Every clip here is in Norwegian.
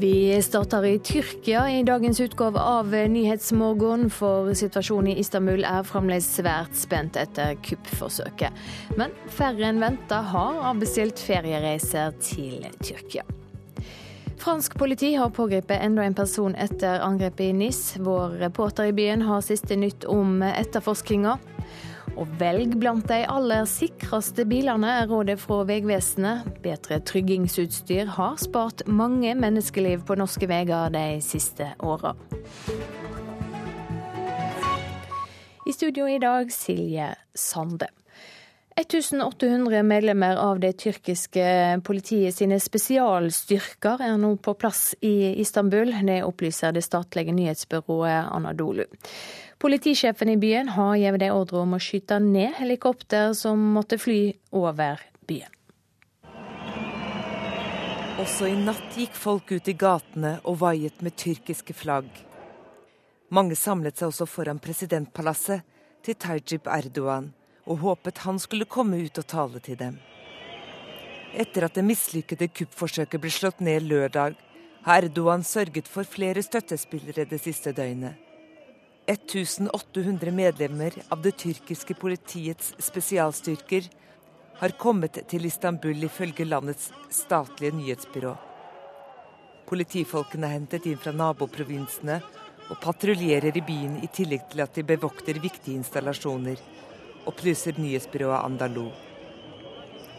Vi starter i Tyrkia i dagens utgave av Nyhetsmorgen, for situasjonen i Istanbul er fremdeles svært spent etter kuppforsøket. Men færre enn venta har avbestilt feriereiser til Tyrkia. Fransk politi har pågrepet enda en person etter angrepet i NIS. Vår reporter i byen har siste nytt om etterforskninga. Og velg blant de aller sikreste bilene, er rådet fra Vegvesenet. Bedre tryggingsutstyr har spart mange menneskeliv på norske veier de siste åra. I studio i dag Silje Sande. 1800 medlemmer av det tyrkiske politiet sine spesialstyrker er nå på plass i Istanbul. Det opplyser det statlige nyhetsbyrået Anadolu. Politisjefen i byen har gitt dem ordre om å skyte ned helikopter som måtte fly over byen. Også i natt gikk folk ut i gatene og vaiet med tyrkiske flagg. Mange samlet seg også foran presidentpalasset til Tajib Erdogan og håpet han skulle komme ut og tale til dem. Etter at det mislykkede kuppforsøket ble slått ned lørdag, har Erdogan sørget for flere støttespillere det siste døgnet. 1800 medlemmer av det tyrkiske politiets spesialstyrker har kommet til Istanbul ifølge landets statlige nyhetsbyrå. Politifolkene er hentet inn fra naboprovinsene og patruljerer i byen i tillegg til at de bevokter viktige installasjoner, opplyser nyhetsbyrået Andalou.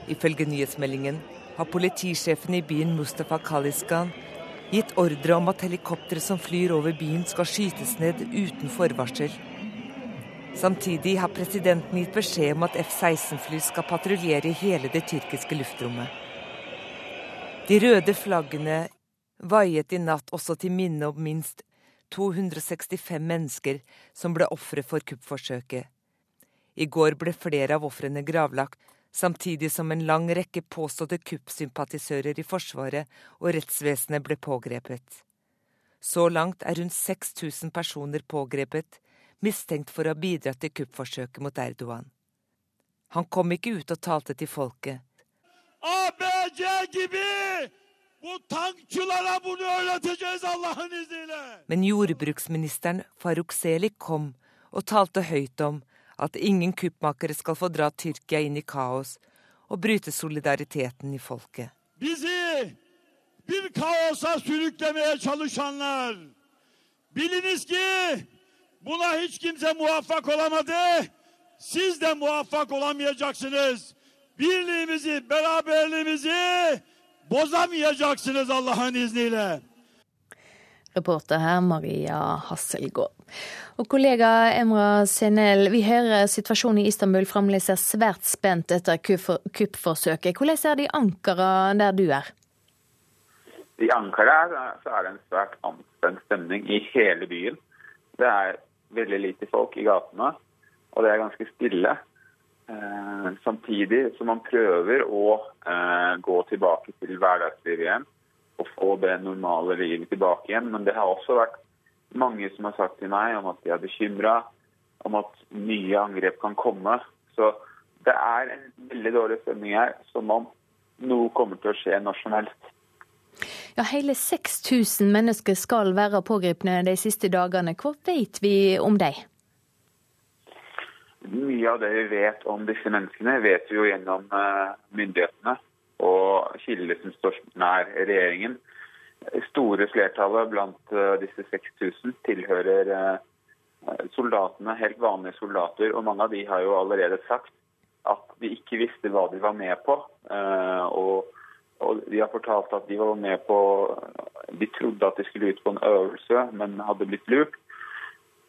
Ifølge nyhetsmeldingen har politisjefen i byen Mustafa Kaliskan gitt ordre om at helikoptre som flyr over byen skal skytes ned uten forvarsel. Samtidig har presidenten gitt beskjed om at F-16-fly skal patruljere hele det tyrkiske luftrommet. De røde flaggene vaiet i natt også til minne om minst 265 mennesker som ble ofre for kuppforsøket. I går ble flere av ofrene gravlagt, samtidig som en lang rekke påståtte kuppsympatisører i Forsvaret og rettsvesenet ble pågrepet. Så langt er rundt 6000 personer pågrepet, mistenkt for å ha bidratt til kuppforsøket mot Erdogan. Han kom ikke ut og talte til folket. Men jordbruksministeren Faruk Selik kom og talte høyt om at ingen kuppmakere skal få dra Tyrkia inn i kaos og bryte solidariteten i folket. Bizi bir kaosa sürüklemeye çalışanlar biliniz ki buna hiç kimse muvaffak olamadı. Siz de muvaffak olamayacaksınız. Birliğimizi, beraberliğimizi bozamayacaksınız Allah'ın izniyle. Reporter her Maria Hasselgaard. Og kollega Emra Senel, vi hører situasjonen i Istanbul fremdeles er svært spent etter kuppforsøket. Hvordan er det i Ankara, der du er? I Ankara er det en svært anspent stemning i hele byen. Det er veldig lite folk i gatene, og det er ganske stille. Eh, samtidig som man prøver å eh, gå tilbake til hverdagslivet igjen og få det normale livet tilbake igjen. Men det har også vært mange som har sagt til meg om at de er bekymra, om at nye angrep kan komme. Så det er en veldig dårlig stemning her, som om noe kommer til å skje når som helst. Ja, Hele 6000 mennesker skal være pågrepne de siste dagene. Hva vet vi om dem? Mye av det vi vet om disse menneskene, vet vi jo gjennom eh, myndighetene og kilder som står nær regjeringen. Store flertallet blant eh, disse 6000 tilhører eh, soldatene, helt vanlige soldater. Og mange av de har jo allerede sagt at de ikke visste hva de var med på. Eh, og, og de har fortalt at de var med på De trodde at de skulle ut på en øvelse, men hadde blitt lurt.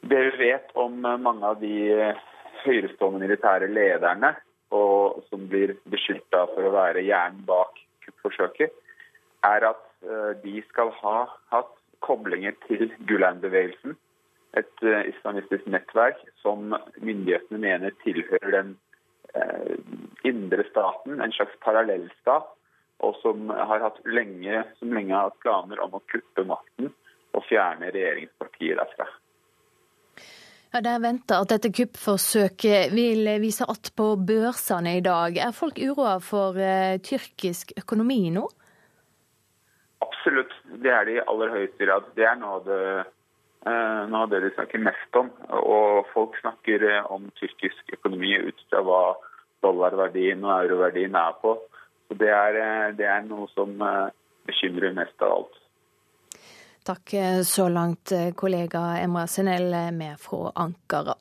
Det vi vet om mange av de høyrestående militære lederne, og som blir beskyldt for å være hjernen bak kuppforsøket, er at Eh, de skal ha hatt koblinger til Gulen-bevegelsen, et eh, islamistisk nettverk som myndighetene mener tilhører den eh, indre staten, en slags parallellstat, og som har hatt lenge, som lenge har hatt planer om å kuppe makten og fjerne regjeringspartiet derfra. Ja, Det er venta at dette kuppforsøket vil vise att på børsene i dag. Er folk uroa for tyrkisk økonomi nå? Absolutt. Det er det i aller høyeste grad. Det er noe av det, uh, noe av det de snakker mest om. Og folk snakker om tyrkisk økonomi ut fra hva dollarverdien og euroverdien er på. Så det er, det er noe som bekymrer mest av alt. Takk så langt, kollega Emra Senel med fra Ankara.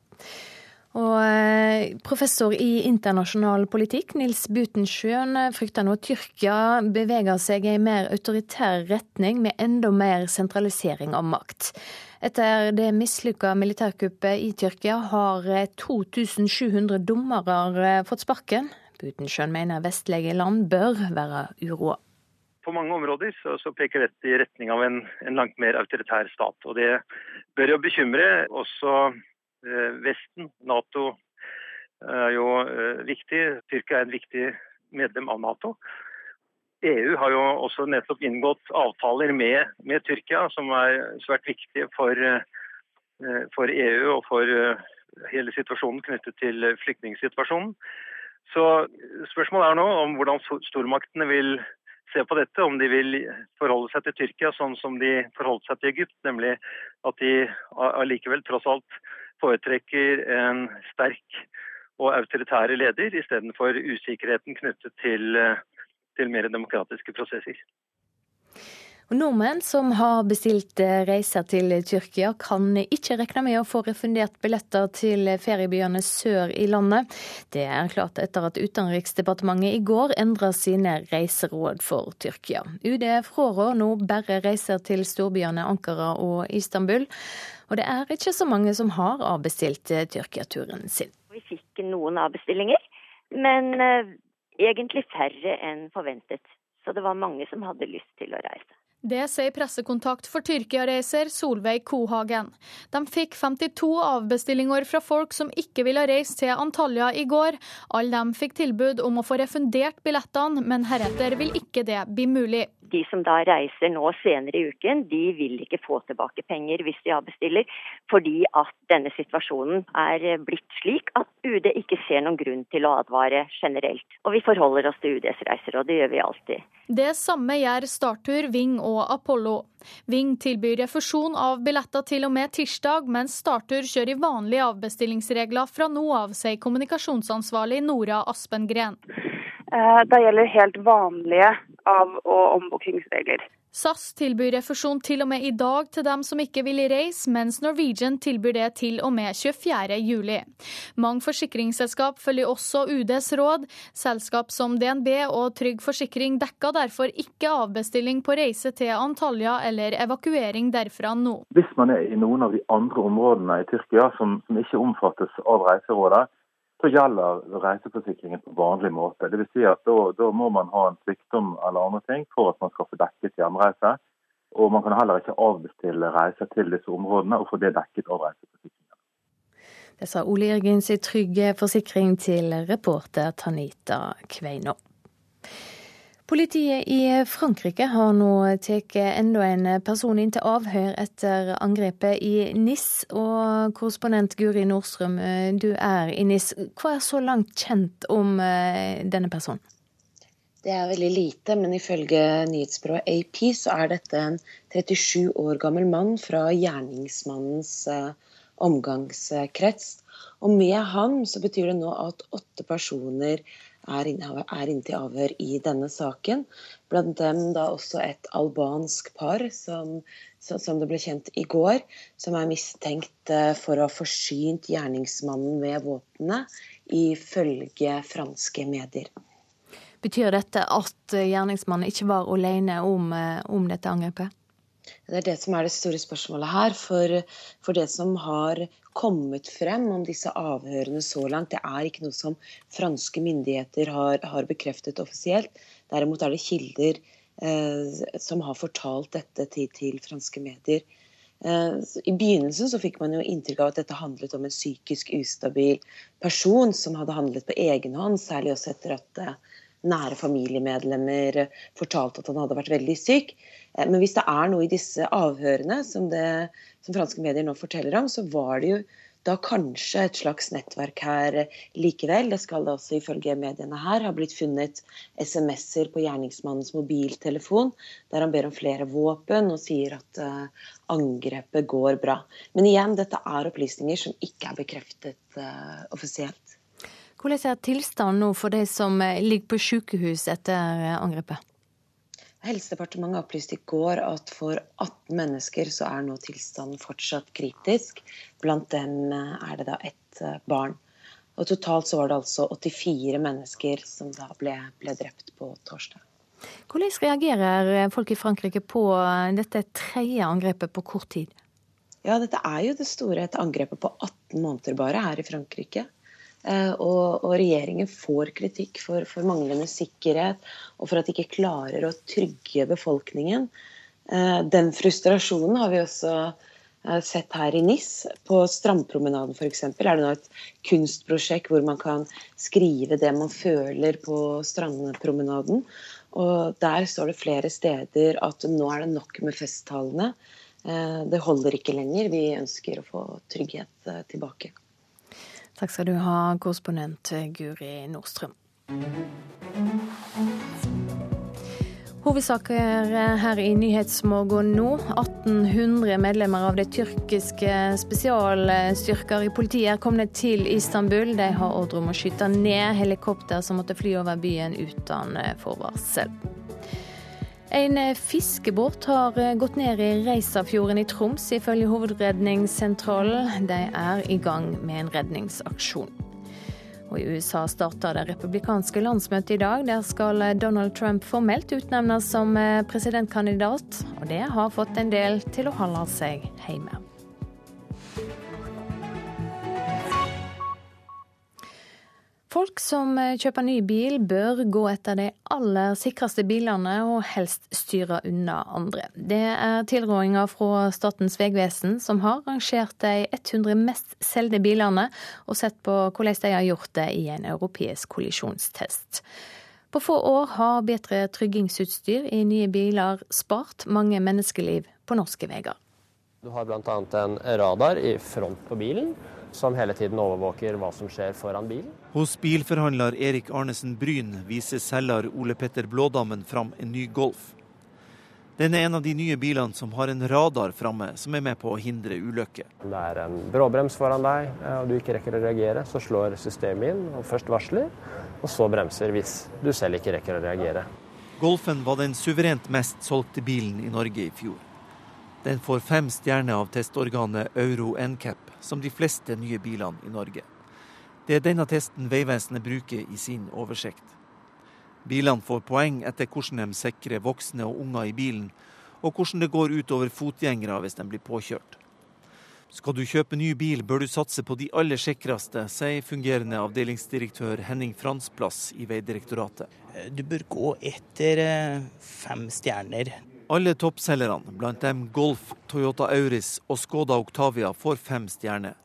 Og eh, Professor i internasjonal politikk Nils Butensjøen frykter nå at Tyrkia beveger seg i en mer autoritær retning med enda mer sentralisering av makt. Etter det mislykka militærkuppet i Tyrkia har 2700 eh, dommere eh, fått sparken. Butensjøen mener vestlige land bør være uroa. På mange områder så, så, peker dette i retning av en, en langt mer autoritær stat. Og det bør jo bekymre også Eh, Vesten, Nato, er jo eh, viktig. Tyrkia er en viktig medlem av Nato. EU har jo også nettopp inngått avtaler med, med Tyrkia som er svært viktige for, eh, for, EU og for hele situasjonen knyttet til flyktningsituasjonen. Så Spørsmålet er nå om hvordan stormaktene vil se på dette, om de vil forholde seg til Tyrkia sånn som de forholdt seg til Egypt, nemlig at de allikevel tross alt foretrekker en sterk og autoritære leder istedenfor usikkerheten knyttet til, eh, til mer demokratiske prosesser. Nordmenn som har bestilt eh, reiser til Tyrkia, kan ikke regne med å få refundert billetter til feriebyene sør i landet. Det er klart etter at Utenriksdepartementet i går endra sine reiseråd for Tyrkia. UD frarår nå bare reiser til storbyene Ankara og Istanbul. Og det er ikke så mange som har avbestilt eh, Tyrkia-turen sin. Vi fikk noen avbestillinger, men uh, egentlig færre enn forventet. Så det var mange som hadde lyst til å reise. Det sier pressekontakt for Tyrkia-reiser Solveig Kohagen. De fikk 52 avbestillinger fra folk som ikke ville reise til Antalya i går. Alle dem fikk tilbud om å få refundert billettene, men heretter vil ikke det bli mulig de som da reiser nå senere i uken, de vil ikke få tilbake penger hvis de avbestiller, fordi at denne situasjonen er blitt slik at UD ikke ser noen grunn til å advare generelt. Og vi forholder oss til UDs reiser, og det gjør vi alltid. Det samme gjør Startur, Ving og Apollo. Ving tilbyr refusjon av billetter til og med tirsdag, mens Startur kjører i vanlige avbestillingsregler fra nå av, sier kommunikasjonsansvarlig Nora Aspengren. Eh, det gjelder helt vanlige av- og ombookingsregler. SAS tilbyr refusjon til og med i dag til dem som ikke vil reise, mens Norwegian tilbyr det til og med 24.7. Mange forsikringsselskap følger også UDs råd. Selskap som DNB og Trygg Forsikring dekker derfor ikke avbestilling på reise til Antalya eller evakuering derfra nå. Hvis man er i noen av de andre områdene i Tyrkia som, som ikke omfattes av reiserådet, så gjelder reiseforsikringen på vanlig måte. Vil si at da, da, må man ha en sykdom eller andre ting for at man skal få dekket hjemreise. Og man kan heller ikke avbestille reiser til disse områdene og få det dekket av reiseforsikringen. Det sa Ole Jørgens i Trygg Forsikring til reporter Tanita Kveino. Politiet i Frankrike har nå tatt enda en person inn til avhør etter angrepet i NIS. Og korrespondent Guri Nordstrøm, du er i NIS. Hva er så langt kjent om eh, denne personen? Det er veldig lite, men ifølge nyhetsbyrået AP så er dette en 37 år gammel mann fra gjerningsmannens eh, omgangskrets. Og med ham så betyr det nå at åtte personer er inne til avhør i denne saken. Blant dem da også et albansk par, som, som, det ble kjent i går, som er mistenkt eh, for å ha forsynt gjerningsmannen med våpenet, ifølge franske medier. Betyr dette at gjerningsmannen ikke var alene om, eh, om dette angrepet? Det er det som er det store spørsmålet her. For, for, det som har kommet frem om disse avhørene så langt, det er ikke noe som franske myndigheter har, har bekreftet offisielt. Derimot er det kilder eh, som har fortalt dette til, til franske medier. Eh, I begynnelsen så fikk man jo inntrykk av at dette handlet om en psykisk ustabil person som hadde handlet på egen hånd, særlig også etter at eh, nære familiemedlemmer fortalte at han hadde vært veldig syk. Eh, men hvis det er noe i disse avhørene som, det, som franske medier nå forteller om, så var det jo da kanskje et slags nettverk her likevel. Det skal da også ifølge mediene her ha blitt funnet SMS-er på gjerningsmannens mobiltelefon der han ber om flere våpen og sier at uh, angrepet går bra. Men igjen, dette er opplysninger som ikke er bekreftet uh, offisielt. Hvordan er tilstanden nå for de som ligger på sykehus etter angrepet? Helsedepartementet opplyste i går at for 18 mennesker så er nå tilstanden fortsatt kritisk. Blant dem eh, er det da ett eh, barn. Og Totalt så var det altså 84 mennesker som da ble, ble drept på torsdag. Hvordan reagerer folk i Frankrike på dette tredje angrepet på kort tid? Ja, Dette er jo det store et angrepet på 18 måneder bare her i Frankrike. Eh, og, og, regjeringen får kritikk for, for, manglende sikkerhet og for at de ikke klarer å trygge befolkningen. Eh, den frustrasjonen har vi også eh, sett her i NIS. På Strandpromenaden f.eks. er det nå et kunstprosjekt hvor man kan skrive det man føler på strandpromenaden. Og der står det flere steder at nå er det nok med festtalene. Det holder ikke lenger. Vi ønsker å få trygghet tilbake. Takk skal du ha, korrespondent Guri Nordstrøm. Hovedsaker her i Nyhetsmorgen nå. 1800 medlemmer av det tyrkiske spesialstyrker i politiet er kommet til Istanbul. De har ordre om å skyte ned helikopter som måtte fly over byen uten forvarsel. En eh, fiskebåt har eh, gått ned i Reisafjorden i Troms, ifølge Hovedredningssentralen. De er i gang med en redningsaksjon. Og I USA starter det republikanske landsmøtet i dag. Der skal eh, Donald Trump formelt utnevnes som presidentkandidat, og det har fått en del til å holde seg hjemme. Folk som eh, kjøper ny bil, bør gå etter de aller sikreste bilene, og helst styre unna andre. Det er tilrådinger fra Statens vegvesen, som har rangert de 100 mest solgte bilene, og sett på hvordan de har gjort det i en europeisk kollisjonstest. På få år har bedre tryggingsutstyr i nye biler spart mange menneskeliv på norske veier. Du har bl.a. en radar i front på bilen som hele tiden overvåker hva som skjer foran bilen. Hos bilforhandler Erik Arnesen Bryn viser selger Ole Petter Blådammen fram en ny Golf. Den er en av de nye bilene som har en radar framme, som er med på å hindre ulykker. Det er en bråbrems foran deg, og du ikke rekker å reagere, så slår systemet inn og først varsler, og så bremser hvis du selv ikke rekker å reagere. Golfen var den suverent mest solgte bilen i Norge i fjor. Den får fem stjerner av testorganet Euro NCAP, som de fleste nye bilene i Norge. Det er denne testen Vegvesenet bruker i sin oversikt. Bilene får poeng etter hvordan de sikrer voksne og unger i bilen, og hvordan det går utover fotgjengere hvis de blir påkjørt. Skal du kjøpe ny bil, bør du satse på de aller sikreste, sier fungerende avdelingsdirektør Henning Fransplass i Vegdirektoratet. Du bør gå etter eh, fem stjerner. Alle toppselgerne, blant dem Golf, Toyota Auris og Skoda Octavia, får fem stjerner.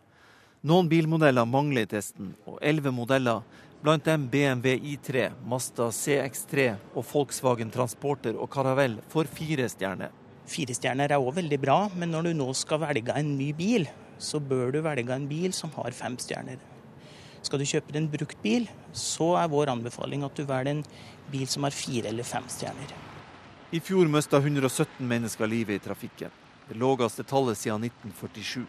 Noen bilmodeller mangler i testen, og elleve modeller, blant dem BMW I3, Mazda CX3 og Volkswagen Transporter og Caravelle, får fire stjerner. Fire stjerner er òg veldig bra, men når du nå skal velge en ny bil, så bør du velge en bil som har fem stjerner. Skal du kjøpe en brukt bil, så er vår anbefaling at du velger en bil som har fire eller fem stjerner. I fjor mista 117 mennesker livet i trafikken. Det laveste tallet siden 1947.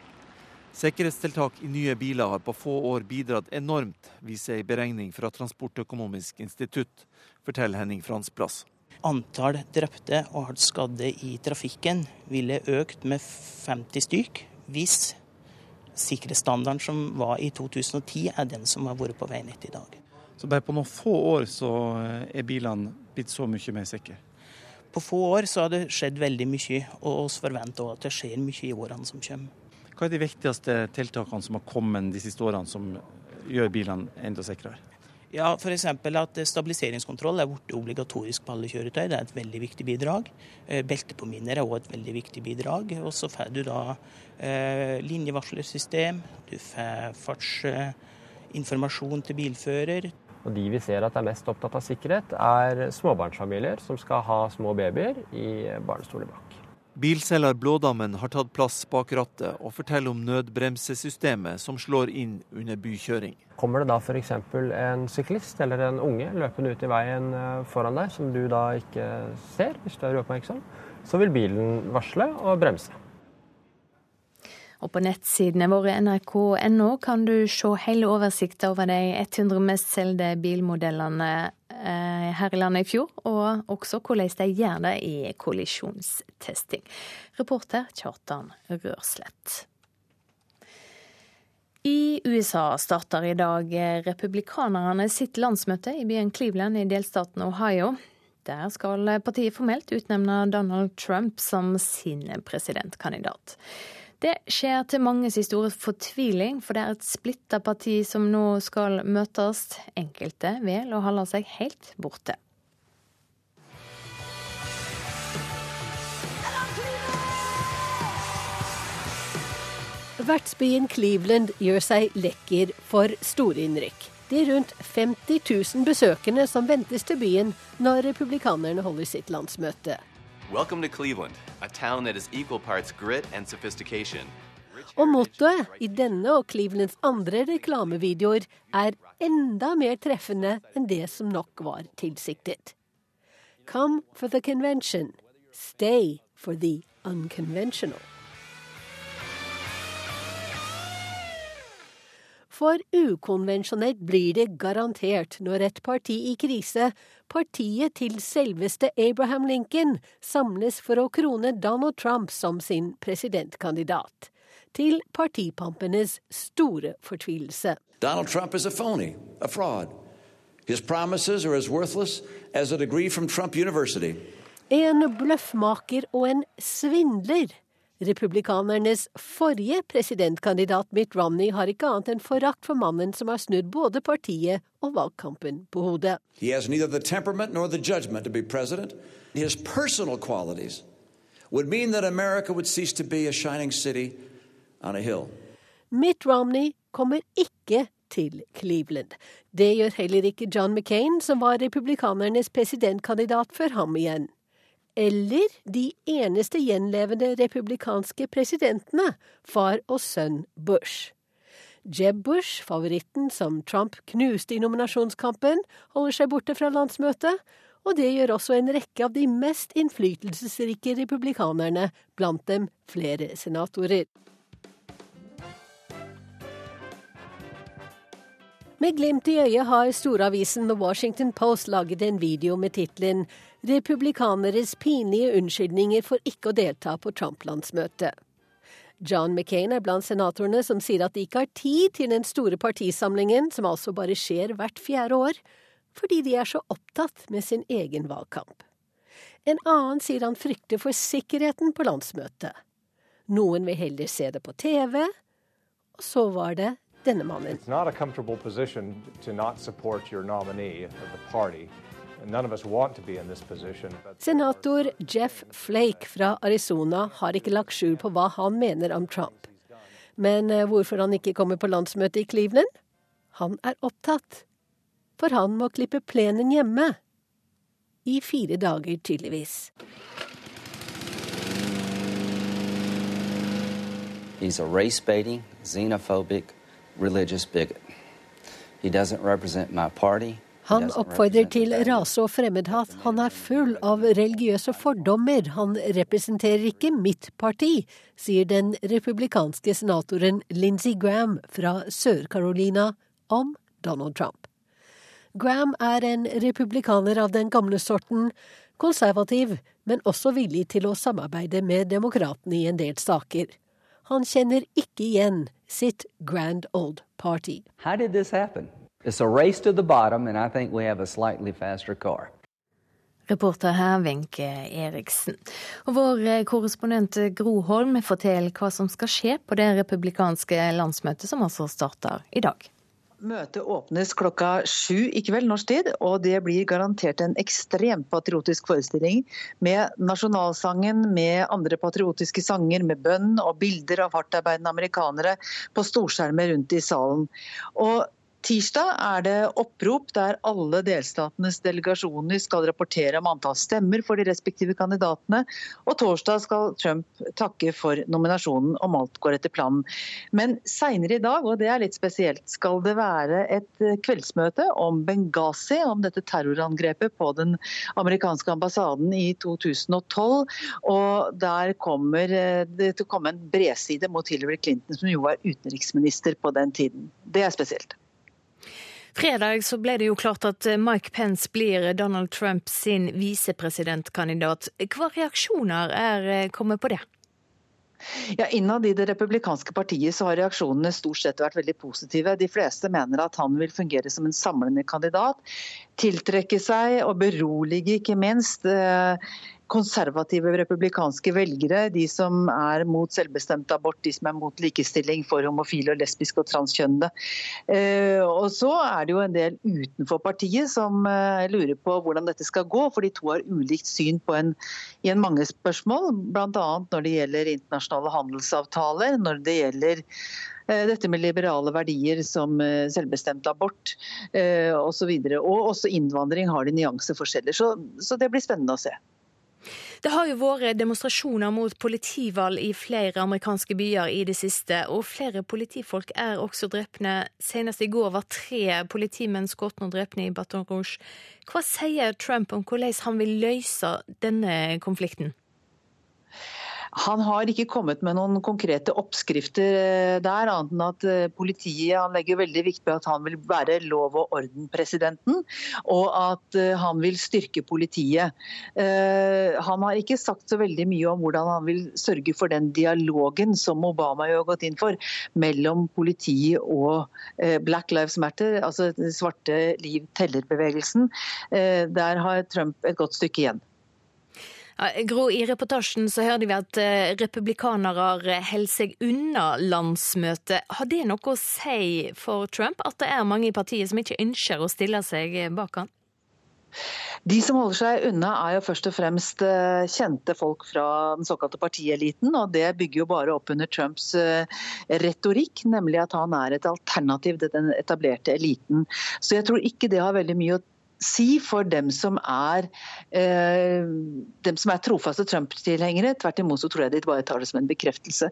Sikkerhetstiltak i nye biler har på få år bidratt enormt, viser ei beregning fra Transportøkonomisk institutt, forteller Henning Fransplass. Antall drepte og hardt skadde i trafikken ville økt med 50 stykk hvis sikkerhetsstandarden som var i 2010, er den som har vært på veinettet i dag. Så bare på noen få år så er bilene blitt så mye mer sikre? På få år så har det skjedd veldig mye, og vi forventer at det skjer mye i årene som kommer. Hva er de viktigste tiltakene som har kommet de siste årene som gjør bilene enda sikrere? Ja, F.eks. at stabiliseringskontroll er blitt obligatorisk på alle kjøretøy. Det er et veldig viktig bidrag. Eh, beltepåminner er òg et veldig viktig bidrag. Og så får du da eh, linjevarslersystem, du får fartsinformasjon til bilfører. Og de vi ser at er mest opptatt av sikkerhet, er småbarnsfamilier som skal ha små babyer i barnestoler bak. Bilselger Blådammen har tatt plass bak rattet og forteller om nødbremsesystemet som slår inn under bykjøring. Kommer det da f.eks. en syklist eller en unge løpende ut i veien eh, foran deg, som du da ikke ser hvis du er uoppmerksom, så vil bilen varsle og bremse. Og på nettsidene våre nrk.no kan du se hele oversikten over de 100 mest solgte bilmodellene her i landet i fjor, og også hvordan de gjør det i kollisjonstesting. Reporter Kjartan Rørslett. I USA starter i dag republikanerne sitt landsmøte i byen Cleveland i delstaten Ohio. Der skal partiet formelt utnevne Donald Trump som sin presidentkandidat. Det skjer til manges store fortviling, for det er et splitta parti som nå skal møtes. Enkelte vil å holde seg helt borte. Vertsbyen Cleveland gjør seg lekker for storinnrykk. De rundt 50 000 besøkende som ventes til byen når republikanerne holder sitt landsmøte. Welcome to Cleveland, a town that is equal parts grit and sophistication. Og mottoet i denne og Clevelands andre reklamevideoer er enda mer treffende enn det som nok var tilsiktet. Come for the convention. Stay for the unconventional. For ukonvensjonelt blir det garantert når et parti i krise, partiet til selveste Abraham Lincoln, samles for å krone Donald Trump som sin presidentkandidat. Til partipampenes store fortvilelse. Donald Trump is a phony, a fraud. His promises are as worthless as a degree from Trump University. En bløffmaker og en svindler Republikanernes forrige presidentkandidat Mitt Romney har ikke annet enn forakt for mannen som har snudd både partiet og valgkampen på hodet. Mitt Romney kommer ikke til Cleveland. Det gjør heller ikke John McCain, som var republikanernes presidentkandidat før ham igjen eller de eneste gjenlevende republikanske presidentene, far og sønn Bush. Jeb Bush, favoritten som Trump knuste i nominasjonskampen, holder seg borte fra landsmøtet, og det gjør også en rekke av de mest innflytelsesrike republikanerne, blant dem flere senatorer. Med glimt i øyet har storavisen The Washington Post laget en video med tittelen 'Republikaneres pinlige unnskyldninger for ikke å delta på Trump-landsmøtet'. John McCain er blant senatorene som sier at de ikke har tid til den store partisamlingen, som altså bare skjer hvert fjerde år, fordi de er så opptatt med sin egen valgkamp. En annen sier han frykter for sikkerheten på landsmøtet. Noen vil heller se det på TV, og så var det denne mannen. Senator Jeff Flake fra Arizona har ikke lagt skjul på hva han mener om Trump. Men eh, hvorfor han ikke kommer på landsmøtet i Cleveland? Han er opptatt. For han må klippe plenen hjemme. I fire dager, tydeligvis. He's a race-baiting, xenophobic, religious bigot. He doesn't represent my party. Han oppfordrer til rase- og fremmedhat. Han er full av religiøse fordommer. Han representerer ikke mitt parti, sier den republikanske senatoren Lindsey Graham fra Sør-Carolina om Donald Trump. Graham er en republikaner av den gamle sorten, konservativ, men også villig til å samarbeide med demokratene i en del saker. Han kjenner ikke igjen sitt Grand Old Party. How did this happen? It's a race to the bottom, and I think we have a slightly faster car. Reporter her, Wenche Eriksen. Og vår eh, korrespondent Gro Holm forteller hva som skal skje på det republikanske landsmøtet som altså starter i dag. Møtet åpnes klokka sju i kveld norsk tid, og det blir garantert en ekstremt patriotisk forestilling. Med nasjonalsangen, med andre patriotiske sanger, med bønn og bilder av hardtarbeidende amerikanere på storskjermer rundt i salen. Og Tirsdag er det opprop der alle delstatenes delegasjoner skal rapportere om antall stemmer for de respektive kandidatene. Og torsdag skal Trump takke for nominasjonen om alt går etter planen. Men seinere i dag, og det er litt spesielt, skal det være et kveldsmøte om Benghazi, om dette terrorangrepet på den amerikanske ambassaden i 2012. Og der kommer det til å komme en bredside mot Hillary Clinton, som jo var utenriksminister på den tiden. Det er spesielt. Fredag så ble det jo klart at Mike Pence blir Donald Trump sin visepresidentkandidat. Hva reaksjoner er eh, kommet på det? Ja, Innad i det republikanske partiet så har reaksjonene stort sett vært veldig positive. De fleste mener at han vil fungere som en samlende kandidat. Tiltrekke seg og berolige, ikke minst, eh, konservative republikanske velgere, de som er mot selvbestemt abort, de som er mot likestilling for homofile, og lesbiske og transkjønnede. Eh, og så er det jo en del utenfor partiet som eh, lurer på hvordan dette skal gå, for de to har ulikt syn på en, i en mange spørsmål, bl.a. når det gjelder internasjonale handelsavtaler, når det gjelder eh, dette med liberale verdier som selvbestemt abort osv. Og, så og også innvandring har de nyanseforskjeller. Så, så det blir spennende å se. Det har jo vært demonstrasjoner mot politivalg i flere amerikanske byer i det siste, og flere politifolk er også drepne. Senest i går var tre politimenn skutt og drepne i Baton Rouge. Hva sier Trump om hvordan han vil løse denne konflikten? Han har ikke kommet med noen konkrete oppskrifter eh, der, annet enn at eh, politiet han legger veldig viktig på at han vil være lov og orden-presidenten, og at eh, han vil styrke politiet. Han har ikke sagt så veldig mye om hvordan han vil sørge for den dialogen som Obama har gått inn for, mellom politiet og Black Lives Matter, altså svarte liv teller-bevegelsen. Der har Trump et godt stykke igjen. Gro, i reportasjen så hørte vi at eh, republikanere holder seg unna landsmøtet. Har det noe å si for Trump at det er mange i partiet som ikke ønsker å stille seg bak han? De som holder seg unna er jo først og fremst eh, kjente folk fra den såkalte partieliten. og Det bygger jo bare opp under Trumps eh, retorikk, nemlig at han er et alternativ til den etablerte eliten. Så jeg tror ikke det har veldig mye å si for dem som er, eh, dem som er trofaste Trump-tilhengere. Tvert imot så tror jeg de bare tar det som en bekreftelse.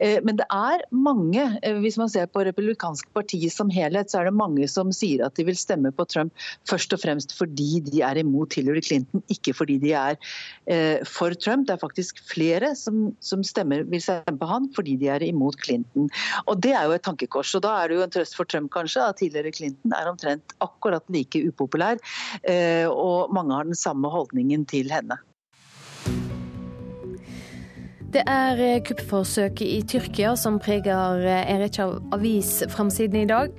Eh, men det er mange, eh, hvis man ser på republikanske partiet som helhet, så er det mange som sier at de vil stemme på Trump først og fremst fordi de er imot Hillary Clinton, ikke fordi de er eh, for Trump. Det er faktisk flere som, som stemmer, vil stemme på han fordi de er imot Clinton. Og Det er jo et tankekors. og Da er det jo en trøst for Trump kanskje at tidligere Clinton er omtrent akkurat like upopulær og mange har den samme holdningen til henne. Det er eh, kuppforsøket i Tyrkia som preger eh, en rekke av avisframsidene i dag.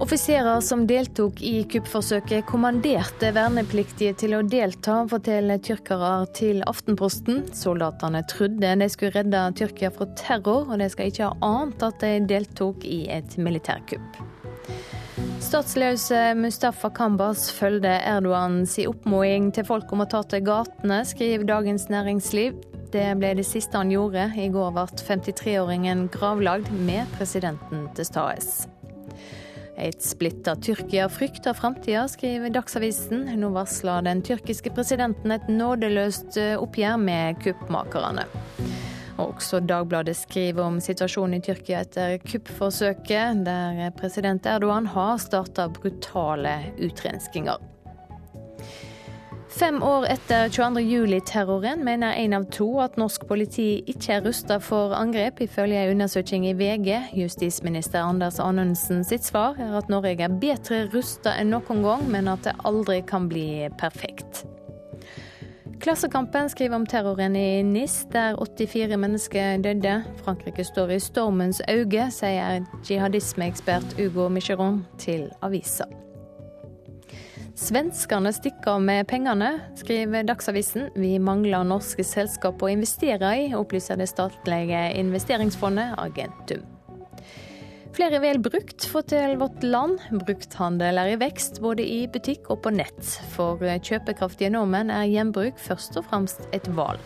Offiserer som deltok i kuppforsøket, kommanderte vernepliktige til å delta, forteller tyrkere til Aftenposten. Soldatene trodde de skulle redde Tyrkia fra terror, og de skal ikke ha ant at de deltok i et militærkupp. Statsløse Mustafa Kambas følger Erdogans oppmoding til folk om å ta til gatene, skriver Dagens Næringsliv. Det ble det siste han gjorde. I går ble 53-åringen gravlagd med presidenten til stades. Et splitta Tyrkia frykter framtida, skriver Dagsavisen. Nå varsler den tyrkiske presidenten et nådeløst oppgjør med kuppmakerne. Og også Dagbladet skriver om situasjonen i Tyrkia etter kuppforsøket, der president Erdogan har starta brutale utrenskinger. Fem år etter 22.07-terroren mener én av to at norsk politi ikke er rusta for angrep, ifølge en undersøking i VG. Justisminister Anders Anundsen sitt svar er at Norge er bedre rusta enn noen gang, men at det aldri kan bli perfekt. Klassekampen skriver om terroren i NIS, der 84 mennesker døde. Frankrike står i stormens øye, sier jihadismeekspert Ugo Micheron til avisa. Svenskene stikker av med pengene, skriver Dagsavisen. Vi mangler norske selskap å investere i, opplyser det statlige investeringsfondet Argentum. Flere vel brukt, forteller Vårt Land. Brukthandel er i vekst, både i butikk og på nett. For kjøpekraftige nordmenn er gjenbruk først og fremst et valg.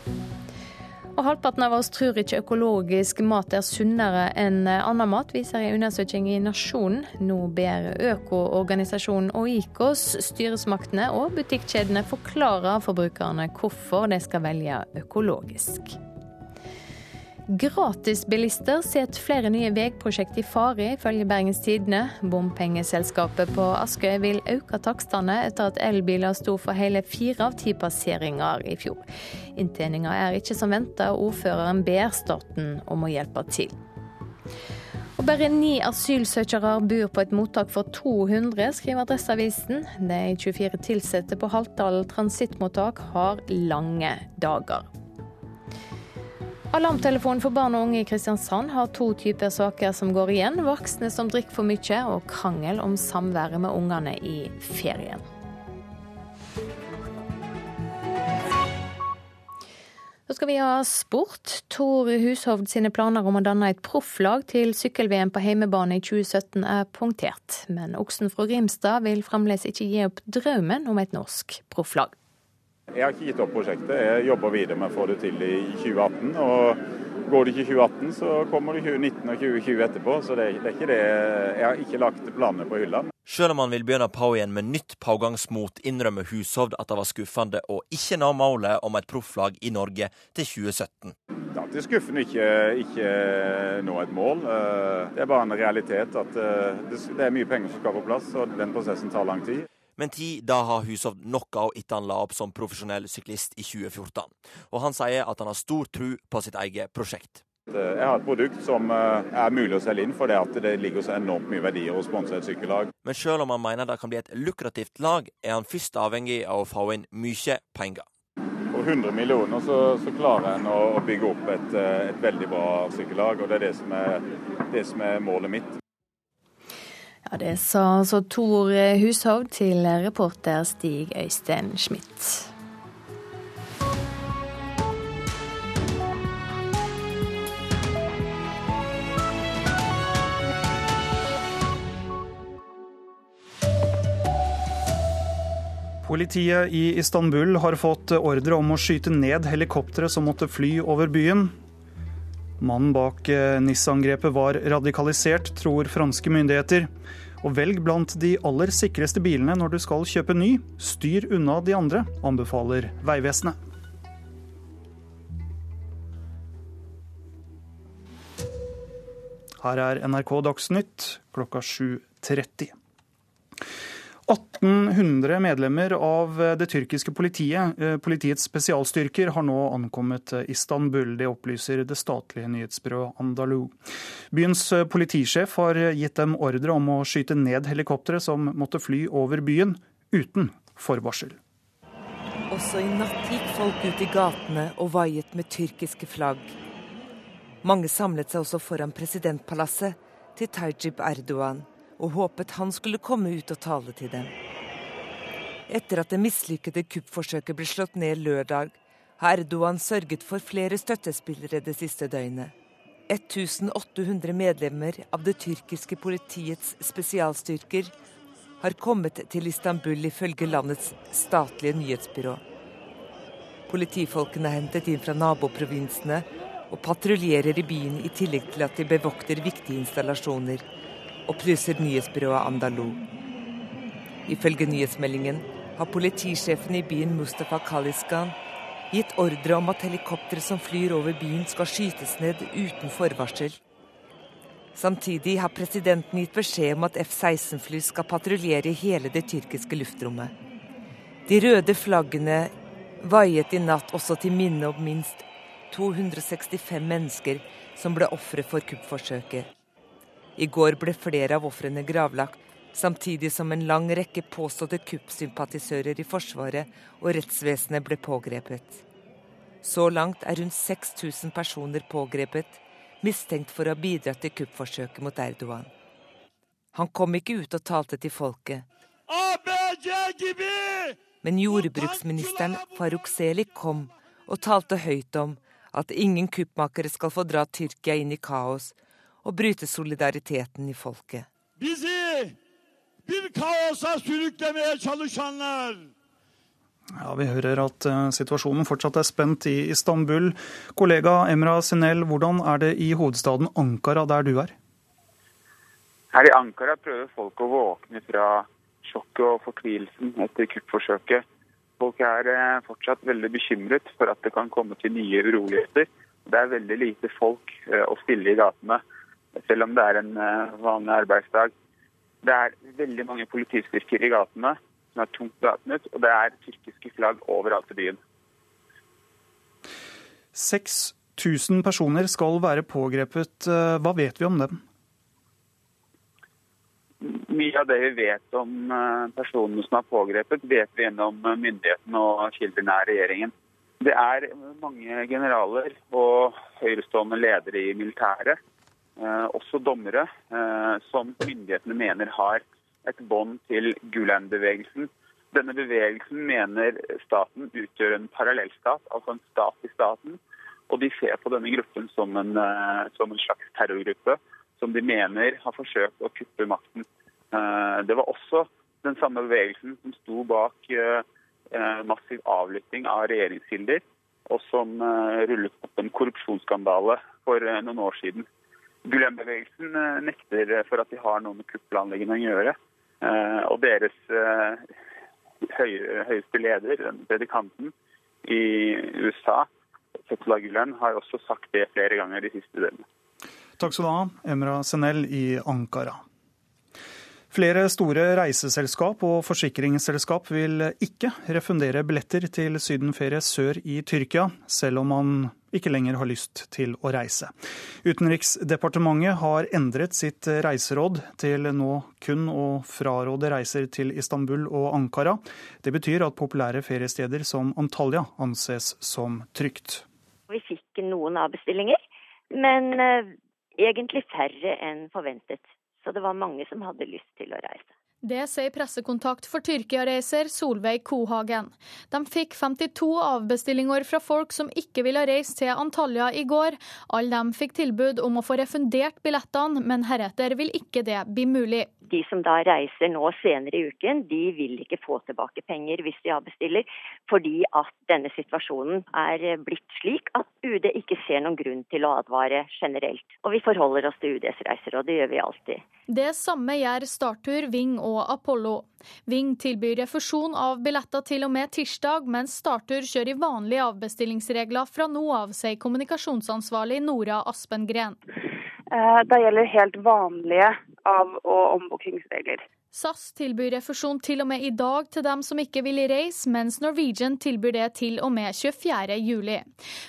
Og halvparten av oss tror ikke økologisk mat er sunnere enn annen mat, viser en undersøking i Nasjonen. Nå ber økoorganisasjonen Oikos styresmaktene og butikkjedene forklare forbrukerne hvorfor de skal velge økologisk. Gratisbilister setter flere nye veiprosjekt i fare, ifølge Bergens Tidende. Bompengeselskapet på Askøy vil øke takstene etter at elbiler sto for hele fire av ti passeringer i fjor. Inntjeninga er ikke som venta, og ordføreren ber staten om å hjelpe til. Og bare ni asylsøkere bor på et mottak for 200, skriver Adresseavisen. De 24 ansatte på Haltdal transittmottak har lange dager. Alarmtelefonen for barn og unge i Kristiansand har to typer saker som går igjen. Voksne som drikker for mye, og krangel om samværet med ungene i ferien. Så skal vi ha sport. Tor Hushovd sine planer om å danne et profflag til sykkel-VM på heimebane i 2017 er punktert. Men oksen fra Grimstad vil fremdeles ikke gi opp drømmen om et norsk profflag. Jeg har ikke gitt opp prosjektet. Jeg jobber videre med å få det til i 2018. og Går det ikke 2018, så kommer det 2019 og 2020 etterpå. Så det, det er ikke det. Jeg har ikke lagt planene på hylla. Selv om han vil begynne Pau igjen med nytt pågangsmot, innrømmer Hushovd at det var skuffende å ikke nå målet om et profflag i Norge til 2017. Det er alltid skuffende ikke, ikke nå et mål. Eh, det er bare en realitet at eh, det er mye penger som skal på plass, og den prosessen tar lang tid men tid da har Hushovd noe etter han la opp som profesjonell syklist i 2014. Og han sier at han har stor tro på sitt eget prosjekt. Jeg har et produkt som eh, er mulig å selge inn, for det at det ligger så enormt mye verdier å sponse et sykkellag. Men selv om han mener det kan bli et lukrativt lag, er han først avhengig av å få inn mye penger. For 100 millioner så, så klarer en å, bygge opp et, eh, et, veldig bra sykkellag, og det er det som er, det som er målet mitt. Ja, Det sa altså Tor Hushovd til reporter Stig Øystein Schmidt. Politiet i Istanbul har fått ordre om å skyte ned helikopteret som måtte fly over byen. Mannen bak eh, NIS-angrepet var radikalisert, tror franske myndigheter. Og velg blant de aller sikreste bilene når du skal kjøpe ny. Styr unna de andre, anbefaler Vegvesenet. Her er NRK Dagsnytt klokka 7.30. 1800 medlemmer av det tyrkiske politiet, eh, politiets spesialstyrker, har nå ankommet Istanbul. Det opplyser det statlige nyhetsbyrået Andalou. Byens eh, politisjef har gitt dem ordre om å skyte ned helikoptre som måtte fly over byen, uten forvarsel. Også i natt gikk folk ut i gatene og vaiet med tyrkiske flagg. Mange samlet seg også foran presidentpalasset til Tajib Erdogan og håpet han skulle komme ut og tale til dem. Etter at det mislykkede kuppforsøket ble slått ned lørdag, har Erdogan sørget for flere støttespillere det siste døgnet. 1800 medlemmer av det tyrkiske politiets spesialstyrker har kommet til Istanbul ifølge landets statlige nyhetsbyrå. Politifolkene er hentet inn fra naboprovinsene og patruljerer i byen i tillegg til at de bevokter viktige installasjoner opplyser nyhetsbyrået Andalou. Ifølge nyhetsmeldingen har politisjefen i byen Mustafa Kaliskan gitt ordre om at helikoptre som flyr over byen skal skytes ned uten forvarsel. Samtidig har presidenten gitt beskjed om at F-16-fly skal patruljere hele det tyrkiske luftrommet. De røde flaggene vaiet i natt også til minne om minst 265 mennesker som ble ofre for kuppforsøket. I går ble flere av ofrene gravlagt, samtidig som en lang rekke påståtte kuppsympatisører i Forsvaret og rettsvesenet ble pågrepet. Så langt er rundt 6000 personer pågrepet, mistenkt for å ha bidratt til kuppforsøket mot Erdogan. Han kom ikke ut og talte til folket. Men jordbruksministeren Faruk Selik kom og talte høyt om at ingen kuppmakere skal få dra Tyrkia inn i kaos, og bryte solidariteten i folket. Ja, Vi hører at uh, situasjonen fortsatt er spent i Istanbul. Kollega Emra Sinel, hvordan er det i hovedstaden Ankara, der du er? Her i Ankara prøver folk å våkne fra sjokket og fortvilelsen etter kuppforsøket. Folk er uh, fortsatt veldig bekymret for at det kan komme til nye uroligheter. Det er veldig lite folk uh, å stille i gatene, selv om det er en vanlig arbeidsdag. Det er veldig mange politistyrker i gatene som er tungt bevæpnet, og det er tyrkiske flagg overalt i byen. 6000 personer skal være pågrepet. Hva vet vi om dem? Mye av det vi vet om eh, personene som er pågrepet, vet vi gjennom myndighetene og kilder nær regjeringen. Det er mange generaler og høyrestående ledere i militæret, eh, også dommere, eh, som myndighetene mener har et bånd til Gulen-bevegelsen. Denne bevegelsen mener staten utgjør en parallellstat, altså en stat i staten. Og de ser på denne gruppen som en, eh, som en slags terrorgruppe som de mener har forsøkt å kuppe makten. Eh, det var også den samme bevegelsen som sto bak eh, massiv avlytting av regjeringskilder, og som rullet opp en korrupsjonsskandale for noen år siden. Gulen-bevegelsen nekter for at de har noe med kupplanlegging å gjøre. Eh, og deres eh, høyeste leder, predikanten i USA, Fetullah Gulen, har også sagt det flere ganger de siste døgnene. Takk skal du ha, Emra Senel i Ankara. Flere store reiseselskap og forsikringsselskap vil ikke refundere billetter til sydenferie sør i Tyrkia, selv om man ikke lenger har lyst til å reise. Utenriksdepartementet har endret sitt reiseråd til nå kun å fraråde reiser til Istanbul og Ankara. Det betyr at populære feriesteder som Antalya anses som trygt. Vi fikk noen avbestillinger, men eh, egentlig færre enn forventet. Så det var mange som hadde lyst til å reise. Det sier pressekontakt for Tyrkia-reiser Solveig Kohagen. De fikk 52 avbestillinger fra folk som ikke ville reise til Antalya i går. Alle dem fikk tilbud om å få refundert billettene, men heretter vil ikke det bli mulig. De som da reiser nå senere i uken, de vil ikke få tilbake penger hvis de avbestiller, fordi at denne situasjonen er blitt slik at UD ikke ser noen grunn til å advare generelt. Og vi forholder oss til UDs reiser, og det gjør vi alltid. Det samme gjør Startur, Ving og Apollo. Ving tilbyr refusjon av billetter til og med tirsdag, mens Startur kjører i vanlige avbestillingsregler fra nå av, sier kommunikasjonsansvarlig Nora Aspengren. Eh, det gjelder helt vanlige av- og ombookingsregler. SAS tilbyr refusjon til og med i dag til dem som ikke vil reise, mens Norwegian tilbyr det til og med 24.7.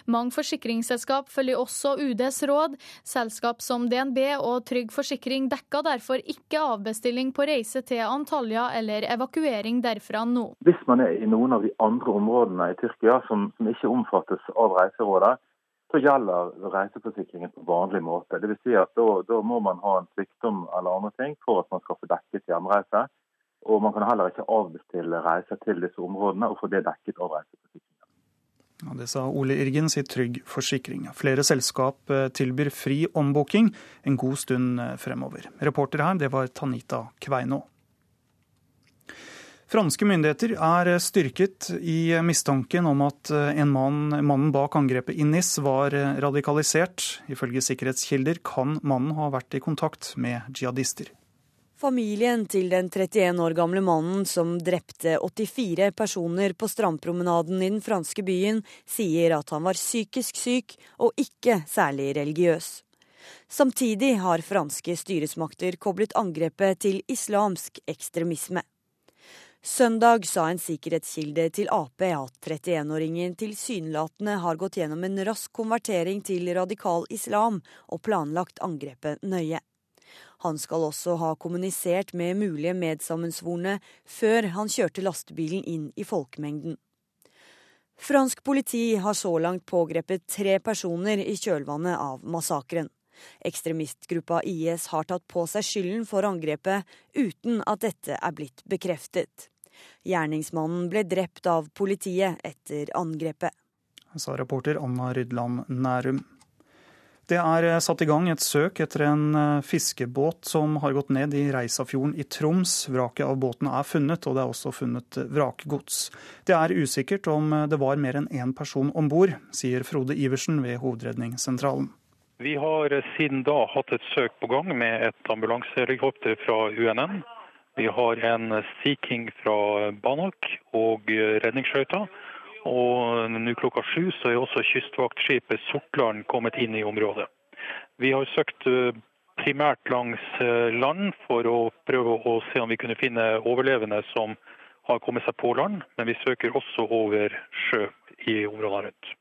Mange forsikringsselskap følger også UDs råd. Selskap som DNB og Trygg Forsikring dekker derfor ikke avbestilling på reise til Antalya eller evakuering derfra nå. Hvis man er i noen av de andre områdene i Tyrkia som, som ikke omfattes av reiserådet, så gjelder reiseforsikringen på vanlig måte. Vil si at da, da, må man ha en sykdom eller andre ting for at man skal få dekket hjemreise. Og man kan heller ikke avbestille reiser til disse områdene og få det dekket av reiseforsikringen. Ja, det sa Ole Irgen i Trygg Forsikring. Flere selskap eh, tilbyr fri ombooking en god stund eh, fremover. Reporter her, det var Tanita Kveinå. Franske myndigheter er styrket i mistanken om at en mann, mannen bak angrepet i NIS var radikalisert. Ifølge sikkerhetskilder kan mannen ha vært i kontakt med jihadister. Familien til den 31 år gamle mannen som drepte 84 personer på strandpromenaden i den franske byen, sier at han var psykisk syk og ikke særlig religiøs. Samtidig har franske styresmakter koblet angrepet til islamsk ekstremisme. Søndag sa en sikkerhetskilde til Ap at 31-åringen tilsynelatende har gått gjennom en rask konvertering til radikal islam og planlagt angrepet nøye. Han skal også ha kommunisert med mulige medsammensvorne før han kjørte lastebilen inn i folkemengden. Fransk politi har så langt pågrepet tre personer i kjølvannet av massakren. Ekstremistgruppa IS har tatt på seg skylden for angrepet, uten at dette er blitt bekreftet. Gjerningsmannen ble drept av politiet etter angrepet. Sa reporter Anna Rydland Nærum. Det er eh, satt i gang et søk etter en eh, fiskebåt som har gått ned i Reisafjorden i Troms. Vraket av båten er funnet, og det er også funnet vrakgods. Det er usikkert om det var mer enn én person om bord, sier Frode Iversen ved Hovedredningssentralen. Vi har siden da hatt et søk på gang med et ambulansehelikopter fra UNN. Vi har en Sea King fra Banak og redningsskøyta. Og nå klokka sju så er også kystvaktskipet Sortland kommet inn i området. Vi har søkt eh, primært langs eh, land for å prøve å se om vi kunne finne overlevende som har kommet seg på land, men vi søker også over sjø i områdene rundt.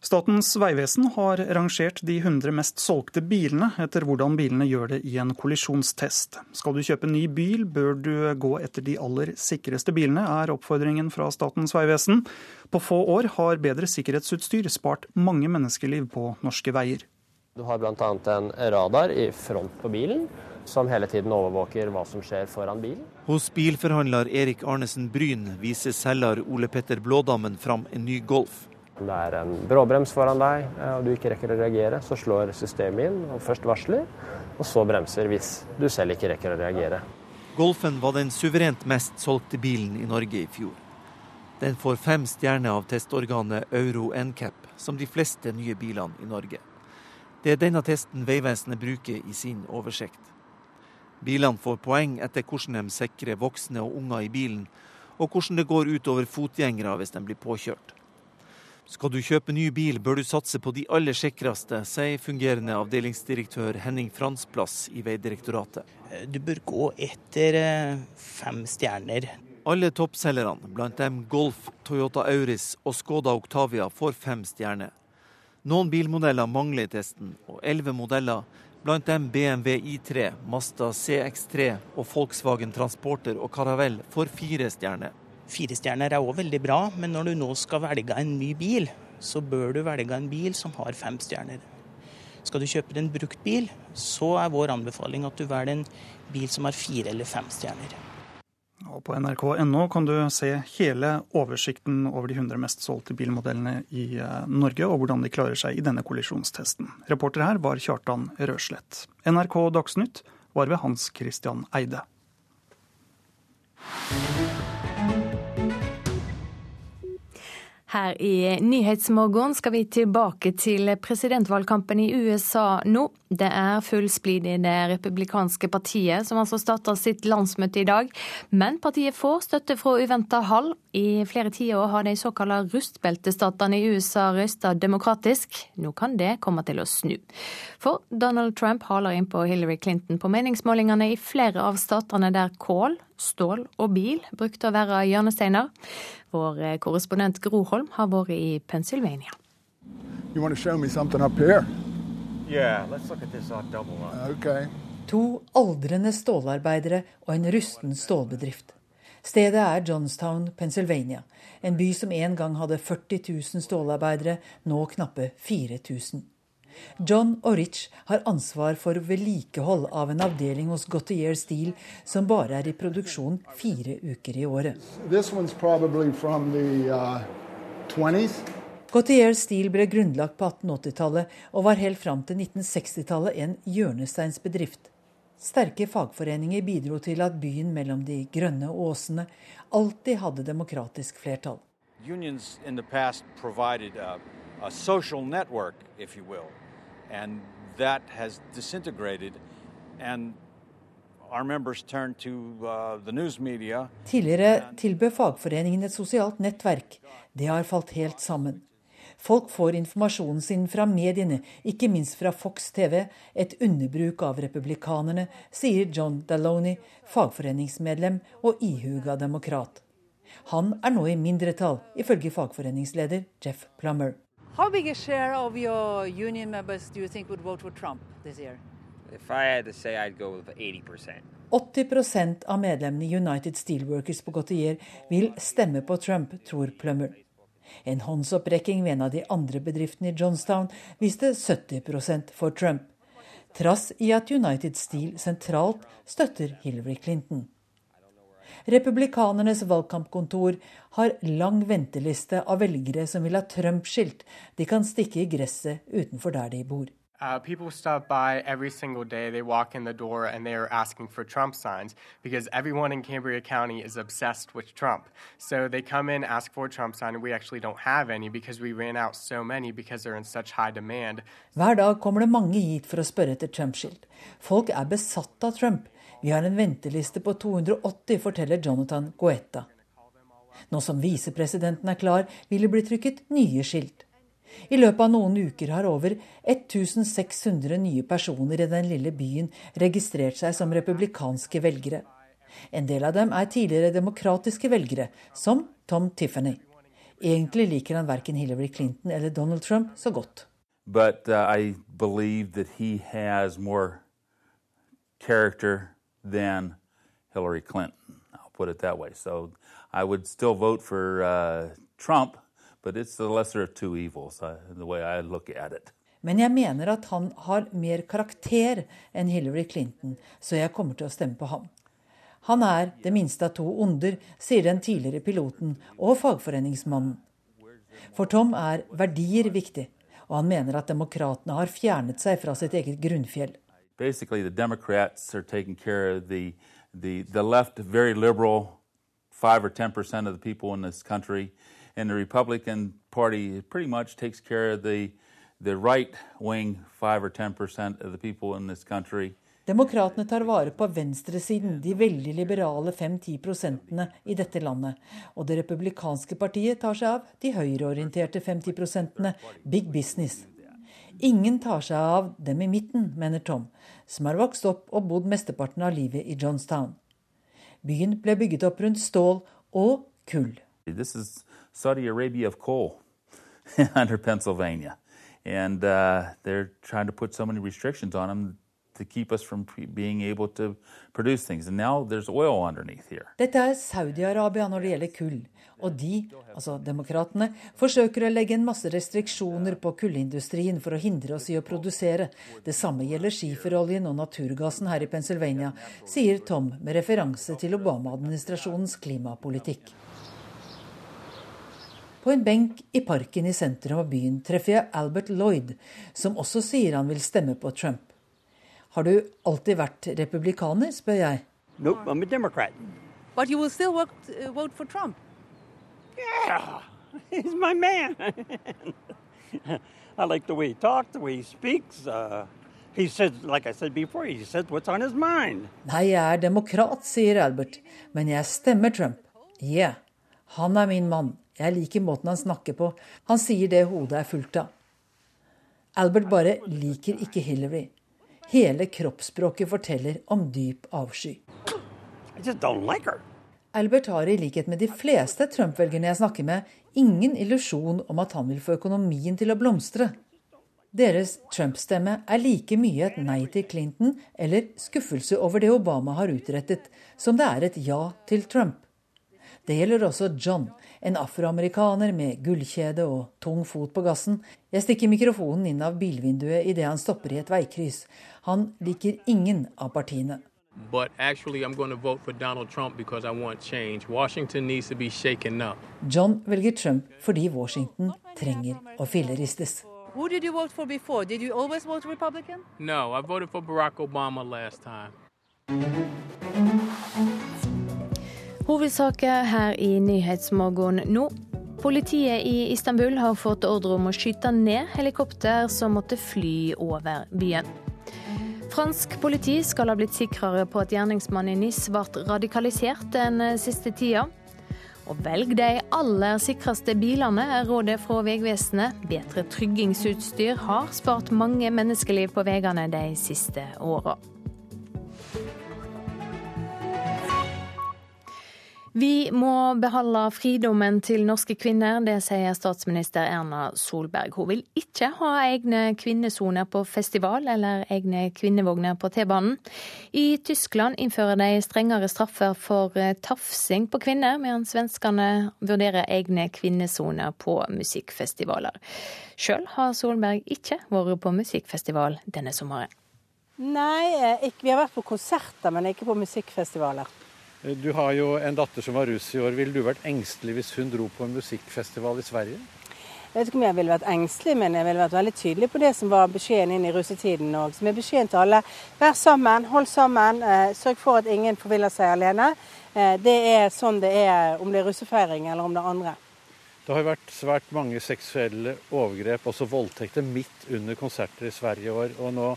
Statens vegvesen har rangert de 100 mest solgte bilene etter hvordan bilene gjør det i en kollisjonstest. Skal du kjøpe ny bil, bør du gå etter de aller sikreste bilene, er oppfordringen fra Statens vegvesen. På få år har bedre sikkerhetsutstyr spart mange menneskeliv på norske veier. Du har bl.a. en radar i front på bilen, som hele tiden overvåker hva som skjer foran bilen. Hos bilforhandler Erik Arnesen Bryn viser selger Ole Petter Blådammen fram en ny Golf. Om det er en bråbrems foran deg eh, og du ikke rekker å reagere, så slår systemet inn og først varsler, og så bremser hvis du selv ikke rekker å reagere. Golfen var den suverent mest solgte bilen i Norge i fjor. Den får fem stjerner av testorganet Euro NCAP, som de fleste nye bilene i Norge. Det er denne testen Vegvesenet bruker i sin oversikt. Bilene får poeng etter hvordan de sikrer voksne og unger i bilen, og hvordan det går utover fotgjengere hvis de blir påkjørt. Skal du kjøpe ny bil, bør du satse på de aller sikreste, sier fungerende avdelingsdirektør Henning Fransplass i Vegdirektoratet. Du bør gå etter eh, fem stjerner. Alle toppselgerne, blant dem Golf, Toyota Auris og Skoda Octavia, får fem stjerner. Noen bilmodeller mangler i testen, og elleve modeller, blant dem BMW I3, Mazda CX3 og Volkswagen Transporter og Caravelle, får fire stjerner. Firestjerner er òg veldig bra, men når du nå skal velge en ny bil, så bør du velge en bil som har fem stjerner. Skal du kjøpe en brukt bil, så er vår anbefaling at du velger en bil som har fire eller fem stjerner. Og på nrk.no kan du se hele oversikten over de 100 mest solgte bilmodellene i eh, Norge, og hvordan de klarer seg i denne kollisjonstesten. Reporter her var Kjartan Røslett. NRK Dagsnytt var ved Hans Christian Eide. Her i Nyhetsmorgen skal vi tilbake til presidentvalgkampen i USA nå. Det er full splid i det republikanske partiet, som altså starter sitt landsmøte i dag. Men partiet får støtte fra uventa hold. I flere tiår har de såkalte rustbeltestatene i USA røsta demokratisk. Nå kan det komme til å snu. For Donald Trump haler inn på Hillary Clinton på meningsmålingene i flere av statene der kål, stål og bil brukte å være hjørnesteiner. Vår eh, korrespondent Gro Holm har vært i Pennsylvania. Yeah, okay. To aldrende stålarbeidere og en rusten stålbedrift. Stedet er Johnstown, Pennsylvania. En by som en gang hadde 40 000 stålarbeidere, nå knappe 4000. John og Rich har ansvar for vedlikehold av en avdeling hos Gautier Steel som bare er i produksjon fire uker i året. Gautier Steel ble grunnlagt på 1880-tallet og var helt fram til 1960-tallet en hjørnesteinsbedrift. Sterke fagforeninger bidro til at byen mellom de grønne åsene alltid hadde demokratisk flertall. Unions in the past provided a, a social network, if you will. And that has disintegrated. And our members turn to uh, the news media. Tidligere tilbød fagforeningen et sosialt nettverk. Det har falt helt sammen. Folk får informasjonen sin fra mediene, ikke minst fra Fox TV, et underbruk av republikanerne, sier John Daloney, fagforeningsmedlem og ihuga demokrat. Han er nå i mindretall, ifølge fagforeningsleder Jeff Plummer. How big a share of your union members do you think would vote for Trump this year? If I had to say, I'd go with 80%. 80% av medlemmene i United Steelworkers på Gautier vil stemme på Trump, tror Plummer. En håndsopprekking ved en av de andre bedriftene i Johnstown viste 70% for Trump, trass i at United Steel sentralt støtter Hillary Clinton. Republikanernes valgkampkontor har lang venteliste av velgere som vil ha Trump-skilt de kan stikke i gresset utenfor der de bor. Uh, people stop by every single day. They walk in the door and they are asking for Trump signs because everyone in Cambria County is obsessed with Trump. So they come in, ask for a Trump sign, and we actually don't have any because we ran out so many because they're in such high demand. Hver dag kommer det mange hit for å spørre etter Trump-skilt. Folk er besatt av Trump. Vi har en venteliste på 280, forteller Jonathan Goetta. Nå som visepresidenten er klar, vil det bli trykket nye skilt. I løpet av noen uker har over 1600 nye personer i den lille byen registrert seg som republikanske velgere. En del av dem er tidligere demokratiske velgere, som Tom Tiffany. Egentlig liker han verken Hillary Clinton eller Donald Trump så godt. But uh, I believe that he has more than Hillary Clinton. I'll put it that way. So I would still vote for uh, Trump, but it's the lesser of two evils, uh, the way I look at it. Men jeg mener at han har mer karakter enn Hillary Clinton, så jeg kommer til å stemme på ham. Han er det minste av to onder, sier den tidligere piloten og fagforeningsmannen. For Tom er verdier viktig, og han mener at demokratene har fjernet seg fra sitt eget grunnfjell. Basically, the Democrats are taking care of the, the, the left, very liberal, 5 or 10 percent of the people in this country. And the Republican Party pretty much takes care of the, the right wing, 5 or 10 percent of the people in this country. Demokratene tar vare på venstresiden, de veldig liberale 5-10 prosentene i dette landet. Og det republikanske partiet tar seg av de høyreorienterte 50 prosentene, big business. Ingen tar seg av dem i midten, mener Tom, som har vokst opp og bodd mesteparten av livet i Johnstown. Byen ble bygget opp rundt stål og kull. This is Saudi Arabia of coal under Pennsylvania. And uh, they're trying to put so many restrictions on to keep us from being able to produce things. And now there's oil underneath here. Dette er Saudi-Arabia når det gjelder kull. Og de, altså demokratene, forsøker å legge en masse restriksjoner på kullindustrien for å hindre oss i å produsere. Det samme gjelder skiferoljen og naturgassen her i Pennsylvania, sier Tom med referanse til Obama-administrasjonens klimapolitikk. På en benk i parken i sentrum av byen treffer jeg Albert Lloyd, som også sier han vil stemme på Trump. Har du alltid vært republikaner, spør jeg. Nope, I'm a Democrat. But you will still vote, uh, vote for Trump? Yeah, he's my man. I like the way he talks, the way he speaks. Uh, he says, like I said before, he says what's on his mind. Nei, jeg er demokrat, sier Albert, men jeg stemmer Trump. Yeah, han er min mann. Jeg liker måten han snakker på. Han sier det hodet er fullt av. Albert bare liker ikke Hillary. Hele kroppsspråket forteller om dyp avsky. Like Albert har i likhet med de fleste Trump-velgerne jeg snakker med, ingen illusjon om at han vil få økonomien til å blomstre. Deres Trump-stemme er like mye et nei til Clinton eller skuffelse over det Obama har utrettet, som det er et ja til Trump. Det gjelder også John, en afroamerikaner med gullkjede og tung fot på gassen. Jeg stikker mikrofonen inn av bilvinduet idet han stopper i et veikryss. Han liker ingen av partiene. Actually. John velger Trump fordi Washington trenger å filleristes. Who did you vote for before? Did you always vote Republican? No, I voted for Barack Obama last time. Hovedsaker her i Nyhetsmorgen nå. Politiet i Istanbul har fått ordre om å skyte ned helikopter som måtte fly over byen. Fransk politi skal ha blitt sikrere på at gjerningsmannen i NIS ble radikalisert den siste tida. Og velg de aller sikreste bilene, er rådet fra Vegvesenet. Bedre tryggingsutstyr har spart mange menneskeliv på veiene de siste åra. Vi må beholde fridommen til norske kvinner, det sier statsminister Erna Solberg. Hun vil ikke ha egne kvinnesoner på festival eller egne kvinnevogner på T-banen. I Tyskland innfører de strengere straffer for eh, tafsing på kvinner, mens svenskene vurderer egne kvinnesoner på musikkfestivaler. Sjøl har Solberg ikke vært på musikkfestival denne sommeren. Nei, vi har vært på konserter, men ikke på musikkfestivaler. Du har jo en datter som var russ i år. Ville du vært engstelig hvis hun dro på en musikkfestival i Sverige? Jeg vet ikke om jeg ville vært engstelig, men jeg ville vært veldig tydelig på det som var beskjeden inn i russetiden. òg. som er beskjeden til alle. Vær sammen, hold sammen. Eh, sørg for at ingen forviller seg alene. Eh, det er sånn det er om det er russefeiring eller om det er andre. Det har vært svært mange seksuelle overgrep, også voldtekter, midt under konserter i Sverige i år. Og nå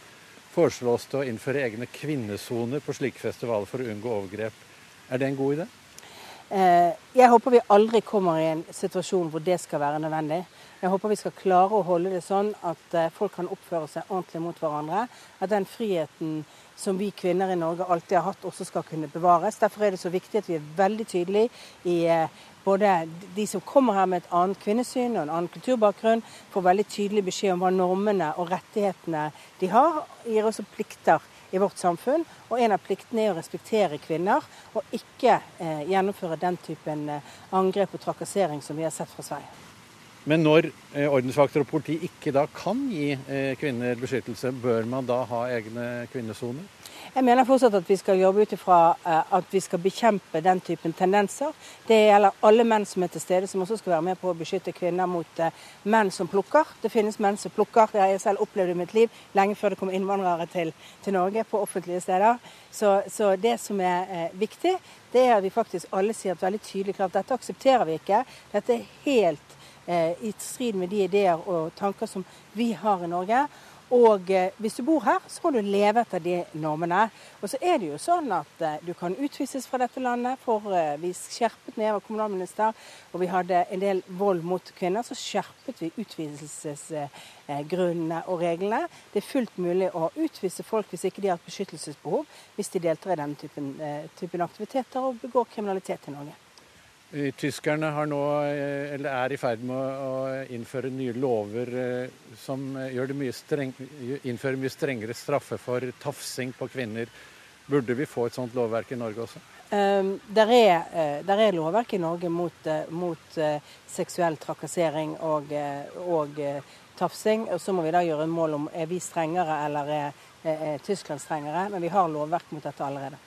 foreslås det å innføre egne kvinnesoner på slike festivaler for å unngå overgrep. Er det en god idé? Eh, jeg håper vi aldri kommer i en situasjon hvor det skal være nødvendig. Jeg håper vi skal klare å holde det sånn at eh, folk kan oppføre seg ordentlig mot hverandre. At den friheten som vi kvinner i Norge alltid har hatt, også skal kunne bevares. Derfor er det så viktig at vi er veldig tydelige i eh, både de som kommer her med et annet kvinnesyn og en annen kulturbakgrunn, får veldig tydelig beskjed om hva normene og rettighetene de har. Gir også plikter i vårt samfunn. Og en av pliktene er å respektere kvinner, og ikke eh, gjennomføre den typen eh, angrep og trakassering som vi har sett fra Sverige. Men når eh, ordensvakter og politi ikke da kan gi eh, kvinner beskyttelse, bør man da ha egne kvinnesoner? Jeg mener fortsatt at vi skal jobbe ut ifra eh, at vi skal bekjempe den typen tendenser. Det gjelder alle menn som er til stede, som også skal være med på å beskytte kvinner mot menn som plukker. Det finnes menn som plukker. Det har jeg selv opplevd i mitt liv, lenge før det kom innvandrere til, til Norge på offentlige steder. Så, så det som er viktig, det er at vi faktisk alle sier veldig tydelig klart dette aksepterer vi ikke. Dette er helt i strid med de ideer og tanker som vi har i Norge. Og eh, hvis du bor her, så må du leve etter de normene. Og så er det jo sånn at eh, du kan utvises fra dette landet. For eh, vi skjerpet ned, var kommunalminister og vi hadde en del vold mot kvinner, så skjerpet vi utviselsesgrunnene og reglene. Det er fullt mulig å utvise folk hvis ikke de har et beskyttelsesbehov, hvis de deltar i denne typen, typen aktiviteter og begår kriminalitet i Norge. Tyskerne nå, eh, er i ferd med å innføre nye lover eh, som mye streng, innfører mye strengere straffe for tafsing på kvinner. Burde vi få et sånt lovverk i Norge også? Um, der, er, der, er, lovverk i Norge mot, mot seksuell trakassering og, og tafsing. Så må vi da gjøre en mål om er vi strengere eller er, er Tyskland strengere. Men vi har lovverk mot dette allerede.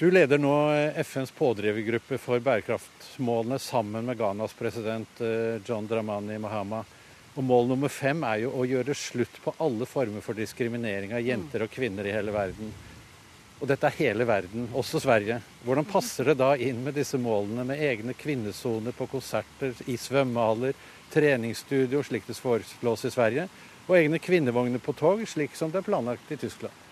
Du leder nå FNs pådrivergruppe for bærekraftsmålene sammen med Ghanas president eh, John Dramani Mahama. Og Mål nummer fem er jo å gjøre slutt på alle former for diskriminering av jenter og kvinner i hele verden. Og dette er hele verden, også Sverige. Hvordan passer det da inn med disse målene, med egne kvinnesoner på konserter, i svømmehaller, treningsstudio, slik det foreslås i Sverige, og egne kvinnevogner på tog, slik som det er planlagt i Tyskland?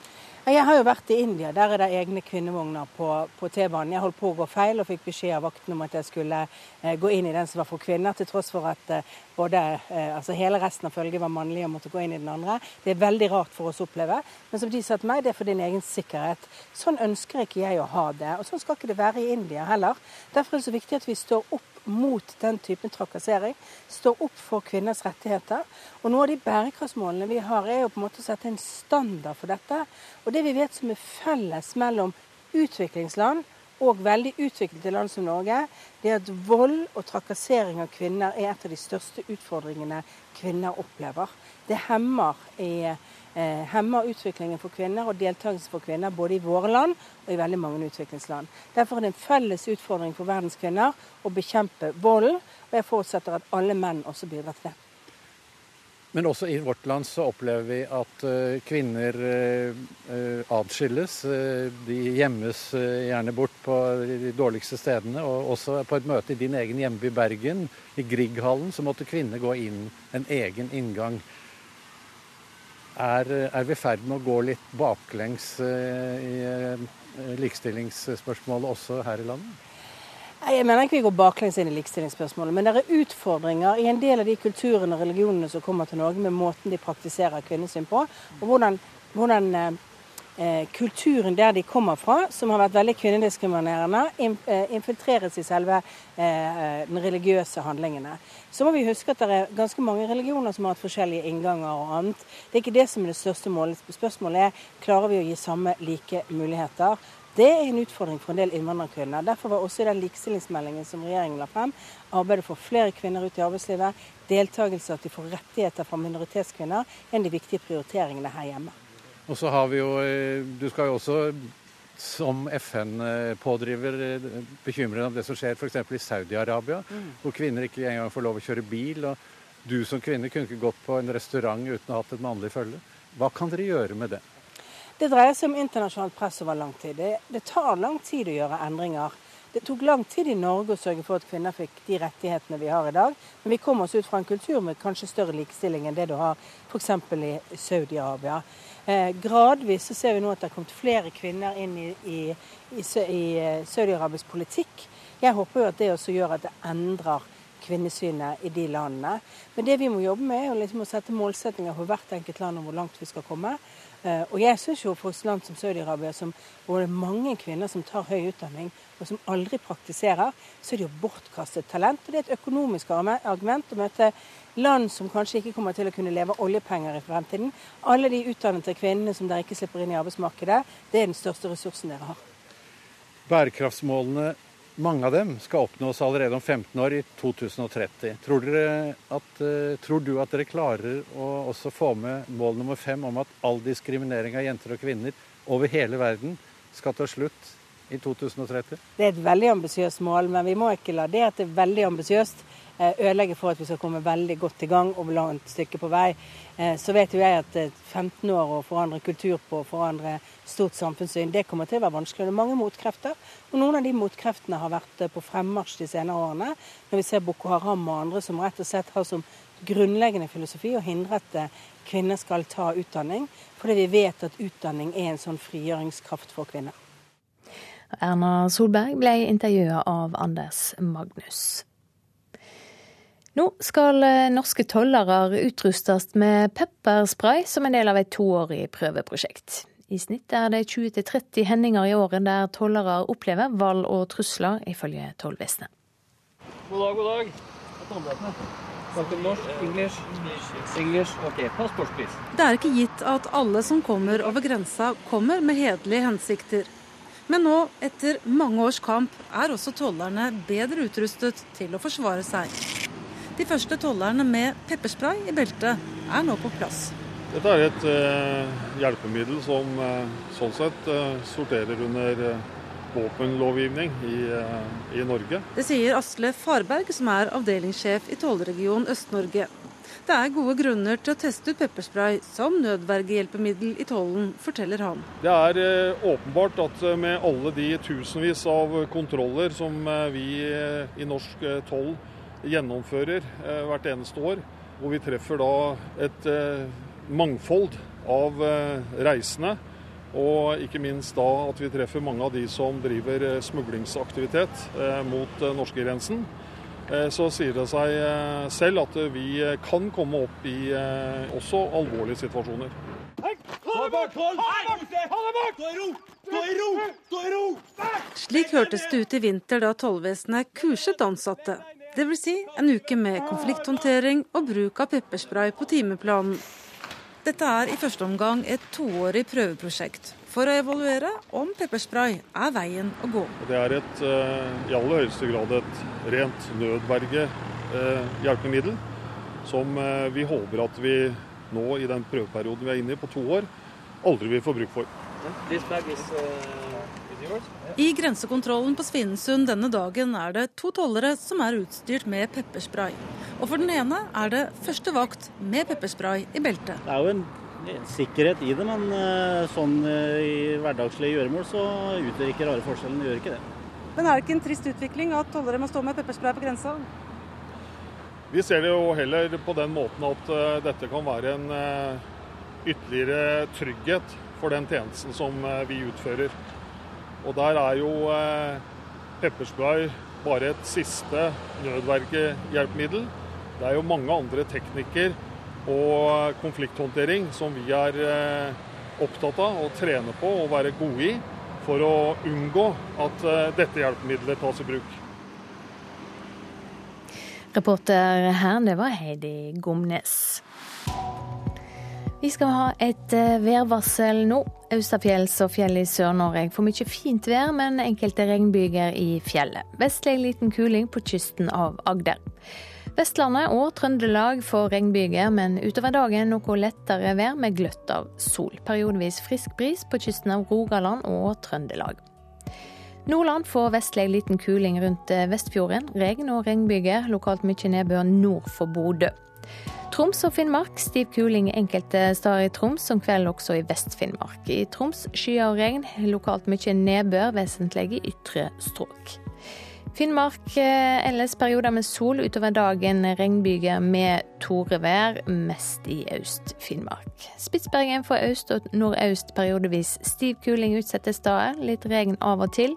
Jeg har jo vært i India. Der er det egne kvinnevogner på, på T-banen. Jeg holdt på å gå feil og fikk beskjed av vakten om at jeg skulle eh, gå inn i den som var for kvinner, til tross for at eh, både, eh, altså hele resten av følget var mannlige og måtte gå inn i den andre. Det er veldig rart for oss å oppleve. Men som de sa til meg, det er for din egen sikkerhet. Sånn ønsker ikke jeg å ha det. Og sånn skal ikke det være i India heller. Derfor er det så viktig at vi står opp mot den typen trakassering. Står opp for kvinners rettigheter. Og noe av de bærekraftsmålene vi har, er jo på en måte å sette en standard for dette. Og det vi vet som er felles mellom utviklingsland og veldig utviklede land som Norge, det er at vold og trakassering av kvinner er et av de største utfordringene kvinner opplever. Det hemmer i hemmer utviklingen for kvinner og deltakelse for kvinner både i våre land og i veldig mange utviklingsland. Derfor er det en felles utfordring for verdens kvinner å bekjempe volden, og jeg forutsetter at alle menn også bidrar til det. Men også i vårt land så opplever vi at uh, kvinner adskilles. Uh, de gjemmes gjerne bort på de dårligste stedene. Og også på et møte i din egen hjemby Bergen, i Grieghallen, så måtte kvinner gå inn en egen inngang. Er, er vi i ferd med å gå litt baklengs eh, i eh, likestillingsspørsmålet også her i landet? Jeg mener ikke vi går baklengs inn i likestillingsspørsmålet, men det er utfordringer i en del av de kulturene og religionene som kommer til Norge, med måten de praktiserer kvinnesyn på, og hvordan, hvordan eh, kulturen der de kommer fra, som har vært veldig kvinnediskriminerende, eh, infiltreres i selve eh, den religiøse handlingene. Så må vi huske at det er ganske mange religioner som har hatt forskjellige innganger og annet. Det er ikke det som er det største målet. Spørsmålet er klarer vi å gi samme like muligheter. Det er en utfordring for en del innvandrerkvinner. Derfor var også i den likestillingsmeldingen som regjeringen la frem, arbeidet for flere kvinner ut i arbeidslivet, deltakelse, at de får rettigheter fra minoritetskvinner, en av de viktige prioriteringene her hjemme. Og så har vi jo eh, Du skal jo også som FN-pådriver bekymret om det som skjer f.eks. i Saudi-Arabia, mm. hvor kvinner ikke engang får lov å kjøre bil. og Du som kvinne kunne ikke gått på en restaurant uten å ha hatt et mannlig følge. Hva kan dere gjøre med det? Det dreier seg om internasjonalt press over lang tid. Det, det tar lang tid å gjøre endringer. Det tok lang tid i Norge å sørge for at kvinner fikk de rettighetene vi har i dag. Men vi kommer oss ut fra en kultur med kanskje større likestilling enn det du har f.eks. i Saudi-Arabia. Eh, gradvis så ser vi nå at det har kommet flere kvinner inn i, i, i, i eh, Saudi-Arabisk politikk. Jeg håper jo at det også gjør at det endrer kvinnesynet i de landene. Men det vi må jobbe med, er liksom å sette målsettinger for hvert enkelt land om hvor langt vi skal komme. Eh, og jeg syns jo for et land som Saudi-Arabia, hvor det er mange kvinner som tar høy utdanning, og som aldri praktiserer, så er det jo bortkastet talent. Og det er et økonomisk argument å møte land som kanskje ikke kommer til å kunne leve av oljepenger i fremtiden. Alle de utdannede kvinnene som dere ikke slipper inn i arbeidsmarkedet, det er den største ressursen dere har. Bærekraftsmålene mange av dem skal oppnås allerede om 15 år, i 2030. Tror, at, eh, tror, du at dere klarer å også få med mål nummer fem om at all diskriminering av jenter og kvinner over hele verden skal ta slutt i 2030? Det er et veldig ambisiøst mål, men vi må ikke la det at det er veldig ambisiøst ødelegge for at vi skal komme veldig godt i gang og langt stykke på vei. Eh, så vet jo jeg at 15 år å forandre kultur på, forandre stort samfunnssyn, det kommer til å være vanskelig. Det er mange motkrefter. Og noen av de motkreftene har vært eh, på fremmarsj de senere årene. Når vi ser Boko Haram og andre som rett og slett har som grunnleggende filosofi å hindre at kvinner skal ta utdanning. Fordi vi vet at utdanning er en sånn frigjøringskraft for kvinner. Erna Solberg ble intervjua av Anders Magnus. Nå skal eh, norske tollere utrustes med pepperspray som en del av et toårig prøveprosjekt. I snitt er det 20-30 hendinger i året der tollere opplever vold og trusler, ifølge tollvesenet. God dag, god dag. Snakker norsk, engelsk, engelsk. Ok, passport, please. Det er ikke gitt at alle som kommer over grensa, kommer med hederlige hensikter. Men nå, etter mange års kamp, er også tollerne bedre utrustet til å forsvare seg. De første tollerne med pepperspray i beltet er nå på plass. Dette er et uh, hjelpemiddel som uh, sånn sett uh, sorterer under våpenlovgivning i, i, Norge. Det sier Asle Farberg, som er avdelingssjef i tollregion Øst-Norge. Det er gode grunner til å teste ut pepperspray som nødvergehjelpemiddel i tollen, forteller han. Det er åpenbart at med alle de tusenvis av kontroller som vi i norsk toll gjennomfører eh, hvert eneste år. Hvor vi treffer da et eh, mangfold av eh, reisende. Og ikke minst da at vi treffer mange av de som driver smuglingsaktivitet mot norskegrensen. Så sier det seg selv at vi kan komme opp i også alvorlige situasjoner. Slik hørtes det ut i vinter da tollvesenet kurset ansatte. Dvs. Si en uke med konflikthåndtering og bruk av pepperspray på timeplanen. Dette er i første omgang et toårig prøveprosjekt for å evaluere om pepperspray er veien å gå. Det er et, eh, i aller høyeste grad et rent nødvergehjelpemiddel eh, som eh, vi håper at vi nå i den prøveperioden vi er inne i på to år, aldri vil få bruk for. This bag is, uh i grensekontrollen på Svinesund denne dagen er det to tollere som er utstyrt med pepperspray. Og for den ene er det første vakt med pepperspray i beltet. Det er jo en sikkerhet i det, men eh, sånn eh, i hverdagslige gjøremål så utgjør ikke rare forskjellen. Gjør ikke det. Men er det ikke en trist utvikling at tollere må stå med pepperspray på grensa? Vi ser det jo heller på den måten at uh, dette kan være en ytterligere trygghet for den tjenesten som vi utfører. Og der er jo eh, pepperspray bare et siste nødvergehjelpemiddel. Det er jo mange andre teknikker og konflikthåndtering som vi er eh, opptatt av å trene på og være gode i for å unngå at eh, dette hjelpemiddelet tas i bruk. Reporter her, det var Heidi Gomnes. Vi skal ha et eh, værvarsel nå. Austafjells og fjell i Sør-Norge får mye fint vær, men enkelte regnbyger i fjellet. Vestlig liten kuling på kysten av Agder. Vestlandet og Trøndelag får regnbyger, men utover dagen noe lettere vær med gløtt av sol. Periodevis frisk bris på kysten av Rogaland og Trøndelag. Nordland får vestlig liten kuling rundt Vestfjorden. Regn og regnbyger, lokalt mye nedbør nord for Bodø. Troms og Finnmark stiv kuling enkelte steder i Troms, som kveld også i Vest-Finnmark. I Troms skyer og regn, lokalt mye nedbør, vesentlig i ytre strøk. Finnmark eh, ellers perioder med sol utover dagen, regnbyger med torevær, mest i Øst-Finnmark. Spitsbergen får øst og nordøst periodevis stiv kuling utsatte steder, litt regn av og til,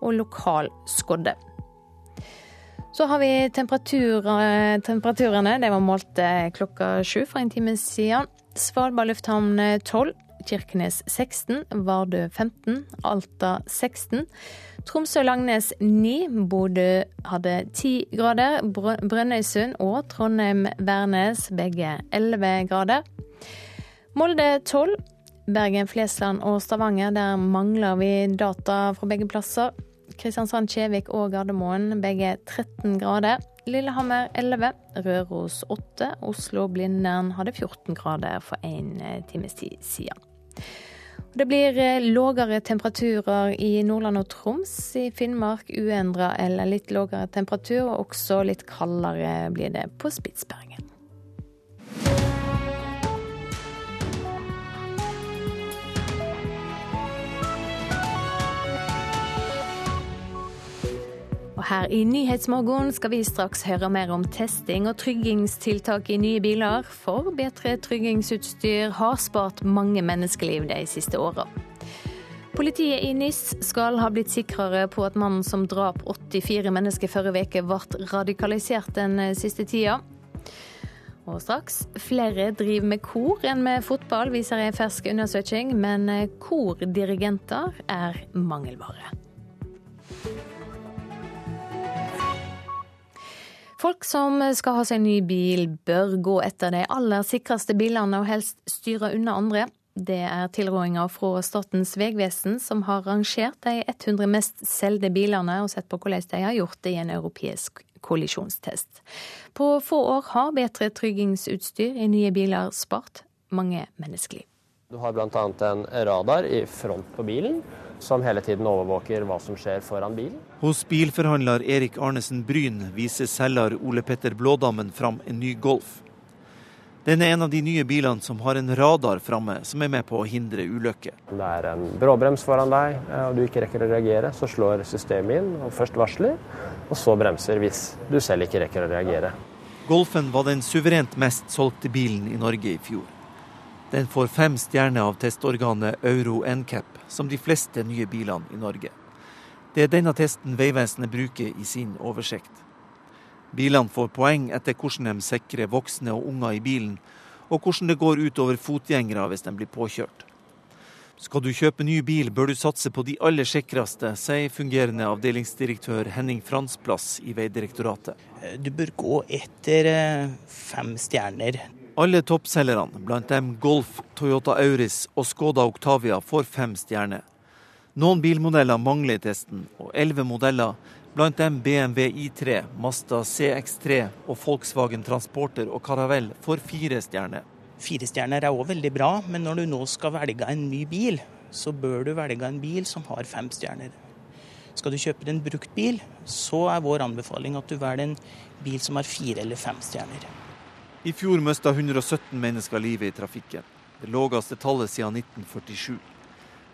og lokal skodde. Så har vi temperatur, temperaturene. Det var målt eh, klokka sju for en time siden. Svalbard lufthavn 12, Kirkenes 16, Vardø 15, Alta 16. Tromsø-Langnes 9, Bodø hadde 10 grader. Brønnøysund og Trondheim-Værnes begge 11 grader. Molde 12. Bergen-Flesland og Stavanger, der mangler vi data fra begge plasser. Kristiansand, Kjevik og Gardermoen begge 13 grader. Lillehammer 11, Røros 8, Oslo-Blindern hadde 14 grader for en times tid siden. Det blir eh, lågere temperaturer i Nordland og Troms. I Finnmark uendra eller litt lågere temperatur, og også litt kaldere blir det på Spitsbergen. Her i Nyhetsmorgen skal vi straks høre mer om testing og tryggingstiltak i nye biler, for bedre tryggingsutstyr har spart mange menneskeliv de siste åra. Politiet i NIS skal ha blitt sikrere på at mannen som drap 84 mennesker forrige uke, ble radikalisert den siste tida. Og straks flere driver med kor enn med fotball, viser en fersk undersøking, men kordirigenter er mangelvare. Folk som skal ha seg ny bil, bør gå etter de aller sikreste bilene og helst styre unna andre. Det er tilrådinga fra Statens vegvesen, som har rangert de 100 mest solgte bilene og sett på hvordan de har gjort det i en europeisk kollisjonstest. På få år har bedre tryggingsutstyr i nye biler spart mange menneskeliv. Du har bl.a. en radar i front på bilen som hele tiden overvåker hva som skjer foran bilen. Hos bilforhandler Erik Arnesen Bryn viser selger Ole Petter Blådammen fram en ny Golf. Den er en av de nye bilene som har en radar framme, som er med på å hindre ulykker. Det er en bråbrems foran deg, og du ikke rekker å reagere, så slår systemet inn og først varsler, og så bremser hvis du selv ikke rekker å reagere. Golfen var den suverent mest solgte bilen i Norge i fjor. Den får fem stjerner av testorganet Euro NCAP, som de fleste nye bilene i Norge. Det er denne testen Vegvesenet bruker i sin oversikt. Bilene får poeng etter hvordan de sikrer voksne og unger i bilen, og hvordan det går ut over fotgjengere hvis de blir påkjørt. Skal du kjøpe ny bil, bør du satse på de aller sikreste, sier fungerende avdelingsdirektør Henning Fransplass i Vegdirektoratet. Du bør gå etter eh, fem stjerner. Alle toppselgerne, blant dem Golf, Toyota Auris og Skoda Octavia, får fem stjerner. Noen bilmodeller mangler i testen, og elleve modeller, blant dem BMW I3, Mazda CX3 og Volkswagen Transporter og Caravelle, får fire stjerner. Fire stjerner er òg veldig bra, men når du nå skal velge en ny bil, så bør du velge en bil som har fem stjerner. Skal du kjøpe en brukt bil, så er vår anbefaling at du velger en bil som har fire eller fem stjerner. I fjor mista 117 mennesker livet i trafikken. Det laveste tallet siden 1947.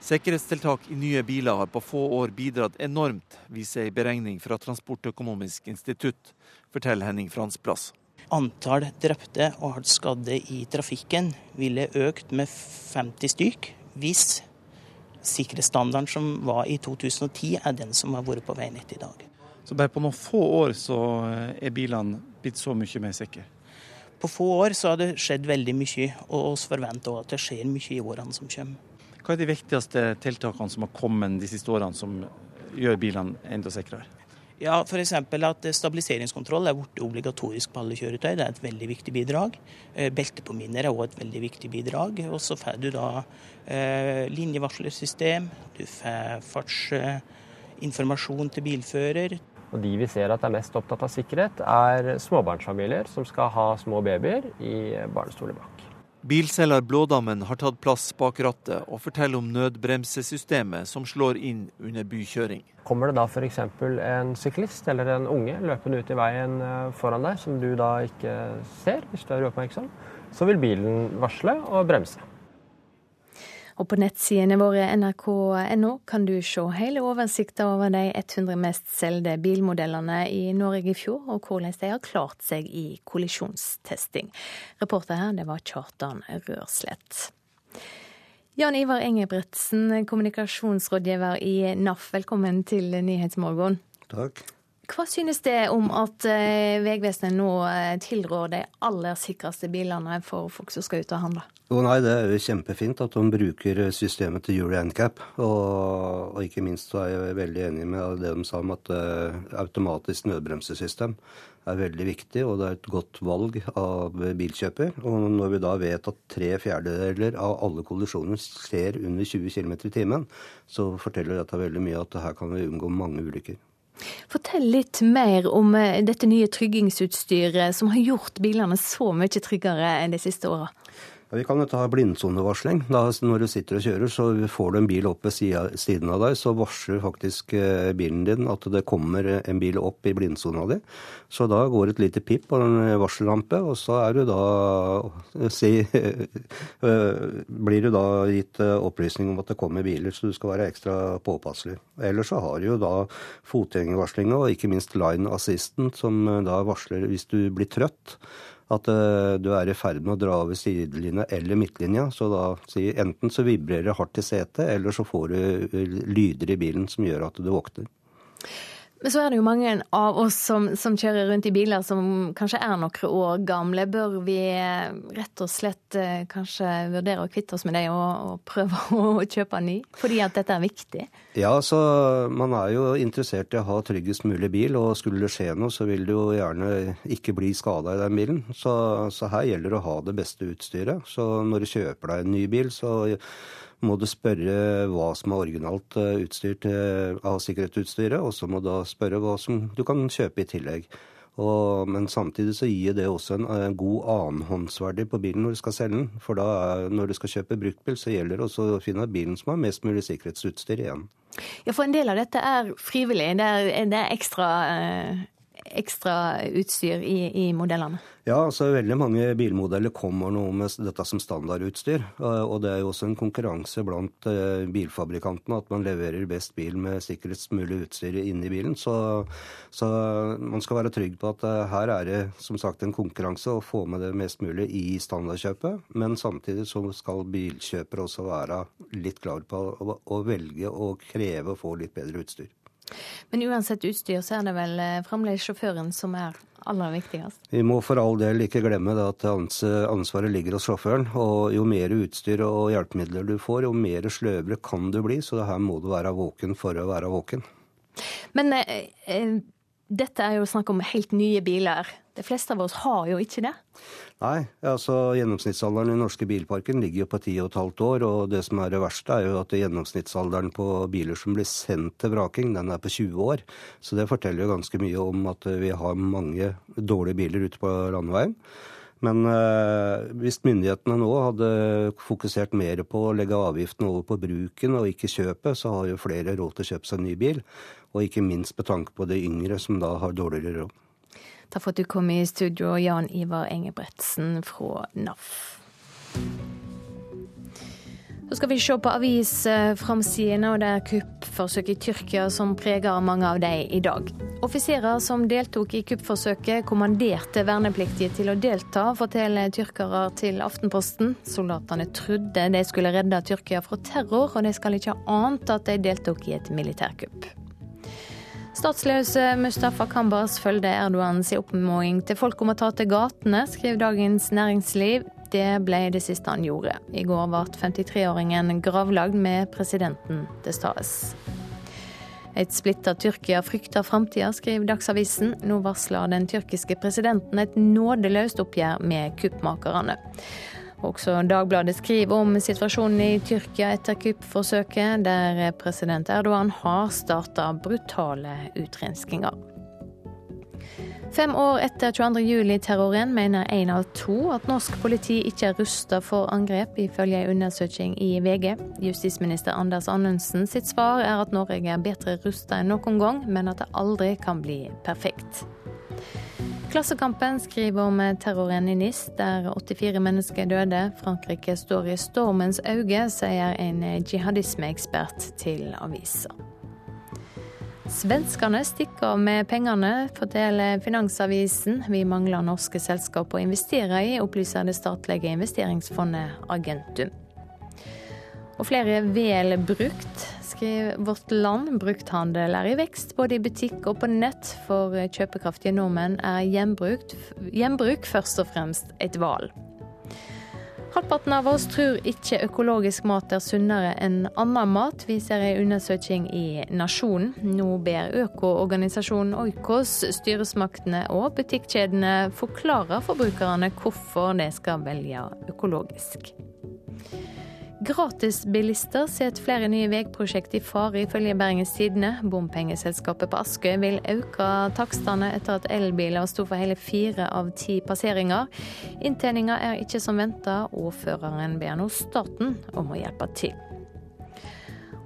Sikkerhetstiltak i nye biler har på få år bidratt enormt, viser ei beregning fra Transportøkonomisk institutt, forteller Henning Fransplass. Antall drepte og hardt skadde i trafikken ville økt med 50 stykk hvis sikkerhetsstandarden som var i 2010, er den som har vært på veinettet i dag. Så bare på noen få år så er bilene blitt så mye mer sikre? På få år så har det skjedd veldig mye, og vi forventer også at det skjer mye i årene som kommer. Hva er de viktigste tiltakene som har kommet de siste årene som gjør bilene enda sikrere? Ja, F.eks. at stabiliseringskontroll er blitt obligatorisk på alle kjøretøy. Det er et veldig viktig bidrag. Eh, beltepåminner er òg et veldig viktig bidrag. Og så får du da eh, linjevarslersystem, du får fartsinformasjon til bilfører. Og de vi ser at er mest opptatt av sikkerhet, er småbarnsfamilier som skal ha små babyer i barnestoler bak. Bilselger Blådammen har tatt plass bak rattet og forteller om nødbremsesystemet som slår inn under bykjøring. Kommer det da f.eks. en syklist eller en unge løpende ut i veien eh, foran deg, som du da ikke ser hvis du er uoppmerksom, så vil bilen varsle og bremse. Og på nettsidene våre nrk.no kan du se hele oversikten over de 100 mest solgte bilmodellene i Norge i fjor, og hvordan de har klart seg i kollisjonstesting. Reporter her, det var Kjartan Rørslett. Jan Ivar Engebretsen, kommunikasjonsrådgiver i NAF, velkommen til Nyhetsmorgen. Takk. Hva synes det om at eh, Vegvesenet nå eh, tilrår de aller sikreste bilene for folk som skal ut og handle? Oh, nei, Det er jo kjempefint at de bruker systemet til Euro NCAP. Og, og, ikke minst så er jeg veldig enig med det de sa om at uh, automatisk nødbremsesystem er veldig viktig, og det er et godt valg av bilkjøper. Og når vi da vet at tre fjerdedeler av alle kollisjoner skjer under 20 km i timen, så forteller dette veldig mye at her kan vi unngå mange ulykker. Fortell litt mer om eh, dette nye tryggingsutstyret som har gjort bilene så mye tryggere enn de siste åra. Ja, vi kan jo ta blindsonevarsling. Når du sitter og kjører, så får du en bil opp ved siden av deg, så varsler faktisk eh, bilen din at det kommer en bil opp i blindsona di. Så da går et lite pip på en varsellampe, og så er du da si, blir du da gitt eh, opplysning om at det kommer biler, så du skal være ekstra påpasselig. Ellers så har du jo da fotgjengervarslinga og ikke minst line assistant, som eh, da varsler hvis du blir trøtt at uh, du er i ferd med å dra over sidelinja eller midtlinja. Så da sier enten så vibrerer det hardt i setet, eller så får du eh, lyder i bilen som gjør at du våkner. Men så er det jo mange av oss som, som, kjører rundt i biler som kanskje er noen år gamle. Bør vi eh, rett og slett kanskje vurdere å kvitte oss med det og, og prøve å kjøpe ny? Fordi at dette er viktig? Ja, så man er jo interessert i å ha tryggest mulig bil. Og skulle det skje noe, så vil du jo gjerne ikke bli skada i den bilen. Så, så her gjelder det å ha det beste utstyret. Så når du kjøper deg en ny bil, så må du spørre hva som er originalt utstyrt av sikkerhetsutstyret, og så må du spørre hva som du kan kjøpe i tillegg. Og, men samtidig så gir det også en, en god annenhåndsverdi på bilen når du skal selge den. For da er, når du skal kjøpe bruktbil, så gjelder det også å finne bilen som har mest mulig sikkerhetsutstyr igjen. Ja, for en del av dette er frivillig. Det er, det er ekstra eh, ekstra utstyr i, i, modellene? Ja, altså veldig mange bilmodeller kommer nå med dette som standardutstyr. Og det er jo også en konkurranse blant eh, bilfabrikantene at man leverer best bil med sikrest mulig utstyr inni bilen. Så, så, man skal være trygg på at eh, her er det som sagt en konkurranse å få med det mest mulig i standardkjøpet. Men samtidig så skal bilkjøpere også være litt klar på å, å velge og kreve å få litt bedre utstyr. Men uansett utstyr, så er det vel eh, fremdeles sjåføren som er aller viktigst? Vi må for all del ikke glemme at ansvaret ligger hos sjåføren. Og jo mer utstyr og hjelpemidler du får, jo mer sløvere kan du bli. Så her må du være våken for å være våken. Men eh, eh dette er jo snakk om helt nye biler. De fleste av oss har jo ikke det. Nei, altså gjennomsnittsalderen i den norske bilparken ligger jo på ti og et halvt år. Og det som er det verste, er jo at gjennomsnittsalderen på biler som blir sendt til vraking, den er på 20 år. Så det forteller jo ganske mye om at vi har mange dårlige biler ute på landeveien. Men øh, hvis myndighetene nå hadde fokusert mer på å legge avgiften over på bruken og ikke kjøpet, så har jo flere råd til å kjøpe seg en ny bil. Og ikke minst med tanke på de yngre som da har dårligere råd. Takk for at du kom i studio, Jan Ivar Engebretsen fra NAF. Så skal vi se på avisframsidene, og det er kuppforsøk i Tyrkia som preger mange av dem i dag. Offiserer som deltok i kuppforsøket, kommanderte vernepliktige til å delta, forteller tyrkere til Aftenposten. Soldatene trodde de skulle redde Tyrkia fra terror, og de skal ikke ha ant at de deltok i et militærkupp. Statsløse Mustafa Kambas følger Erdogans oppfordring til folk om å ta til gatene, skriver Dagens Næringsliv. Det ble det siste han gjorde. I går ble 53-åringen gravlagd med presidenten til stades. Et splitta Tyrkia frykter framtida, skriver Dagsavisen. Nå varsler den tyrkiske presidenten et nådeløst oppgjør med kuppmakerne. Også Dagbladet skriver om situasjonen i Tyrkia etter kuppforsøket, der president Erdogan har starta brutale utrenskinger. Fem år etter 22.07-terroren mener én av to at norsk politi ikke er rusta for angrep, ifølge en undersøking i VG. Justisminister Anders Anundsen sitt svar er at Norge er bedre rusta enn noen gang, men at det aldri kan bli perfekt. Klassekampen skriver om terroren i NIS, der 84 mennesker døde. Frankrike står i stormens øye, sier en jihadismeekspert til avisa. Svenskene stikker av med pengene, forteller Finansavisen. Vi mangler norske selskap å investere i, opplyser det statlige investeringsfondet Agentum. Og flere vel brukt, skriver Vårt Land. Brukthandel er i vekst, både i butikk og på nett. For kjøpekraftige nordmenn er gjenbruk først og fremst et valg. Halvparten av oss tror ikke økologisk mat er sunnere enn annen mat, viser en undersøking i Nasjonen. Nå ber økoorganisasjonen Oikos styresmaktene og butikkjedene forklare forbrukerne hvorfor de skal velge økologisk. Gratisbilister setter flere nye veiprosjekt i fare, ifølge Bergens Tidende. Bompengeselskapet på Askøy vil øke takstene etter at elbiler sto for hele fire av ti passeringer. Inntjeninga er ikke som venta, og føreren ber nå staten om å hjelpe til.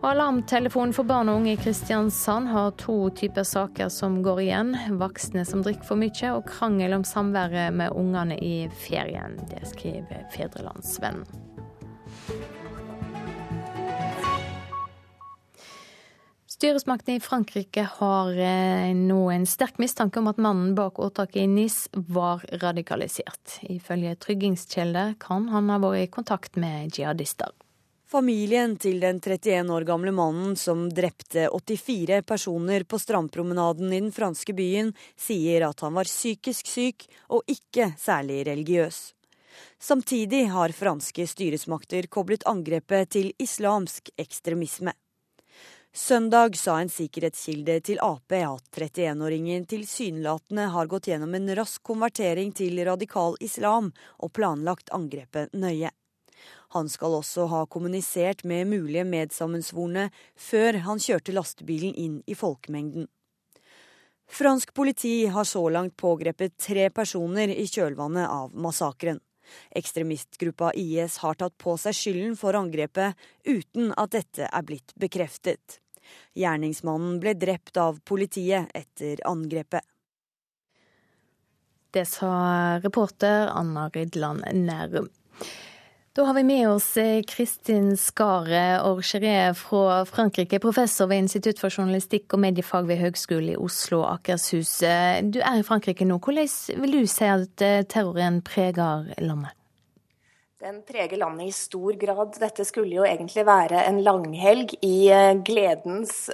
Og Alarmtelefonen for barn og unge i Kristiansand har to typer saker som går igjen. Voksne som drikker for mye, og krangel om samværet med ungene i ferien. Det skriver Fedrelandsvennen. Styresmaktene i Frankrike har eh, nå en sterk mistanke om at mannen bak åtaket i Nis var radikalisert. Ifølge tryggingskilder kan han ha vært i kontakt med jihadister. Familien til den 31 år gamle mannen som drepte 84 personer på strandpromenaden i den franske byen, sier at han var psykisk syk og ikke særlig religiøs. Samtidig har franske styresmakter koblet angrepet til islamsk ekstremisme. Søndag sa en sikkerhetskilde til Ap at 31-åringen tilsynelatende har gått gjennom en rask konvertering til radikal islam og planlagt angrepet nøye. Han skal også ha kommunisert med mulige medsammensvorne før han kjørte lastebilen inn i folkemengden. Fransk politi har så langt pågrepet tre personer i kjølvannet av massakren. Ekstremistgruppa IS har tatt på seg skylden for angrepet, uten at dette er blitt bekreftet. Gjerningsmannen ble drept av politiet etter angrepet. Det sa reporter Anna Rydland Nærum. Da har vi med oss eh, Kristin Skare Orgeré fra Frankrike, professor ved Institutt for journalistikk og mediefag ved Høgskolen i Oslo og Akershus. Du er i Frankrike nå. Hvordan vil du si at eh, terroren preger landet? Den preger landet i stor grad. Dette skulle jo egentlig være en langhelg i eh, gledens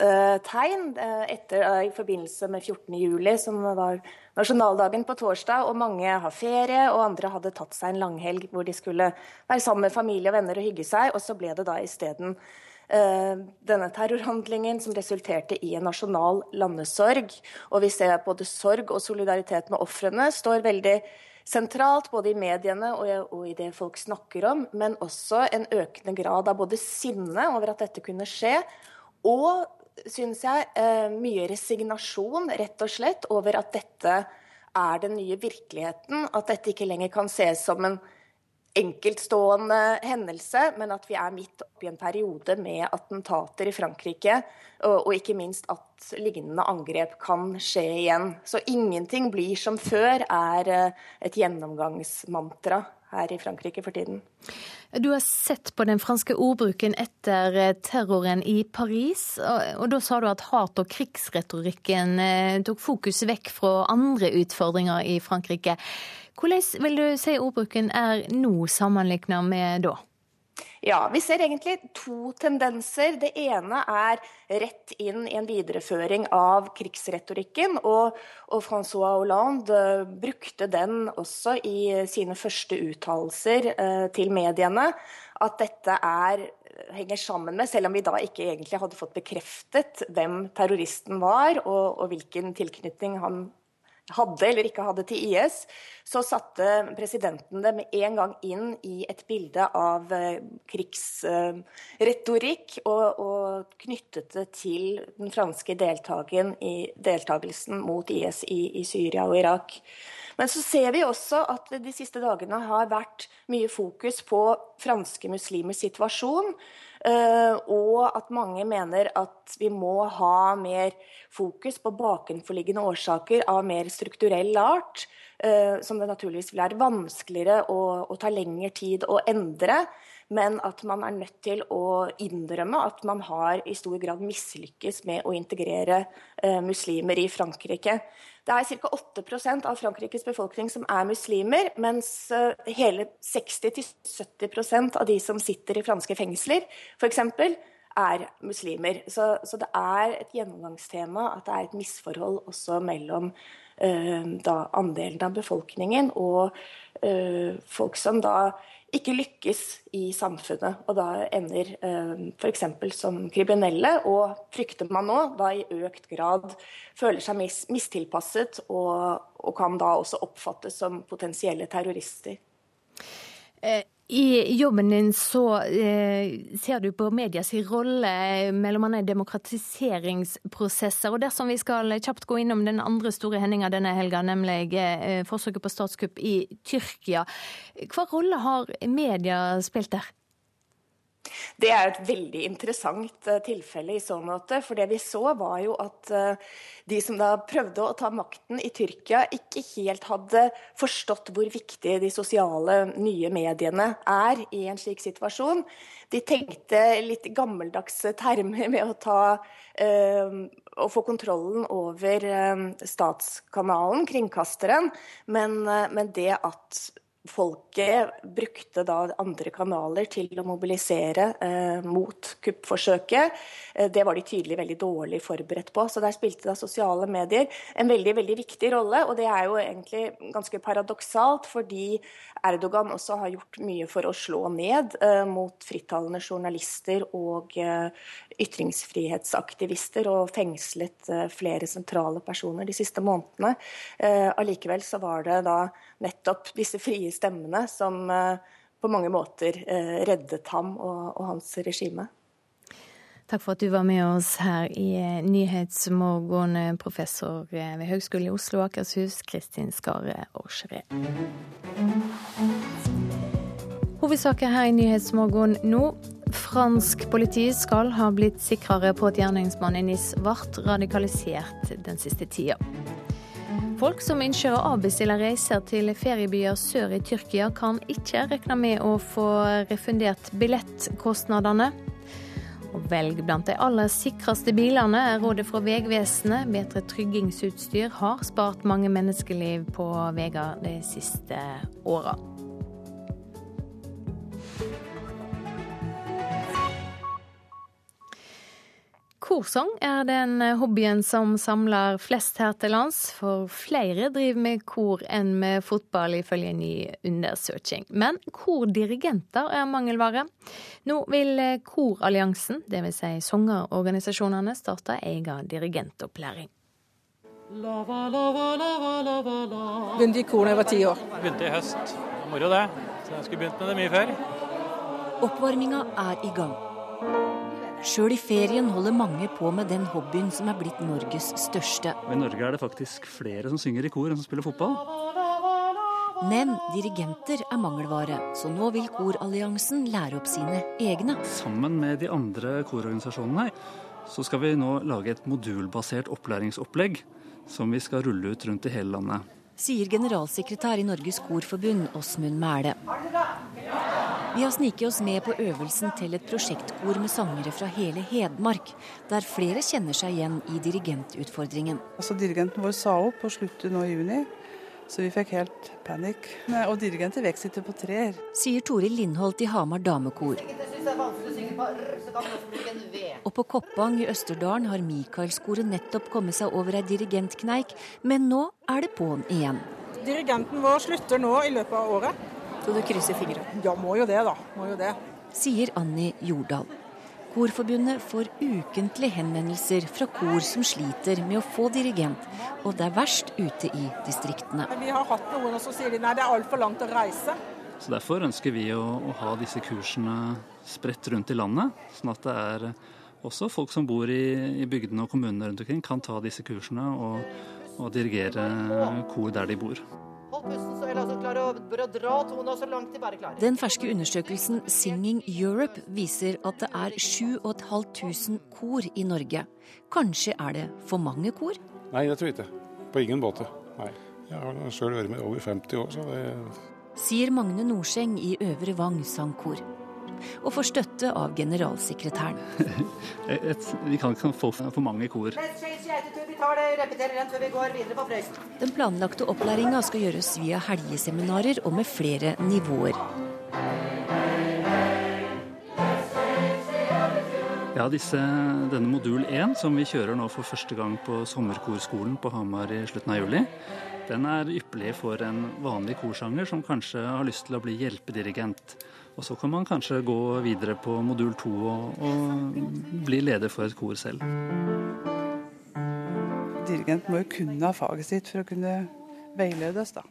tegn etter, i forbindelse med 14.07, som var nasjonaldagen på torsdag. Og mange har ferie, og andre hadde tatt seg en langhelg hvor de skulle være sammen med familie og venner og hygge seg. Og så ble det da isteden denne terrorhandlingen som resulterte i en nasjonal landesorg. Og vi ser at både sorg og solidaritet med ofrene står veldig sentralt, både i mediene og i det folk snakker om, men også en økende grad av både sinne over at dette kunne skje, og syns jeg eh, mye resignasjon, rett og slett, over at dette er den nye virkeligheten. At dette ikke lenger kan ses som en enkeltstående hendelse, men at vi er midt oppi en periode med attentater i Frankrike, og, og, ikke minst at lignende angrep kan skje igjen. Så ingenting blir som før, er eh, et gjennomgangsmantra her i Frankrike for tiden. Du har sett på den franske ordbruken etter eh, terroren i Paris, og, og da sa du at hat- og krigsretorikken eh, tok fokus vekk fra andre utfordringer i Frankrike. Hvordan vil du si ordbruken er nå sammenlignet med da? Ja, Vi ser egentlig to tendenser. Det ene er rett inn i en videreføring av krigsretorikken. Og, og Francois Hollande brukte den også i sine første uttalelser eh, til mediene. At dette er, henger sammen med, selv om vi da ikke egentlig hadde fått bekreftet hvem terroristen var, og, og hvilken tilknytning han hadde eller ikke hadde til IS, så satte presidenten det med en gang inn i et bilde av eh, krigsretorikk, og, og, knyttet det til den franske deltakelsen mot IS i, i Syria og Irak. Men så ser vi også at de siste dagene har vært mye fokus på franske muslimers situasjon. Eh, og at mange mener at vi må ha mer fokus på bakenforliggende årsaker av mer strukturell art, eh, som det naturligvis vil være vanskeligere å, ta lengre tid å endre. Men at man er nødt til å innrømme at man har i stor grad mislykkes med å integrere eh, muslimer i Frankrike. Det er ca. 8% av Frankrikes befolkning som er muslimer, mens eh, hele 60-70% av de som sitter i franske fengsler, f.eks., er muslimer. Så, så, det er et gjennomgangstema at det er et misforhold også mellom uh, da, andelen av befolkningen og uh, folk som da ikke lykkes i samfunnet, og da ender eh, f.eks. som kriminelle. Og frykter man nå da i økt grad føler seg mis mistilpasset, og, og, kan da også oppfattes som potensielle terrorister. Eh, i jobben din så eh, ser du på medias rolle mellom annet demokratiseringsprosesser. Og dersom vi skal kjapt gå innom den andre store hendinga denne helga, nemlig eh, forsøket på statskupp i Tyrkia. Hva rolle har media spilt der? Det er et veldig interessant uh, tilfelle i så måte. For det vi så, var jo at uh, de som da prøvde å ta makten i Tyrkia, ikke helt hadde forstått hvor viktig de sosiale nye mediene er i en slik situasjon. De tenkte litt gammeldagse termer med å ta å få kontrollen over statskanalen, kringkasteren, men, men det at folket brukte da andre kanaler til å mobilisere eh, mot kuppforsøket. Eh, det var de tydelig veldig dårlig forberedt på. Så der spilte da sosiale medier en veldig, veldig viktig rolle. Og det er jo egentlig ganske paradoksalt, fordi Erdogan også har gjort mye for å slå ned eh, mot frittalende journalister og eh, ytringsfrihetsaktivister, og fengslet eh, flere sentrale personer de siste månedene. Allikevel så var det da nettopp disse frie stemmene som på mange måter reddet ham og, og hans regime. Takk for at du var med oss her i eh, Nyhetsmorgen, professor ved Høgskolen i Oslo og Akershus, Kristin Skare Aasre. Hovedsaker her i Nyhetsmorgen nå. Fransk politi skal ha blitt sikrere på at gjerningsmannen i NIS ble radikalisert den siste tida. Folk som ønsker å avbestille reiser til feriebyer sør i Tyrkia, kan ikke regne med å få refundert billettkostnadene. Og velg blant de aller sikreste bilene, er rådet fra Vegvesenet. Bedre tryggingsutstyr har spart mange menneskeliv på veier de siste åra. Korsang er den hobbyen som samler flest her til lands, for flere driver med kor enn med fotball, ifølge en ny undersøking. Men kordirigenter er mangelvare. Nå vil Koralliansen, dvs. Si sangerorganisasjonene, starte egen dirigentopplæring. Begynte i kor da jeg var ti år. Begynte i høst. Moro det. Så jeg skulle begynt med det mye før. Oppvarminga er i gang. Sjøl i ferien holder mange på med den hobbyen som er blitt Norges største. I Norge er det faktisk flere som synger i kor enn som spiller fotball. Men dirigenter er mangelvare, så nå vil Koralliansen lære opp sine egne. Sammen med de andre kororganisasjonene så skal vi nå lage et modulbasert opplæringsopplegg som vi skal rulle ut rundt i hele landet. Sier generalsekretær i Norges Korforbund, Åsmund Mæle. Vi har sniket oss med på øvelsen til et prosjektkor med sangere fra hele Hedmark, der flere kjenner seg igjen i dirigentutfordringen. Altså, dirigenten vår sa opp på slutten nå i juni, så vi fikk helt panikk. Og dirigenter vekst på trær. Sier Toril Lindholt i Hamar damekor. Og på Koppang i Østerdalen har Mikaelskoret nettopp kommet seg over ei dirigentkneik, men nå er det på'n igjen. Dirigenten vår slutter nå i løpet av året. Så du krysser fingre? Ja, må jo det, da. Må jo det. Sier Anni Jordal. Korforbundet får ukentlig henvendelser fra kor som sliter med å få dirigent, og det er verst ute i distriktene. Vi har hatt noen, som sier de nei, det er altfor langt å reise. Så Derfor ønsker vi å, å, ha disse kursene spredt rundt i landet, sånn at det er også folk som bor i, i bygdene og kommunene rundt omkring, kan ta disse kursene og, og dirigere kor der de bor. Hold pusten, så er altså å dra tona så langt de bare klarer. Den ferske undersøkelsen Singing Europe viser at det er 7500 kor i Norge. Kanskje er det for mange kor? Nei, det tror jeg ikke. På ingen måte. Nei. Jeg har sjøl vært med over 50 år, så det Sier Magne Norseng i Øvre Vang sangkor. Og får støtte av generalsekretæren. Et, vi kan ikke få for mange kor. Vi tar det, repeterer den før vi går videre på Frøysen. Den planlagte opplæringa skal gjøres via helgeseminarer og med flere nivåer. Ja, disse, denne modul 1 som vi kjører nå for første gang på sommerkorskolen på Hamar i slutten av juli, den er ypperlig for en vanlig korsanger som kanskje har lyst til å bli hjelpedirigent. Og så kan man kanskje gå videre på modul 2 og, og bli leder for et kor selv. Dirigent må jo kunne ha faget sitt for å kunne veiledes, da.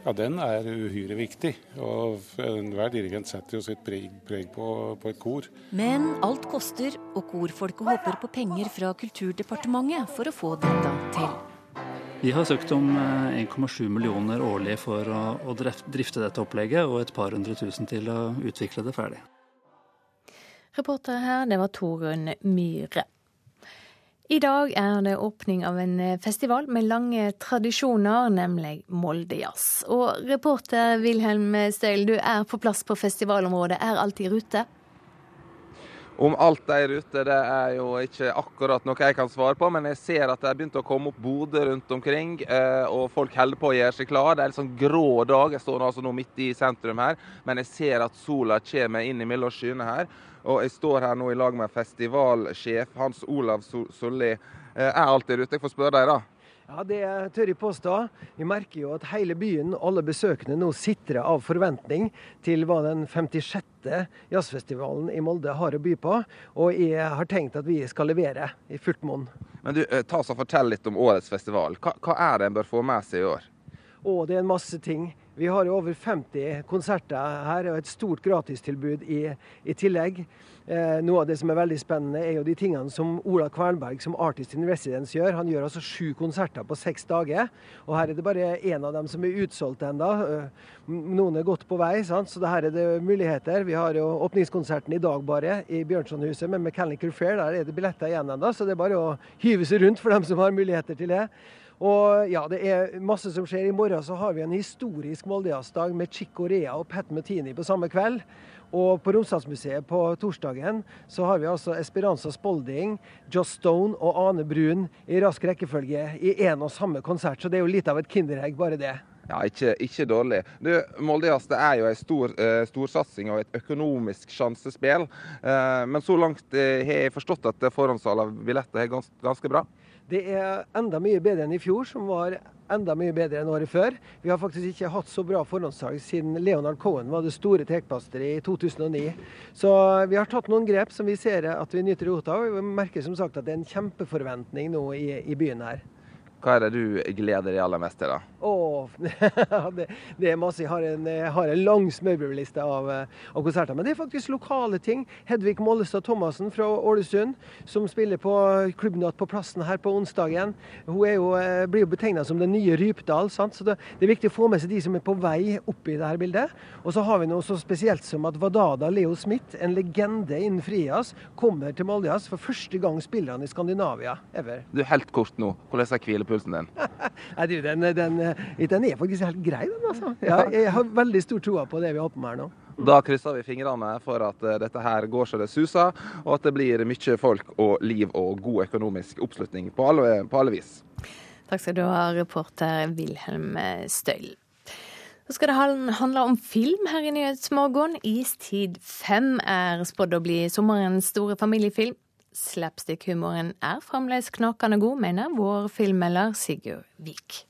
Ja, den er uhyre viktig. Og enhver dirigent setter jo sitt preg, preg på, på, et kor. Men alt koster, og korfolket håper på penger fra Kulturdepartementet for å få dette til. Vi har søkt om 1,7 millioner årlig for å, drifte dette opplegget, og et par hundre tusen til å utvikle det ferdig. Reporter her, det var Torunn Myhre. I dag er det åpning av en festival med lange tradisjoner, nemlig Moldejazz. Og reporter Wilhelm Støyl, du er på plass på festivalområdet. Er alt i rute? Om alt er ute, det er jo ikke akkurat noe jeg kan svare på. Men jeg ser at det er begynt å komme opp boder rundt omkring, og folk holder på å gjøre seg klar. Det er en sånn grå dag. Jeg står altså nå midt i sentrum her, men jeg ser at sola kommer inn mellom skyene her. Og jeg står her nå i lag med festivalsjef Hans Olav Solli. Er alt der ute? Jeg får spørre deg, da. Ja, Det tør jeg påstå. Vi merker jo at hele byen, alle besøkende, nå sitrer av forventning til hva den 56. jazzfestivalen i Molde har å by på. Og jeg har tenkt at vi skal levere i fullt monn. Men du, ta oss og Fortell litt om årets festival. Hva, hva er det en bør få med seg i år? Å, det er en masse ting. Vi har jo over 50 konserter her og et stort gratistilbud i, i tillegg. Eh, noe av det som er veldig spennende, er jo de tingene som Ola Kvernberg som artist in residence gjør. Han gjør altså sju konserter på seks dager. Og her er det bare én av dem som er utsolgt ennå. Noen er godt på vei, sant? så her er det muligheter. Vi har jo åpningskonserten i dag bare i Bjørnsonhuset med Mechanical Fair. Der er det billetter igjen ennå, så det er bare å hyve seg rundt for dem som har muligheter til det. Og ja, det er masse som skjer. I morgen så har vi en historisk Moldejazzddag med Chico Rea og Pat Metini på samme kveld. Og på Romsdalsmuseet på torsdagen så har vi altså Esperanza Spalding, Joss Stone og Ane Brun i rask rekkefølge i én og samme konsert. Så det er jo litt av et kinderegg, bare det. Ja, ikke, ikke dårlig. Du, Moldejazz er jo en stor uh, storsatsing og et økonomisk sjansespill. Uh, men så langt uh, har jeg forstått at forhåndssalg av billetter er gans, ganske bra? Det er enda mye bedre enn i fjor, som var enda mye bedre enn året før. Vi har faktisk ikke hatt så bra forhåndssalg siden Leonard Cohen var det store tekplasteret i 2009. Så vi har tatt noen grep som vi ser at vi nyter godt av. Vi merker som sagt at det er en kjempeforventning nå i, i byen her. Hva er det du gleder deg aller mest til, da? Oh, det, det, er masse. Jeg har en, jeg har en lang smørbrødliste av, av, konserter. Men det er faktisk lokale ting. Hedvig Mollestad Thomassen fra Ålesund, som spiller på Klubbnatt på Plassen her på onsdagen. Hun jo, eh, blir jo betegna som den nye Rypdal. Sant? Så det, det, er viktig å få med seg de som er på vei opp i dette bildet. Og så har vi noe så spesielt som at Vadada Leo Smith, en legende innen frijazz, kommer til Moldejazz. For første gang spiller han i Skandinavia ever. Du, Helt kort nå, hvordan er hvilepulsen din? Nei, du, den, den den er faktisk helt grei, den. altså. Ja, jeg har veldig stor tro på det vi har på med her nå. Da krysser vi fingrene for at eh, dette her går så det suser, og at det blir mye folk og liv og god økonomisk oppslutning på alle, på alle vis. Takk skal du ha, reporter Wilhelm Støyl. Så skal det handle om film her i Nyhetsmorgen. Istid 5 er spådd å bli sommerens store familiefilm. Slapstick-humoren er fremdeles knakende god, mener vår filmmelder Sigurd Vik.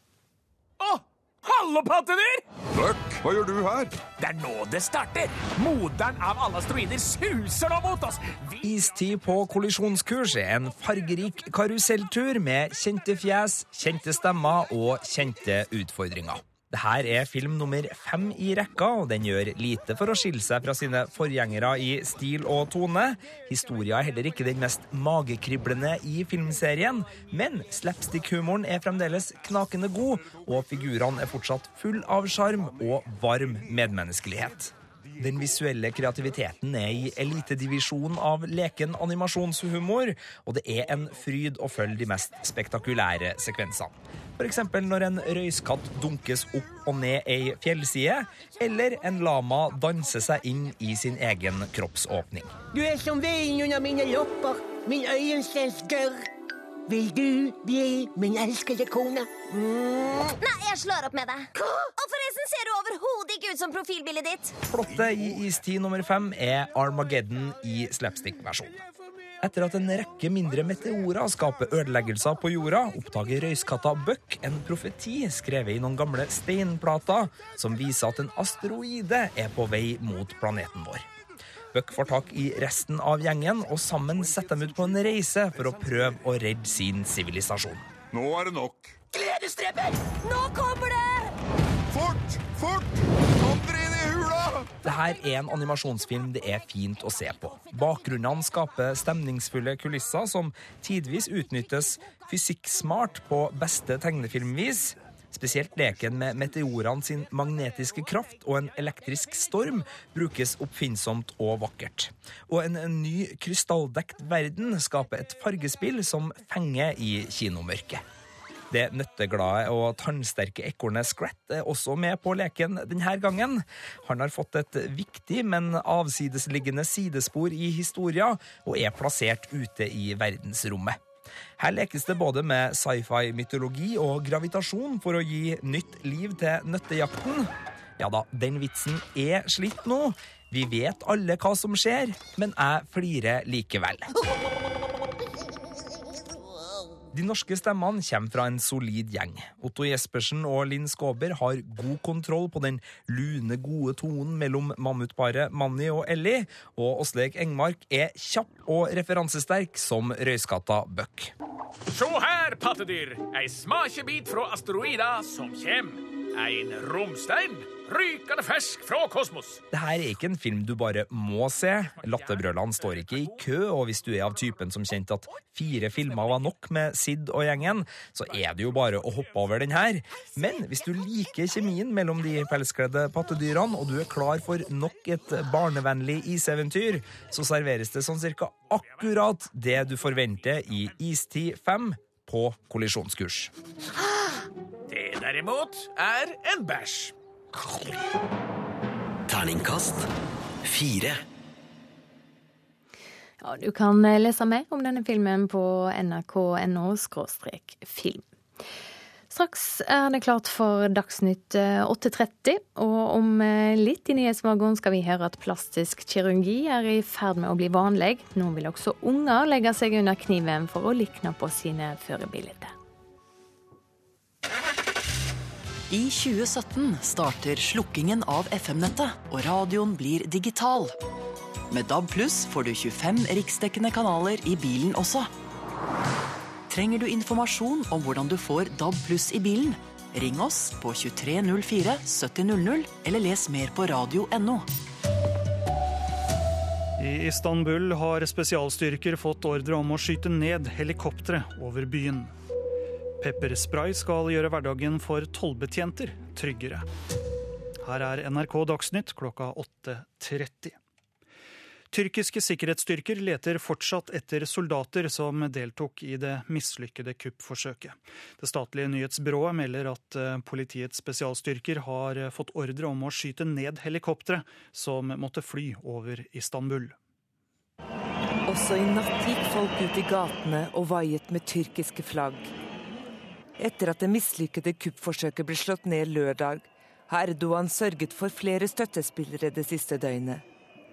Å! Hallo, pattedyr! Buck, hva gjør du her? Det er nå det starter! Moderen av alle asteroider suser nå mot oss! Vi... Istid på kollisjonskurs er en fargerik karuselltur med kjente fjes, kjente stemmer og kjente utfordringer. Dette er film nummer fem i rekka, og den gjør lite for å skille seg fra sine forgjengere i stil og tone. Historia er heller ikke den mest magekriblende i filmserien, men slapstick-humoren er fremdeles knakende god, og figurene er fortsatt full av sjarm og varm medmenneskelighet. Den visuelle kreativiteten er i elitedivisjonen av leken animasjonshumor, og det er en fryd å følge de mest spektakulære sekvensene. F.eks. når en røyskatt dunkes opp og ned ei fjellside, eller en lama danser seg inn i sin egen kroppsåpning. Du er som veien under mine lopper, min øyensteinsgørr. Vil du bli min elskede kone? Mm. Nei, jeg slår opp med deg. Og forresten ser du overhodet ikke ut som profilbildet ditt. Plottet i Istid nummer fem er Armageddon i slapstick-versjon. Etter at en rekke mindre meteorer skaper ødeleggelser på jorda, oppdager røyskatta Buck en profeti skrevet i noen gamle steinplater som viser at en asteroide er på vei mot planeten vår. Buck får tak i resten av gjengen, og sammen setter de ut på en reise for å prøve å redde sin sivilisasjon. Nå er det nok. Gledesdreper! Nå kommer det! Fort! Fort! Kom dere inn i hula! Dette er en animasjonsfilm det er fint å se på. Bakgrunnene skaper stemningsfulle kulisser som tidvis utnyttes fysikksmart på beste tegnefilmvis. Spesielt leken med meteorene sin magnetiske kraft og en elektrisk storm brukes oppfinnsomt og vakkert. Og en, ny krystalldekt verden skaper et fargespill som fenger i kinomørket. Det nøtteglade og tannsterke ekornet Scrat er også med på leken denne gangen. Han har fått et viktig, men avsidesliggende sidespor i historia, og er plassert ute i verdensrommet. Her lekes det både med sci-fi-mytologi og gravitasjon for å gi nytt liv til nøttejakten. Ja da, den vitsen er slitt nå. Vi vet alle hva som skjer, men jeg flirer likevel. De norske stemmene kommer fra en solid gjeng. Otto Jespersen og Linn Skåber har god kontroll på den lune, gode tonen mellom mammutparet Manni og Ellie, og Åsleik Engmark er kjapp og referansesterk som røyskatta Buck. Se her, pattedyr! Ei smakebit fra asteroida som kjem. En romstein rykende fersk fra kosmos. Dette er ikke en film du bare må se. Latterbrølene står ikke i kø, og hvis du er av typen som kjente at fire filmer var nok med Sid og gjengen, så er det jo bare å hoppe over den her. Men hvis du liker kjemien mellom de pelskledde pattedyrene, og du er klar for nok et barnevennlig iseventyr, så serveres det sånn cirka akkurat det du forventer i Istid 5 på kollisjonskurs. Det derimot er en bæsj. Terningkast fire. Ja, du kan eh, lese mer om denne filmen på nrk.no film. Straks er det klart for Dagsnytt 8.30, eh, og om eh, litt i Nyhetsmorgen skal vi høre at plastisk kirurgi er i ferd med å bli vanlig. Nå vil også unger legge seg under kniven for å likne på sine førebilder. I 2017 starter slukkingen av FM-nettet, og radioen blir digital. Med DAB pluss får du 25 riksdekkende kanaler i bilen også. Trenger du informasjon om hvordan du får DAB pluss i bilen? Ring oss på 2304 7000, eller les mer på radio.no. I Istanbul har spesialstyrker fått ordre om å skyte ned helikoptre over byen. Pepperspray skal gjøre hverdagen for tollbetjenter tryggere. Her er NRK Dagsnytt klokka 8.30. Tyrkiske sikkerhetsstyrker leter fortsatt etter soldater som deltok i det mislykkede kuppforsøket. Det statlige nyhetsbyrået melder at eh, politiets spesialstyrker har fått ordre om å skyte ned helikoptre som måtte fly over Istanbul. Også i natt gikk folk ut i gatene og vaiet med tyrkiske flagg. Etter at det mislykkede kuppforsøket ble slått ned lørdag, har Erdogan sørget for flere støttespillere det siste døgnet.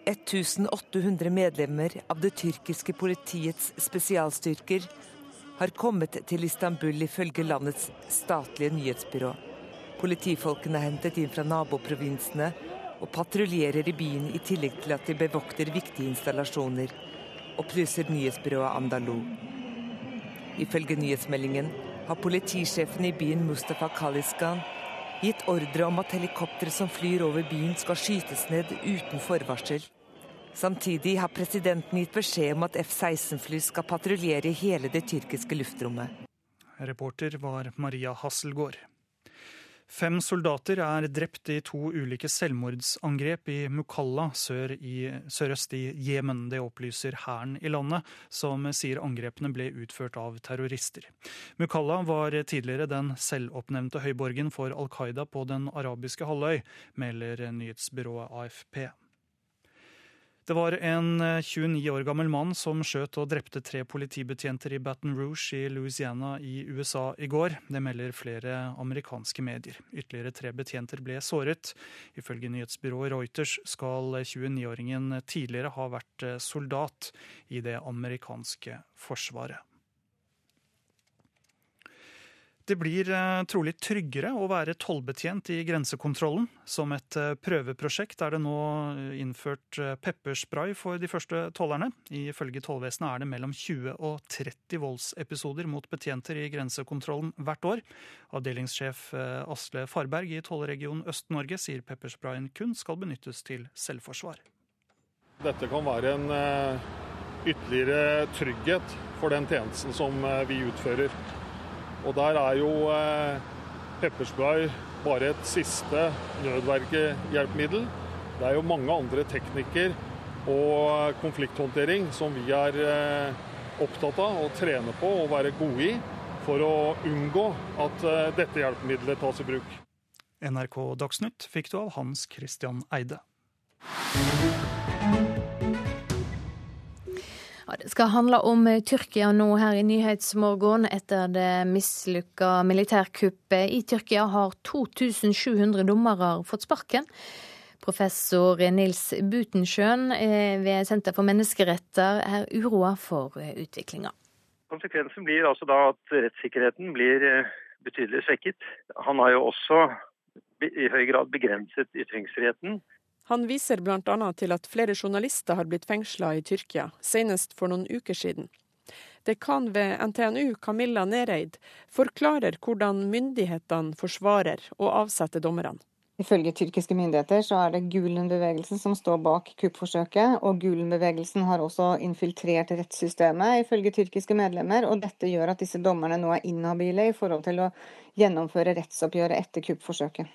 1800 medlemmer av det tyrkiske politiets spesialstyrker har kommet til Istanbul ifølge landets statlige nyhetsbyrå. Politifolkene er hentet inn fra naboprovinsene og patruljerer i byen i tillegg til at de bevokter viktige installasjoner, opplyser nyhetsbyrået Andalou. Ifølge nyhetsmeldingen har politisjefen i byen Mustafa Kaliskan gitt ordre om at helikoptre som flyr over byen skal skytes ned uten forvarsel. Samtidig har presidenten gitt beskjed om at F-16-fly skal patruljere hele det tyrkiske luftrommet. Reporter var Maria Hasselgaard. Fem soldater er drept i to ulike selvmordsangrep i Mukalla sør i, sørøst i Jemen. Det opplyser hæren i landet, som sier angrepene ble utført av terrorister. Mukalla var tidligere den selvoppnevnte høyborgen for Al Qaida på den arabiske halvøy, melder nyhetsbyrået AFP. Det var en 29 eh, år gammel mann som skjøt og drepte tre politibetjenter i Baton Rouge i Louisiana i USA i går. Det melder flere amerikanske medier. Ytterligere tre betjenter ble såret. Ifølge nyhetsbyrået Reuters skal 29-åringen tidligere ha vært eh, soldat i det amerikanske forsvaret. Det blir eh, trolig tryggere å være tollbetjent i grensekontrollen. Som et eh, prøveprosjekt er det nå eh, innført pepperspray for de første tollerne. Ifølge tollvesenet er det mellom 20 og 30 voldsepisoder mot betjenter i grensekontrollen hvert år. Avdelingssjef Asle Farberg i tollregion Øst-Norge sier peppersprayen kun skal benyttes til selvforsvar. Dette kan være en ytterligere trygghet for den tjenesten som vi utfører. Og der er jo eh, pepperspray bare et siste nødvergehjelpemiddel. Det er jo mange andre teknikker og konflikthåndtering som vi er eh, opptatt av å trene på og være gode i for å unngå at eh, dette hjelpemiddelet tas i bruk. NRK Dagsnytt fikk du av Hans Christian Eide. Det skal handle om eh, Tyrkia nå her i Nyhetsmorgen. Etter det mislykka militærkuppet i Tyrkia har 2700 dommere fått sparken. Professor Nils Butensjøen eh, ved Senter for menneskeretter er uroa for eh, utviklinga. Konsekvensen blir altså da at rettssikkerheten blir betydelig svekket. Han har jo også i høy grad begrenset ytringsfriheten. Han viser bl.a. til at flere journalister har blitt fengsla i Tyrkia, senest for noen uker siden. Dekan ved NTNU, Camilla Nereid, forklarer hvordan myndighetene forsvarer og avsetter dommerne. Ifølge tyrkiske myndigheter så er det Gulen-bevegelsen som står bak kuppforsøket, og Gulen-bevegelsen har også infiltrert rettssystemet, ifølge tyrkiske medlemmer. og Dette gjør at disse dommerne nå er inhabile i forhold til å gjennomføre rettsoppgjøret etter kuppforsøket.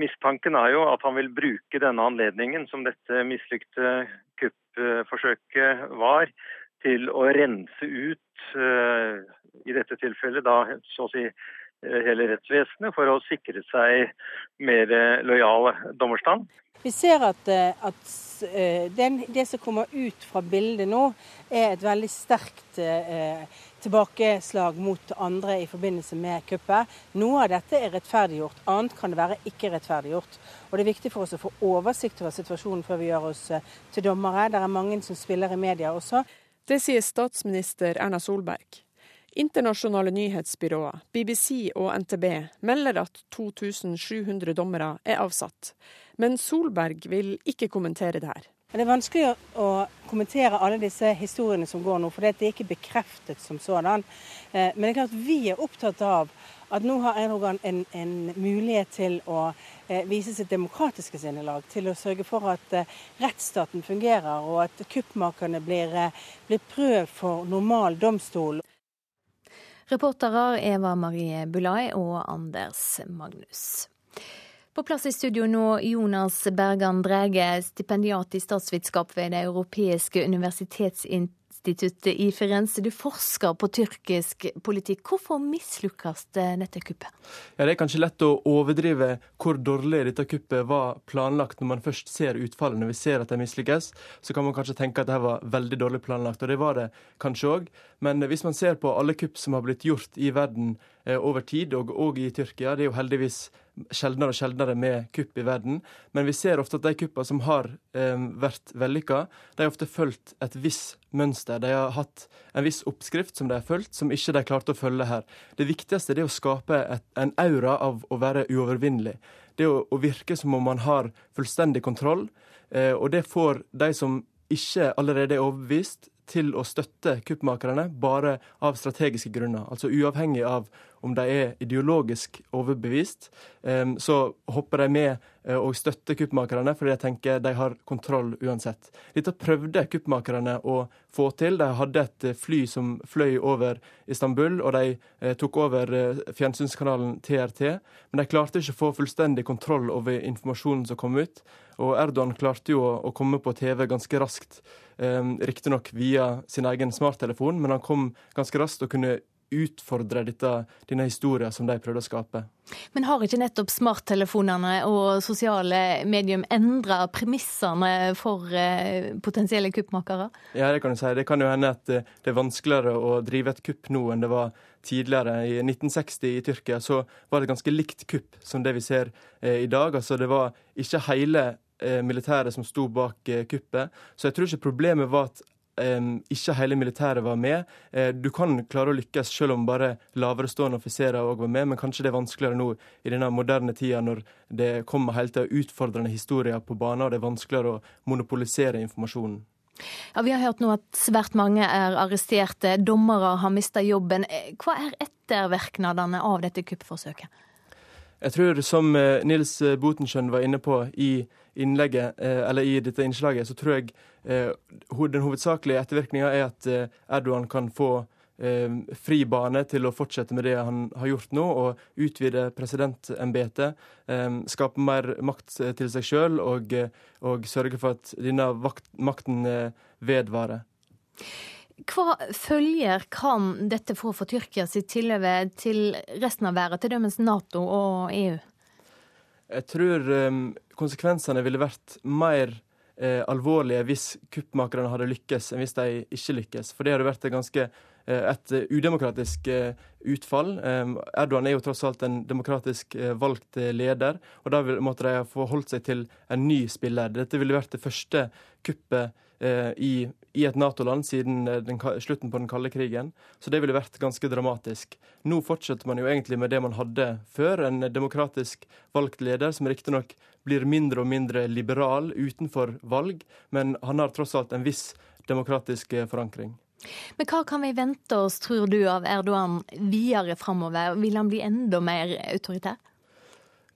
Mistanken er jo at han vil bruke denne anledningen, som dette mislykte kuppforsøket var, til å rense ut, eh, i dette tilfellet da så å si eh, hele rettsvesenet, for å sikre seg mer lojal dommerstand. Vi ser at, eh, at den, det som kommer ut fra bildet nå, er et veldig sterkt eh, tilbakeslag mot andre i forbindelse med kuppet. Noe av dette er rettferdiggjort, annet kan det være ikke rettferdiggjort. Og Det er viktig for oss å få oversikt over situasjonen før vi gjør oss eh, til dommere. Det er mange som spiller i media også. Det sier statsminister Erna Solberg. Internasjonale nyhetsbyråer, BBC og NTB melder at 2700 dommere er avsatt. Men Solberg vil ikke kommentere det her. Det er vanskelig å kommentere alle disse historiene som går nå, for det er ikke bekreftet som sådan. Eh, men det er klart vi er opptatt av at nå har Erdogan en, en mulighet til å eh, vise sitt demokratiske sinnelag. Til å sørge for at eh, rettsstaten fungerer, og at kuppmakerne blir, blir prøvd for normal domstol. Reportere Eva Marie Bulai og Anders Magnus. På plass i studio nå Jonas Bergan Drege, stipendiat i statsvitenskap ved Det europeiske universitetsinstituttet i Firenze. Du forsker på tyrkisk politikk. Hvorfor mislykkes dette kuppet? Ja, det er kanskje lett å overdrive hvor dårlig dette kuppet var planlagt når man først ser utfallet. Når vi ser at det mislykkes, så kan man kanskje tenke at dette var veldig dårlig planlagt. Og det var det kanskje òg. Men hvis man ser på alle kupp som har blitt gjort i verden eh, over tid, og, og i Tyrkia, det er jo heldigvis sjeldnere og sjeldnere med kupp i verden. Men vi ser ofte at de kuppene som har eh, vært vellykka, de har ofte fulgt et visst mønster. De har hatt en viss oppskrift som de har fulgt, som ikke de klarte å følge her. Det viktigste er å skape et, en aura av å være uovervinnelig. Det å, å virke som om man har fullstendig kontroll. Eh, og det får de som ikke allerede er overbevist, til å støtte kuppmakerne bare av strategiske grunner. Altså uavhengig av om de er ideologisk overbevist, så hopper de med eh, og støtter kuppmakerne fordi de tenker de har kontroll uansett. Dette prøvde kuppmakerne å få til. De hadde et eh, fly som fløy over Istanbul, og de eh, tok over fjernsynskanalen TRT. Men de klarte ikke å få fullstendig kontroll over informasjonen som kom ut. Og Erdogan klarte jo å komme på TV ganske raskt, riktignok via sin egen smarttelefon, men han kom ganske raskt og kunne utfordre dette, denne historien som de prøvde å skape. Men har ikke nettopp smarttelefonene og sosiale medium endra premissene for eh, potensielle kuppmakere? Ja, det kan du si. Det kan jo hende at eh, det er vanskeligere å drive et kupp nå enn det var tidligere. I 1960 i Tyrkia så var det et ganske likt kupp som det vi ser eh, i dag. Altså det var ikke hele militæret som sto bak kuppet. Så jeg tror ikke problemet var at ikke hele militæret var med. Eh, du kan klare å lykkes selv om bare laverestående offiserer òg var med, men kanskje det er vanskeligere nå i denne moderne tida når det kommer hele tida utfordrende historier på banen, og det er vanskeligere å monopolisere informasjonen. Ja, Vi har hørt nå at svært mange er arresterte, dommere har mista jobben. Eh, hva er ettervirkningene av dette kuppforsøket? Jeg tror, som eh, Nils Botenschøn var inne på i innlegget, eller i dette innslaget, så tror jeg Eh, den hovedsakelige ettervirkninga er at eh, Erdogan kan få eh, fri bane til å fortsette med det han har gjort nå, og utvide presidentembetet. Skape mer makt til seg sjøl og, og, sørge for at denne makten vedvarer. Hva følger kan dette få for Tyrkia sitt tilhøve til resten av verden, til dømmes Nato og EU? Jeg tror konsekvensene ville vært mer eh, alvorlige hvis kuppmakerne hadde lykkes, enn hvis de ikke lykkes. For det hadde vært et ganske eh, et udemokratisk eh, utfall. Eh, Erdogan er jo tross alt en demokratisk valgt leder, og da måtte de ha forholdt seg til en ny spiller. Dette ville vært det første kuppet i, i, et Nato-land siden den, slutten på den kalde krigen. Så det ville vært ganske dramatisk. Nå fortsetter man jo egentlig med det man hadde før, en demokratisk valgt leder, som riktignok blir mindre og mindre liberal utenfor valg, men han har tross alt en viss demokratisk eh, forankring. Men hva kan vi vente oss, tror du, av Erdogan videre framover? Vil han bli enda mer autoritær?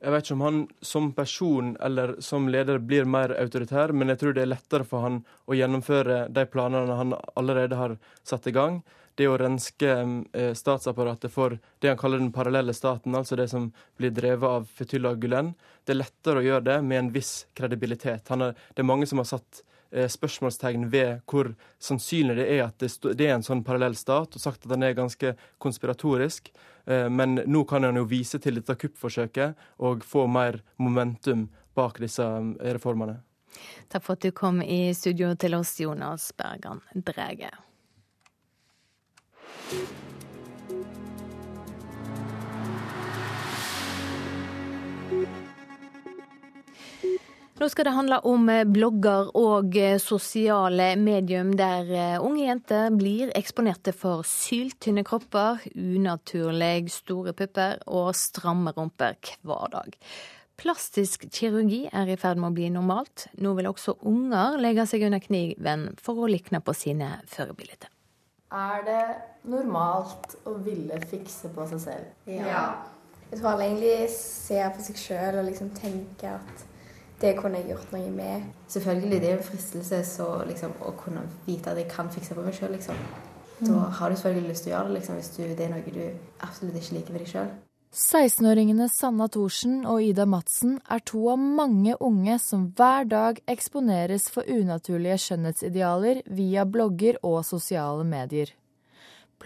Jeg vet ikke om han som person eller som leder blir mer autoritær, men jeg tror det er lettere for han å gjennomføre de planene han allerede har satt i gang det å renske eh, statsapparatet for det han kaller den parallelle staten, altså det som blir drevet av Fetullah Gulen, det er lettere å gjøre det med en viss kredibilitet. Er, det er mange som har satt spørsmålstegn ved hvor sannsynlig det er at det, er en sånn parallell stat, og sagt at den er ganske konspiratorisk. Eh, men nå kan han jo vise til dette kuppforsøket og få mer momentum bak disse reformene. Takk for at du kom i studio til oss, Jonas Bergan Drege. Nå skal det handle om eh, blogger og eh, sosiale medium der eh, unge jenter blir eksponerte for syltynne kropper, unaturlig store pupper og stramme rumper hver dag. Plastisk kirurgi er i ferd med å bli normalt. Nå vil også unger legge seg under kniven for å likne på sine forbilder. Er det normalt å ville fikse på seg selv? Ja. Jeg tror alle egentlig ser på seg sjøl og liksom tenker at det kunne jeg gjort noe med. Selvfølgelig det er en fristelse så liksom, å kunne vite at jeg kan fikse på meg sjøl. Liksom. Da mm. har du selvfølgelig lyst til å gjøre det liksom, hvis du, det er noe du absolutt ikke liker ved deg sjøl. 16-åringene Sanna Thorsen og Ida Madsen er to av mange unge som hver dag eksponeres for unaturlige skjønnhetsidealer via blogger og sosiale medier.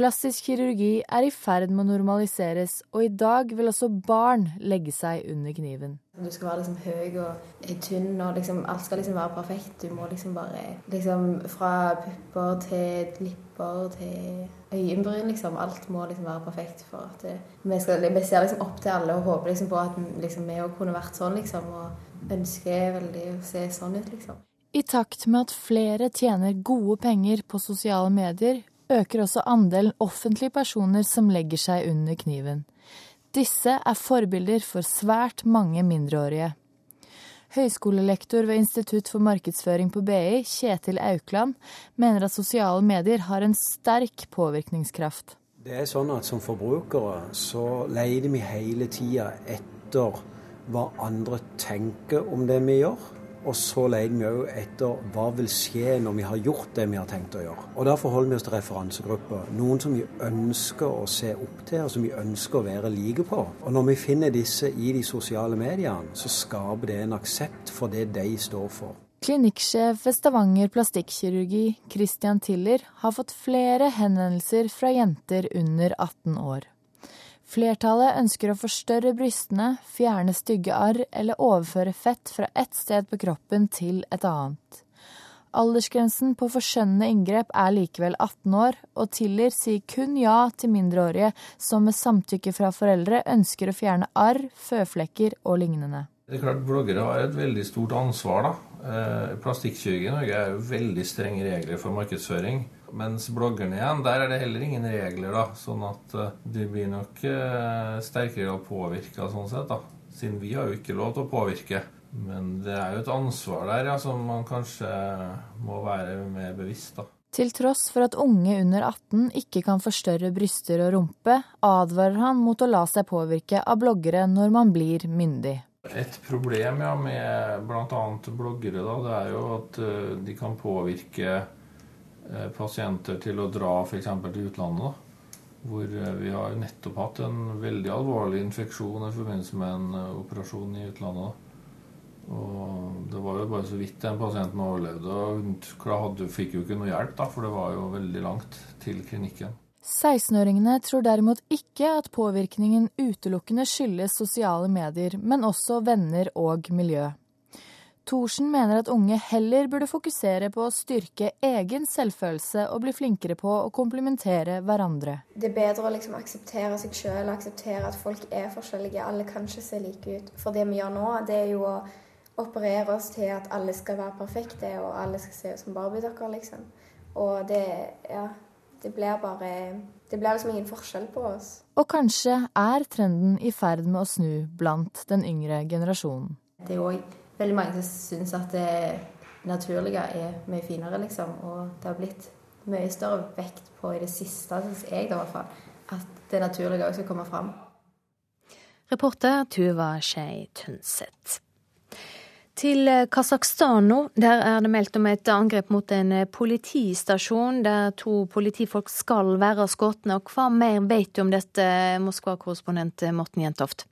Plastisk kirurgi er i ferd med å normaliseres, og i dag vil også barn legge seg under kniven. Du skal være liksom høy og tynn, og liksom, alt skal liksom være perfekt. Du må liksom bare liksom Fra pupper til lipper til øyenbryn, liksom. Alt må liksom være perfekt for at det, vi, skal, vi, ser liksom opp til alle og håper liksom på at liksom, vi òg kunne vært sånn, liksom. Og ønsker veldig å se sånn ut, liksom. I takt med at flere tjener gode penger på sosiale medier, øker også andelen offentlige personer som legger seg under kniven. Disse er forbilder for svært mange mindreårige. Høyskolelektor ved Institutt for markedsføring på BI, Kjetil Aukland, mener at sosiale medier har en sterk påvirkningskraft. Det er sånn at Som forbrukere så leter vi hele tida etter hva andre tenker om det vi gjør. Og så leter vi òg etter hva vil skje når vi har gjort det vi har tenkt å gjøre. Og Da forholder vi oss til referansegrupper. Noen som vi ønsker å se opp til, og som vi ønsker å være like på. Og når vi finner disse i de sosiale mediene, så skaper det en aksept for det de står for. Klinikksjef ved Stavanger plastikkirurgi, Christian Tiller, har fått flere henvendelser fra jenter under 18 år. Flertallet ønsker å forstørre brystene, fjerne stygge arr eller overføre fett fra ett sted på kroppen til et annet. Aldersgrensen på forskjønnende inngrep er likevel 18 år, og Tiller sier kun ja til mindreårige som med samtykke fra foreldre ønsker å fjerne arr, føflekker og lignende. Det er klart Bloggere har et veldig stort ansvar. da. Eh, Plastikkirurgi i Norge er jo veldig strenge regler for markedsføring. Mens bloggerne igjen, der er det heller ingen regler, da. Sånn at uh, de blir nok sterkere sterkere påvirka sånn sett, da. Siden vi har jo ikke lov til å påvirke. Men det er jo et ansvar der ja, som man kanskje må være mer bevisst, da. Til tross for at unge under 18 ikke kan forstørre bryster og rumpe, advarer han mot å la seg påvirke av bloggere når man blir myndig. Et problem ja, med bl.a. bloggere da, det er jo at uh, de kan påvirke Eh, pasienter til å dra f.eks. til utlandet. Da. Hvor eh, vi har nettopp hatt en veldig alvorlig infeksjon i forbindelse med en eh, operasjon i utlandet. Da. Og Det var jo bare så vidt den pasienten overlevde. og Hun fikk jo ikke noe hjelp, da, for det var jo veldig langt til klinikken. 16-åringene tror derimot ikke at påvirkningen utelukkende skyldes sosiale medier, men også venner og miljø. Thorsen mener at unge heller burde fokusere på å styrke egen selvfølelse og bli flinkere på å komplimentere hverandre. Det er bedre å liksom akseptere seg sjøl, akseptere at folk er forskjellige. Alle kan ikke se like ut. For det vi gjør nå, det er jo å operere oss til at alle skal være perfekte, og alle skal se ut som barbiedokker, liksom. Og det, ja, det blir bare Det blir liksom ingen forskjell på oss. Og kanskje er trenden i ferd med å snu blant den yngre generasjonen. Det er jo veldig mange som syns at det naturlige er mye finere, liksom. Og det har blitt mye større vekt på i det siste, syns jeg i hvert fall, at det naturlige òg skal komme fram. Reporter Tuva Skei Tønseth. Til Kasakhstan nå. Der er det meldt om et angrep mot en politistasjon der to politifolk skal være skutt. Hva mer vet du om dette, Moskva-korrespondent Morten Jentoft?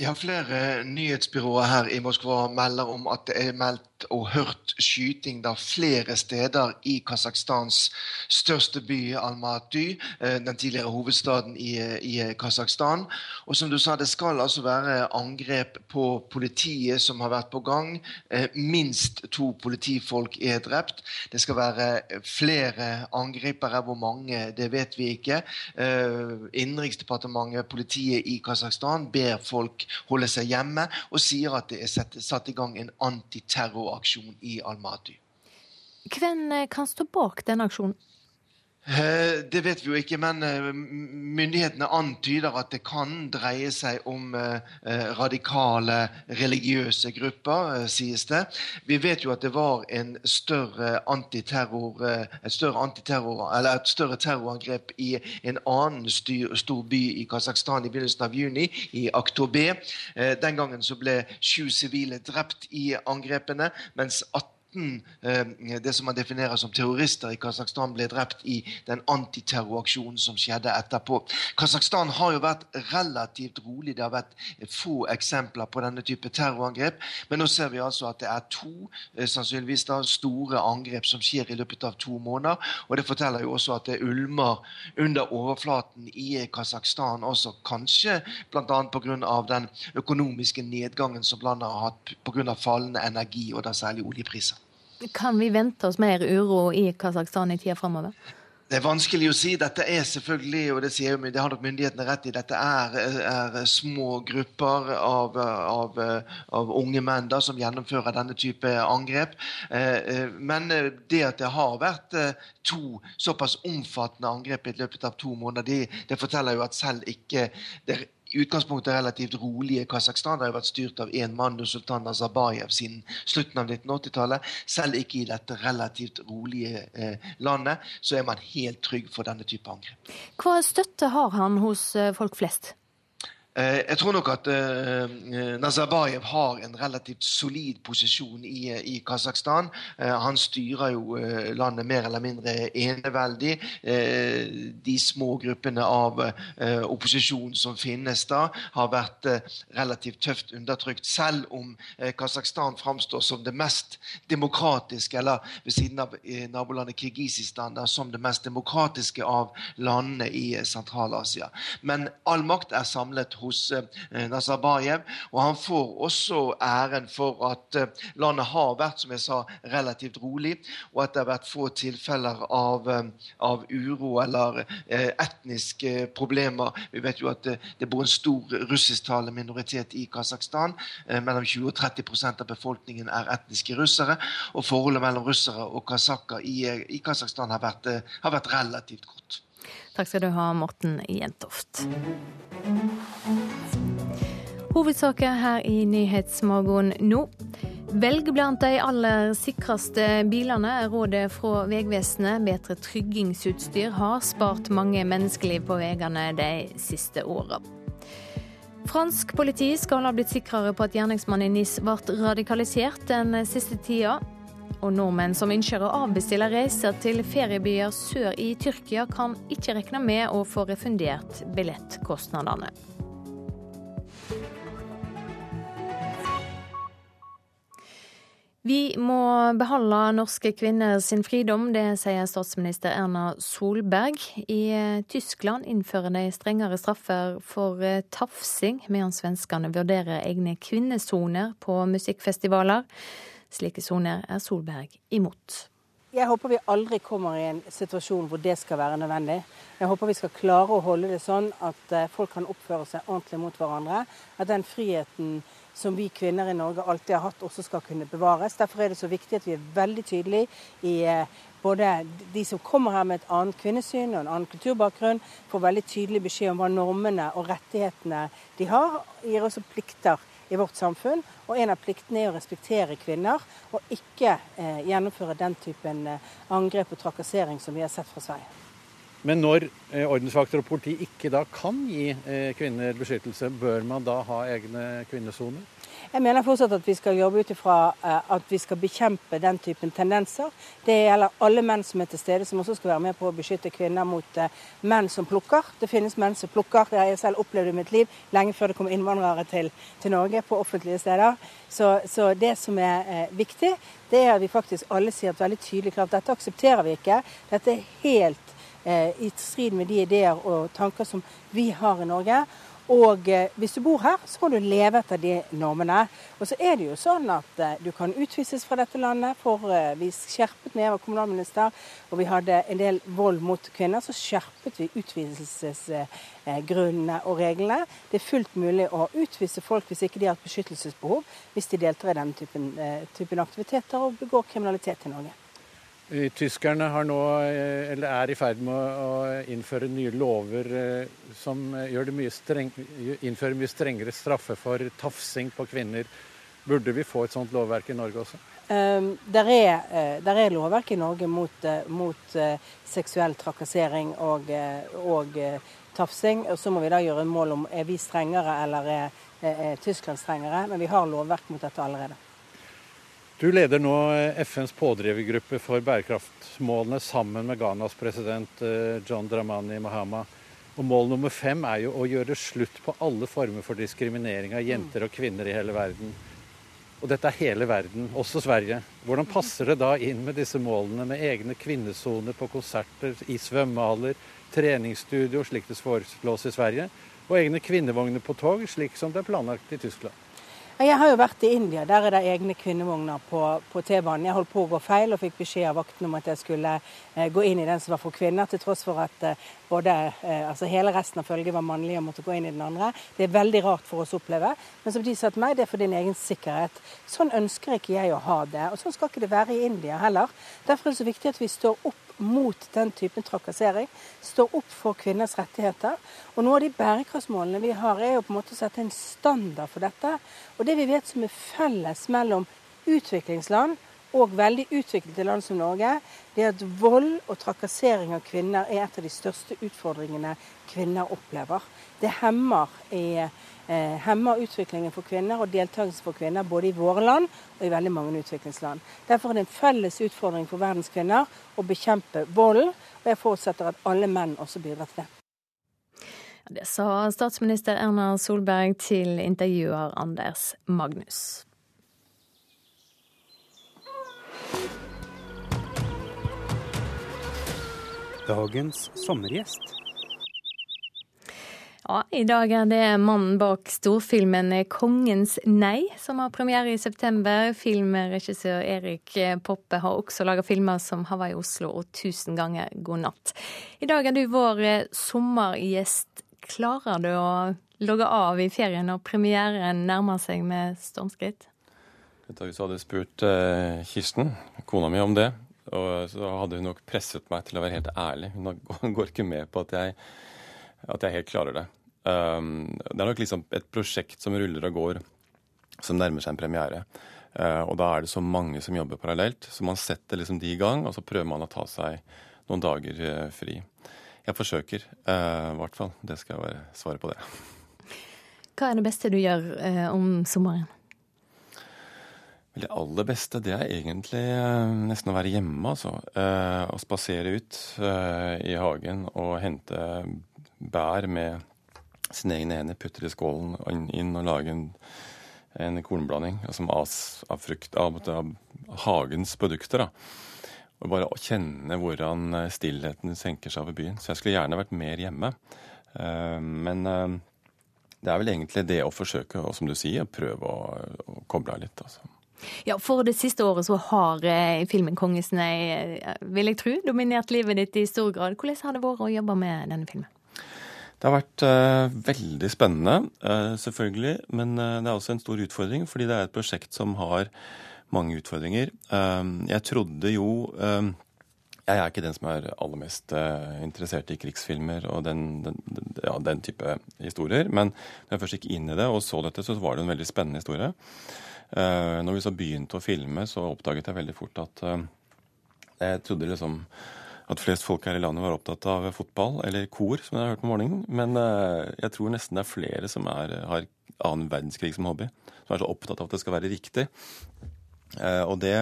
Ja, Flere nyhetsbyråer her i Moskva melder om at det er meldt og hørt skyting da flere steder i Kasakhstans største by, Almaty, eh, den tidligere hovedstaden i, i Kasakhstan. Og som du sa, det skal altså være angrep på politiet som har vært på gang. Eh, minst to politifolk er drept. Det skal være flere angripere. Hvor mange, det vet vi ikke. Eh, Innenriksdepartementet, politiet i Kasakhstan, ber folk holde seg hjemme og sier at det er satt i gang en antiterroraksjon i Almaty. Hvem eh, kan stå bak denne aksjonen? Eh, det vet vi jo ikke, men eh, myndighetene antyder at det kan dreie seg om eh, radikale religiøse grupper, sies det. Vi vet jo at det var større et større antiterror, eller et større terrorangrep i en annen stor by i Kasakhstan i begynnelsen av juni, i Aktobe. Den gangen så ble sju sivile drept i angrepene, mens 18 det som man definerer som terrorister i Kasakhstan, ble drept i den antiterroraksjonen som skjedde etterpå. Kasakhstan har jo vært relativt rolig. Det har vært få eksempler på denne type terrorangrep. Men nå ser vi altså at det er to sannsynligvis da, store angrep som skjer i løpet av to måneder. Og det forteller jo også at det ulmer under overflaten i Kasakhstan også, kanskje bl.a. pga. den økonomiske nedgangen som landet har hatt pga. fallende energi, og da særlig oljepriser. Kan vi vente oss mer uro i Kasakhstan i tida framover? Det er vanskelig å si. Dette er selvfølgelig, og det, sier, det har nok myndighetene rett i, dette er, er små grupper av, av, av, unge menn da, som gjennomfører denne type angrep. Eh, eh, men det at det har vært eh, to såpass omfattende angrep i løpet av to måneder, det, det forteller jo at selv ikke det i utgangspunktet relativt rolige Kasakhstan. Det har jo vært styrt av én mann, sultan Nazarbayev, siden slutten av 1980-tallet. Selv ikke i dette relativt rolige eh, landet så er man helt trygg for denne type angrep. Hva støtte har han hos eh, folk flest? Eh, jeg tror nok at uh, Nazarbayev har en relativt solid posisjon i, i Kasakhstan. Han styrer jo landet mer eller mindre eneveldig. de små gruppene av opposisjon som finnes da, har vært relativt tøft undertrykt. Selv om Kasakhstan framstår som det mest demokratiske, eller ved siden av nabolandet Kirgisistan, som det mest demokratiske av landene i Sentral-Asia. Men all makt er samlet hos eh, Nazarbayev. Og han får også æren for at eh, landet har vært som jeg sa, relativt rolig, og at det har vært få tilfeller av, eh, av uro eller etniske problemer. Vi vet jo at det bor en stor russisktalende minoritet i Kasakhstan. Mellom 20 og 30% av befolkningen er etniske russere. Og forholdet mellom russere og kasakker i, i Kasakhstan har har vært relativt godt. Takk skal du ha, Morten Jentoft. Hovedsaker her i Nyhetsmorgen nå. Velg blant de aller sikreste bilene. Rådet fra Vegvesenet, bedre tryggingsutstyr, har spart mange menneskeliv på veiene de siste åra. Fransk politi skal ha blitt sikrere på at gjerningsmannen i NIS ble radikalisert den siste tida. Og nordmenn som ønsker å avbestille reiser til feriebyer sør i Tyrkia, kan ikke regne med å få refundert billettkostnadene. Vi må beholde norske kvinner sin fridom, det sier statsminister Erna Solberg. I Tyskland innfører de strengere straffer for tafsing, mens svenskene vurderer egne kvinnesoner på musikkfestivaler. Slike soner er Solberg imot. Jeg håper vi aldri kommer i en situasjon hvor det skal være nødvendig. Jeg håper vi skal klare å holde det sånn at eh, folk kan oppføre seg ordentlig mot hverandre. At den friheten som vi kvinner i Norge alltid har hatt, også skal kunne bevares. Derfor er det så viktig at vi er veldig tydelige i eh, både de som kommer her med et annet kvinnesyn og en annen kulturbakgrunn, får veldig tydelig beskjed om hva normene og rettighetene de har. Gir også plikter i vårt samfunn. Og en av pliktene er å respektere kvinner, og ikke eh, gjennomføre den typen eh, angrep og trakassering som vi har sett fra Sverige. Men når eh, ordensvakter og politi ikke da kan gi eh, kvinner beskyttelse, bør man da ha egne kvinnesoner? Jeg mener fortsatt at vi skal jobbe ut ifra eh, at vi skal bekjempe den typen tendenser. Det gjelder alle menn som er til stede, som også skal være med på å beskytte kvinner mot menn som plukker. Det finnes menn som plukker. Det har jeg selv opplevd i mitt liv, lenge før det kom innvandrere til, til Norge på offentlige steder. Så, så det som er viktig, det er at vi faktisk alle sier et veldig tydelig klart dette aksepterer vi ikke. Dette er helt i strid med de ideer og tanker som vi har i Norge. Og eh, hvis du bor her, så må du leve etter de normene. Og så er det jo sånn at eh, du kan utvises fra dette landet. For eh, vi skjerpet når jeg var kommunalminister og vi hadde en del vold mot kvinner, så skjerpet vi utviselsesgrunnene og reglene. Det er fullt mulig å utvise folk hvis ikke de har et beskyttelsesbehov, hvis de deltar i denne typen, typen aktiviteter og begår kriminalitet i Norge. Tyskerne nå, eh, er i ferd med å innføre nye lover eh, som det mye streng, innfører mye strengere straffe for tafsing på kvinner. Burde vi få et sånt lovverk i Norge også? Um, der, er, der, er, lovverk i Norge mot, mot seksuell trakassering og, og tafsing. Så må vi da gjøre en mål om er vi strengere eller er, er Tyskland strengere. Men vi har lovverk mot dette allerede. Du leder nå FNs pådrivergruppe for bærekraftsmålene sammen med Ghanas president eh, John Dramani Mahama. Og Mål nummer fem er jo å gjøre slutt på alle former for diskriminering av jenter og kvinner i hele verden. Og dette er hele verden, også Sverige. Hvordan passer det da inn med disse målene, med egne kvinnesoner på konserter, i svømmehaller, treningsstudio, slik det foreslås i Sverige, og egne kvinnevogner på tog, slik som det er planlagt i Tyskland? Jeg har jo vært i India. Der er det egne kvinnevogner på, på T-banen. Jeg holdt på å gå feil og fikk beskjed av vakten om at jeg skulle eh, gå inn i den som var for kvinner, til tross for at eh, både, eh, altså hele resten av følget var mannlige og måtte gå inn i den andre. Det er veldig rart for oss å oppleve. Men som de sa til meg, det er for din egen sikkerhet. Sånn ønsker ikke jeg å ha det. Og sånn skal ikke det være i India heller. Derfor er det så viktig at vi står opp mot den typen trakassering. Står opp for kvinners rettigheter. Og noe av de bærekraftsmålene vi har, er jo på en måte å sette en standard for dette. Og det vi vet som er felles mellom utviklingsland og veldig utviklede land som Norge, det er at vold og trakassering av kvinner er et av de største utfordringene kvinner opplever. Det hemmer i eh, hemmer utviklingen for kvinner og deltakelse for kvinner både i våre land og i veldig mange utviklingsland. Derfor er det en felles utfordring for verdens kvinner å bekjempe volden, og jeg forutsetter at alle menn også bidrar til det. Det sa statsminister Erna Solberg til intervjuer Anders Magnus. Dagens sommergjest. Ja, I dag er det mannen bak storfilmen 'Kongens nei', som har premiere i september. Filmregissør Erik Poppe har også laga filmer som 'Hawaii Oslo' og 'Tusen ganger god natt'. I dag er du vår sommergjest. Klarer du å logge av i ferien når premieren nærmer seg med stormskritt? Hvis du hadde spurt uh, Kirsten, kona mi, om det, og så hadde hun nok presset meg til å være helt ærlig. Hun går ikke med på at jeg at jeg helt klarer det. Um, det er nok liksom et prosjekt som ruller og går, som nærmer seg en premiere. Uh, og da er det så mange som jobber parallelt, så man setter liksom de i gang, og så prøver man å ta seg noen dager uh, fri. Jeg forsøker, uh, i hvert fall. Det skal jeg være svaret på det. Hva er det beste du gjør uh, om sommeren? Det aller beste det er egentlig uh, nesten å være hjemme, altså. Uh, å spasere ut i hagen og hente bær med sine egne hender, putter i skålen inn og lager en, en kornblanding altså as, av, frukt, av, av, hagens produkter. da. Og bare kjenne hvordan eh, stillheten senker seg over byen. Så jeg skulle gjerne vært mer hjemme. Uh, men uh, det er vel egentlig det å forsøke, og som du sier, prøve å, å koble av litt. altså. Ja, For det siste året så har eh, filmen 'Kongesnei', vil jeg tro, dominert livet ditt i stor grad. Hvordan har det vært å jobbe med denne filmen? Det har vært uh, veldig spennende, uh, selvfølgelig. Men uh, det er også en stor utfordring, fordi det er et prosjekt som har mange utfordringer. jeg trodde jo Jeg er ikke den som er aller mest interessert i krigsfilmer og den, den, ja, den, type historier. Men når jeg først gikk inn i det og så dette, så var det en veldig spennende historie. når vi så begynte å filme, så oppdaget jeg veldig fort at jeg trodde liksom at flest folk her i landet var opptatt av fotball, eller kor, som jeg har hørt på morgenen. Men eh, jeg tror nesten det er flere som er, har annen verdenskrig som hobby. Som er så opptatt av at det skal være riktig. Eh, og det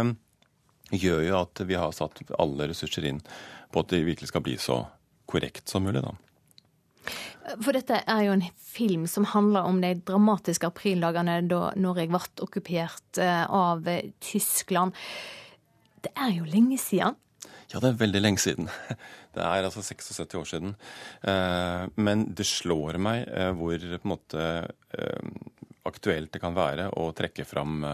gjør jo at vi har satt alle ressurser inn på at det virkelig skal bli så korrekt som mulig, da. For dette er jo en film som handler om de dramatiske aprildagene da Norge ble okkupert eh, av Tyskland. Det er jo lenge siden. Ja, det er veldig lenge siden. Det er altså 76 år siden. Eh, men det slår meg eh, hvor på en måte eh, aktuelt det kan være å trekke fram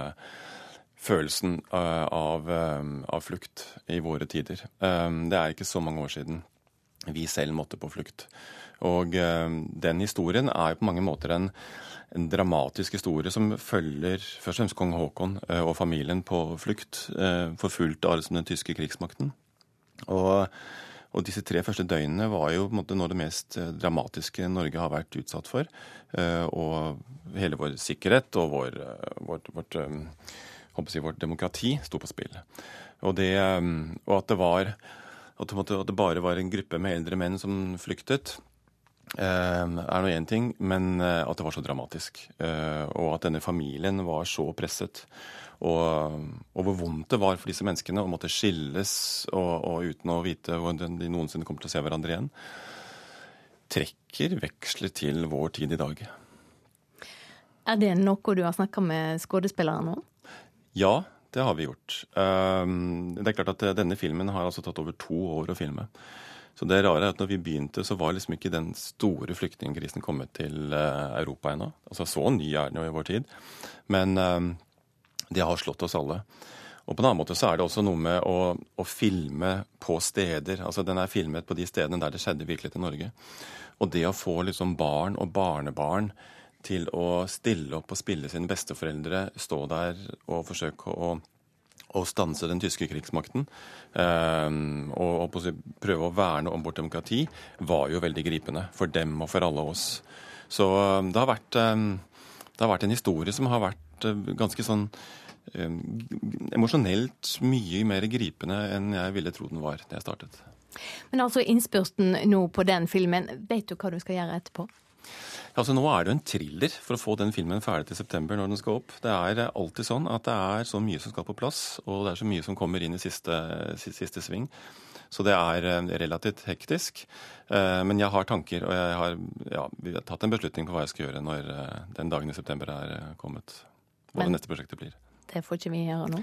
følelsen av, av flukt i våre tider. Det er ikke så mange år siden vi selv måtte på flukt. Og den historien er på mange måter en, en dramatisk historie som følger først og fremst kong Haakon og familien på flukt, forfulgt av den tyske krigsmakten. Og, og, disse tre første døgnene var jo på en måte noe av det mest eh, dramatiske Norge har vært utsatt for. Eh, og hele vår sikkerhet og vår, eh, vårt, vårt, si, vårt demokrati sto på spill. Og, det, og at det var at det bare var en gruppe med eldre menn som flyktet, er nå én ting, men at det var så dramatisk. Og at denne familien var så presset. Og, og, hvor vondt det var for disse menneskene å måtte skilles og, og uten å vite hvordan de noensinne kommer til å se hverandre igjen, trekker veksler til vår tid i dag. Er det noe du har snakka med skuespillerne om? Ja, det har vi gjort. Um, det er klart at Denne filmen har altså tatt over to år å filme. Så det rare er at når vi begynte, så var liksom ikke den store flyktningkrisen kommet til uh, Europa ennå. Altså Så ny er den jo i vår tid. Men um, det har slått oss alle. Og på en annen måte så er det også noe med å, å, filme på steder. Altså Den er filmet på de stedene der det skjedde virkelig til Norge. Og det å få liksom barn og barnebarn til å stille opp og spille sine besteforeldre, stå der og forsøke å, å stanse den tyske krigsmakten um, og, prøve å verne om vårt demokrati, var jo veldig gripende for dem og for alle oss. Så um, det har vært, um, det har vært en historie som har vært ganske sånn emosjonelt mye mer gripende enn jeg ville tro den var da jeg startet. Men altså innspurten nå på den filmen, vet du hva du skal gjøre etterpå? Altså Nå er det jo en thriller for å få den filmen ferdig til september når den skal opp. Det er alltid sånn at det er så mye som skal på plass, og det er så mye som kommer inn i siste, siste sving. Så det er eh, relativt hektisk. Eh, men jeg har tanker, og jeg har, ja, vi har tatt en beslutning på hva jeg skal gjøre når eh, den dagen i september er kommet. Hva Men, det neste prosjektet blir. Det får ikke vi gjøre nå?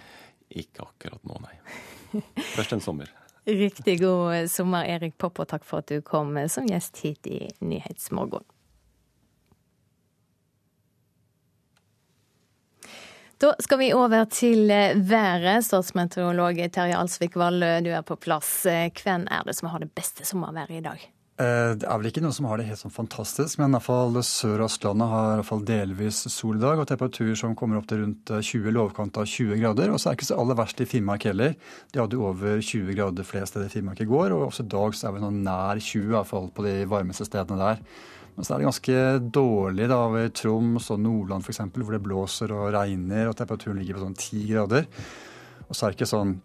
Ikke akkurat nå, nei. Først en sommer. Riktig god sommer, Erik Popp, og takk for at du kom som gjest hit i Nyhetsmorgen. Da skal vi over til været. Statsmeteorolog Terje Alsvik Vallø, du er på plass. Hvem er det som har det beste sommerværet i dag? Eh, det er vel ikke noen som har det helt sånn fantastisk, men i hvert fall Sør- og Østlandet har i hvert fall delvis sol i dag, og temperaturer som kommer opp til rundt 20 eh, lovkant av 20 grader. Og så er det ikke så aller verst i Finnmark heller. De hadde over 20 grader flere steder i Finnmark i går, og også i dag så er vi nå nær 20, i hvert fall på de varmeste stedene der. Men så er det ganske dårlig da ved Troms og Nordland f.eks., hvor det blåser og regner, og temperaturen ligger på sånn 10 grader. Og så er det ikke sånn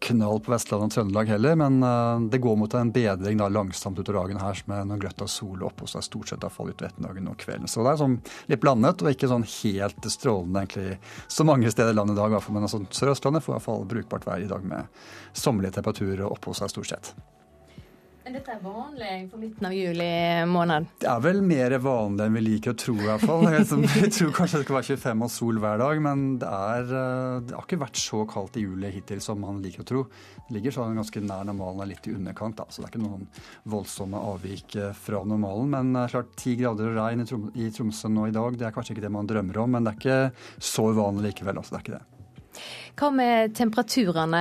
knall på Vestlandet og Trøndelag heller, men uh, det går mot en bedring da langsomt utover dagen her med noen grøtt av sol opp, og så er stort sett fall utover ettermiddagen og kvelden. Så det er sånn litt blandet, og ikke sånn helt strålende egentlig så mange steder i landet i dag. Men altså, Sør-Østlandet får i hvert fall brukbart vær i dag med sommerlige temperaturer og opphold seg stort sett. Men dette er vanlig for midten av juli måned? Det er vel mer vanlig enn vi liker å tro, i hvert fall. Jeg tror kanskje det skal være 25 og sol hver dag, men det, er, eh, det har ikke vært så kaldt i juli hittil som man liker å tro. Det ligger sånn ganske nær normalen og litt i underkant, da, så det er ikke noen voldsomme avvik eh, fra normalen. Men eh, klart 10 grader og regn i Tromsø nå i dag, det er kanskje ikke det man drømmer om, men det er ikke så uvanlig likevel. altså det er ikke det. Hva med temperaturene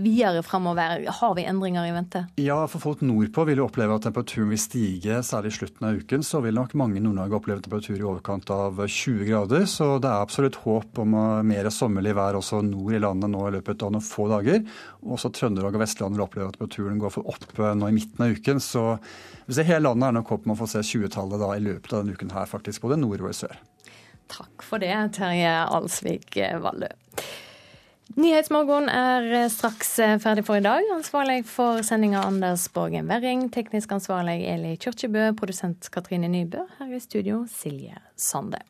videre framover? Har vi endringer i vente? Ja, for folk nordpå vil jo oppleve at temperaturen vil stige, særlig i slutten av uken. Så vil nok mange i Nord-Norge oppleve temperatur i overkant av 20 grader. Så det er absolutt håp om mer sommerlig vær også nord i landet nå i løpet av noen få dager. Også Trøndelag og Vestlandet vil oppleve at temperaturen går for opp nå i midten av uken. Så hvis det hele landet er nok håp om å få se 20-tallet i løpet av denne uken her, faktisk, både nord og sør. Takk for det, Terje Alsvik Vallø. Nyhetsmorgen er straks ferdig for i dag. Ansvarlig for sendinga Anders Borgen Werring. Teknisk ansvarlig Eli Kyrkjebø. Produsent Katrine Nybø. Her i studio Silje Sande.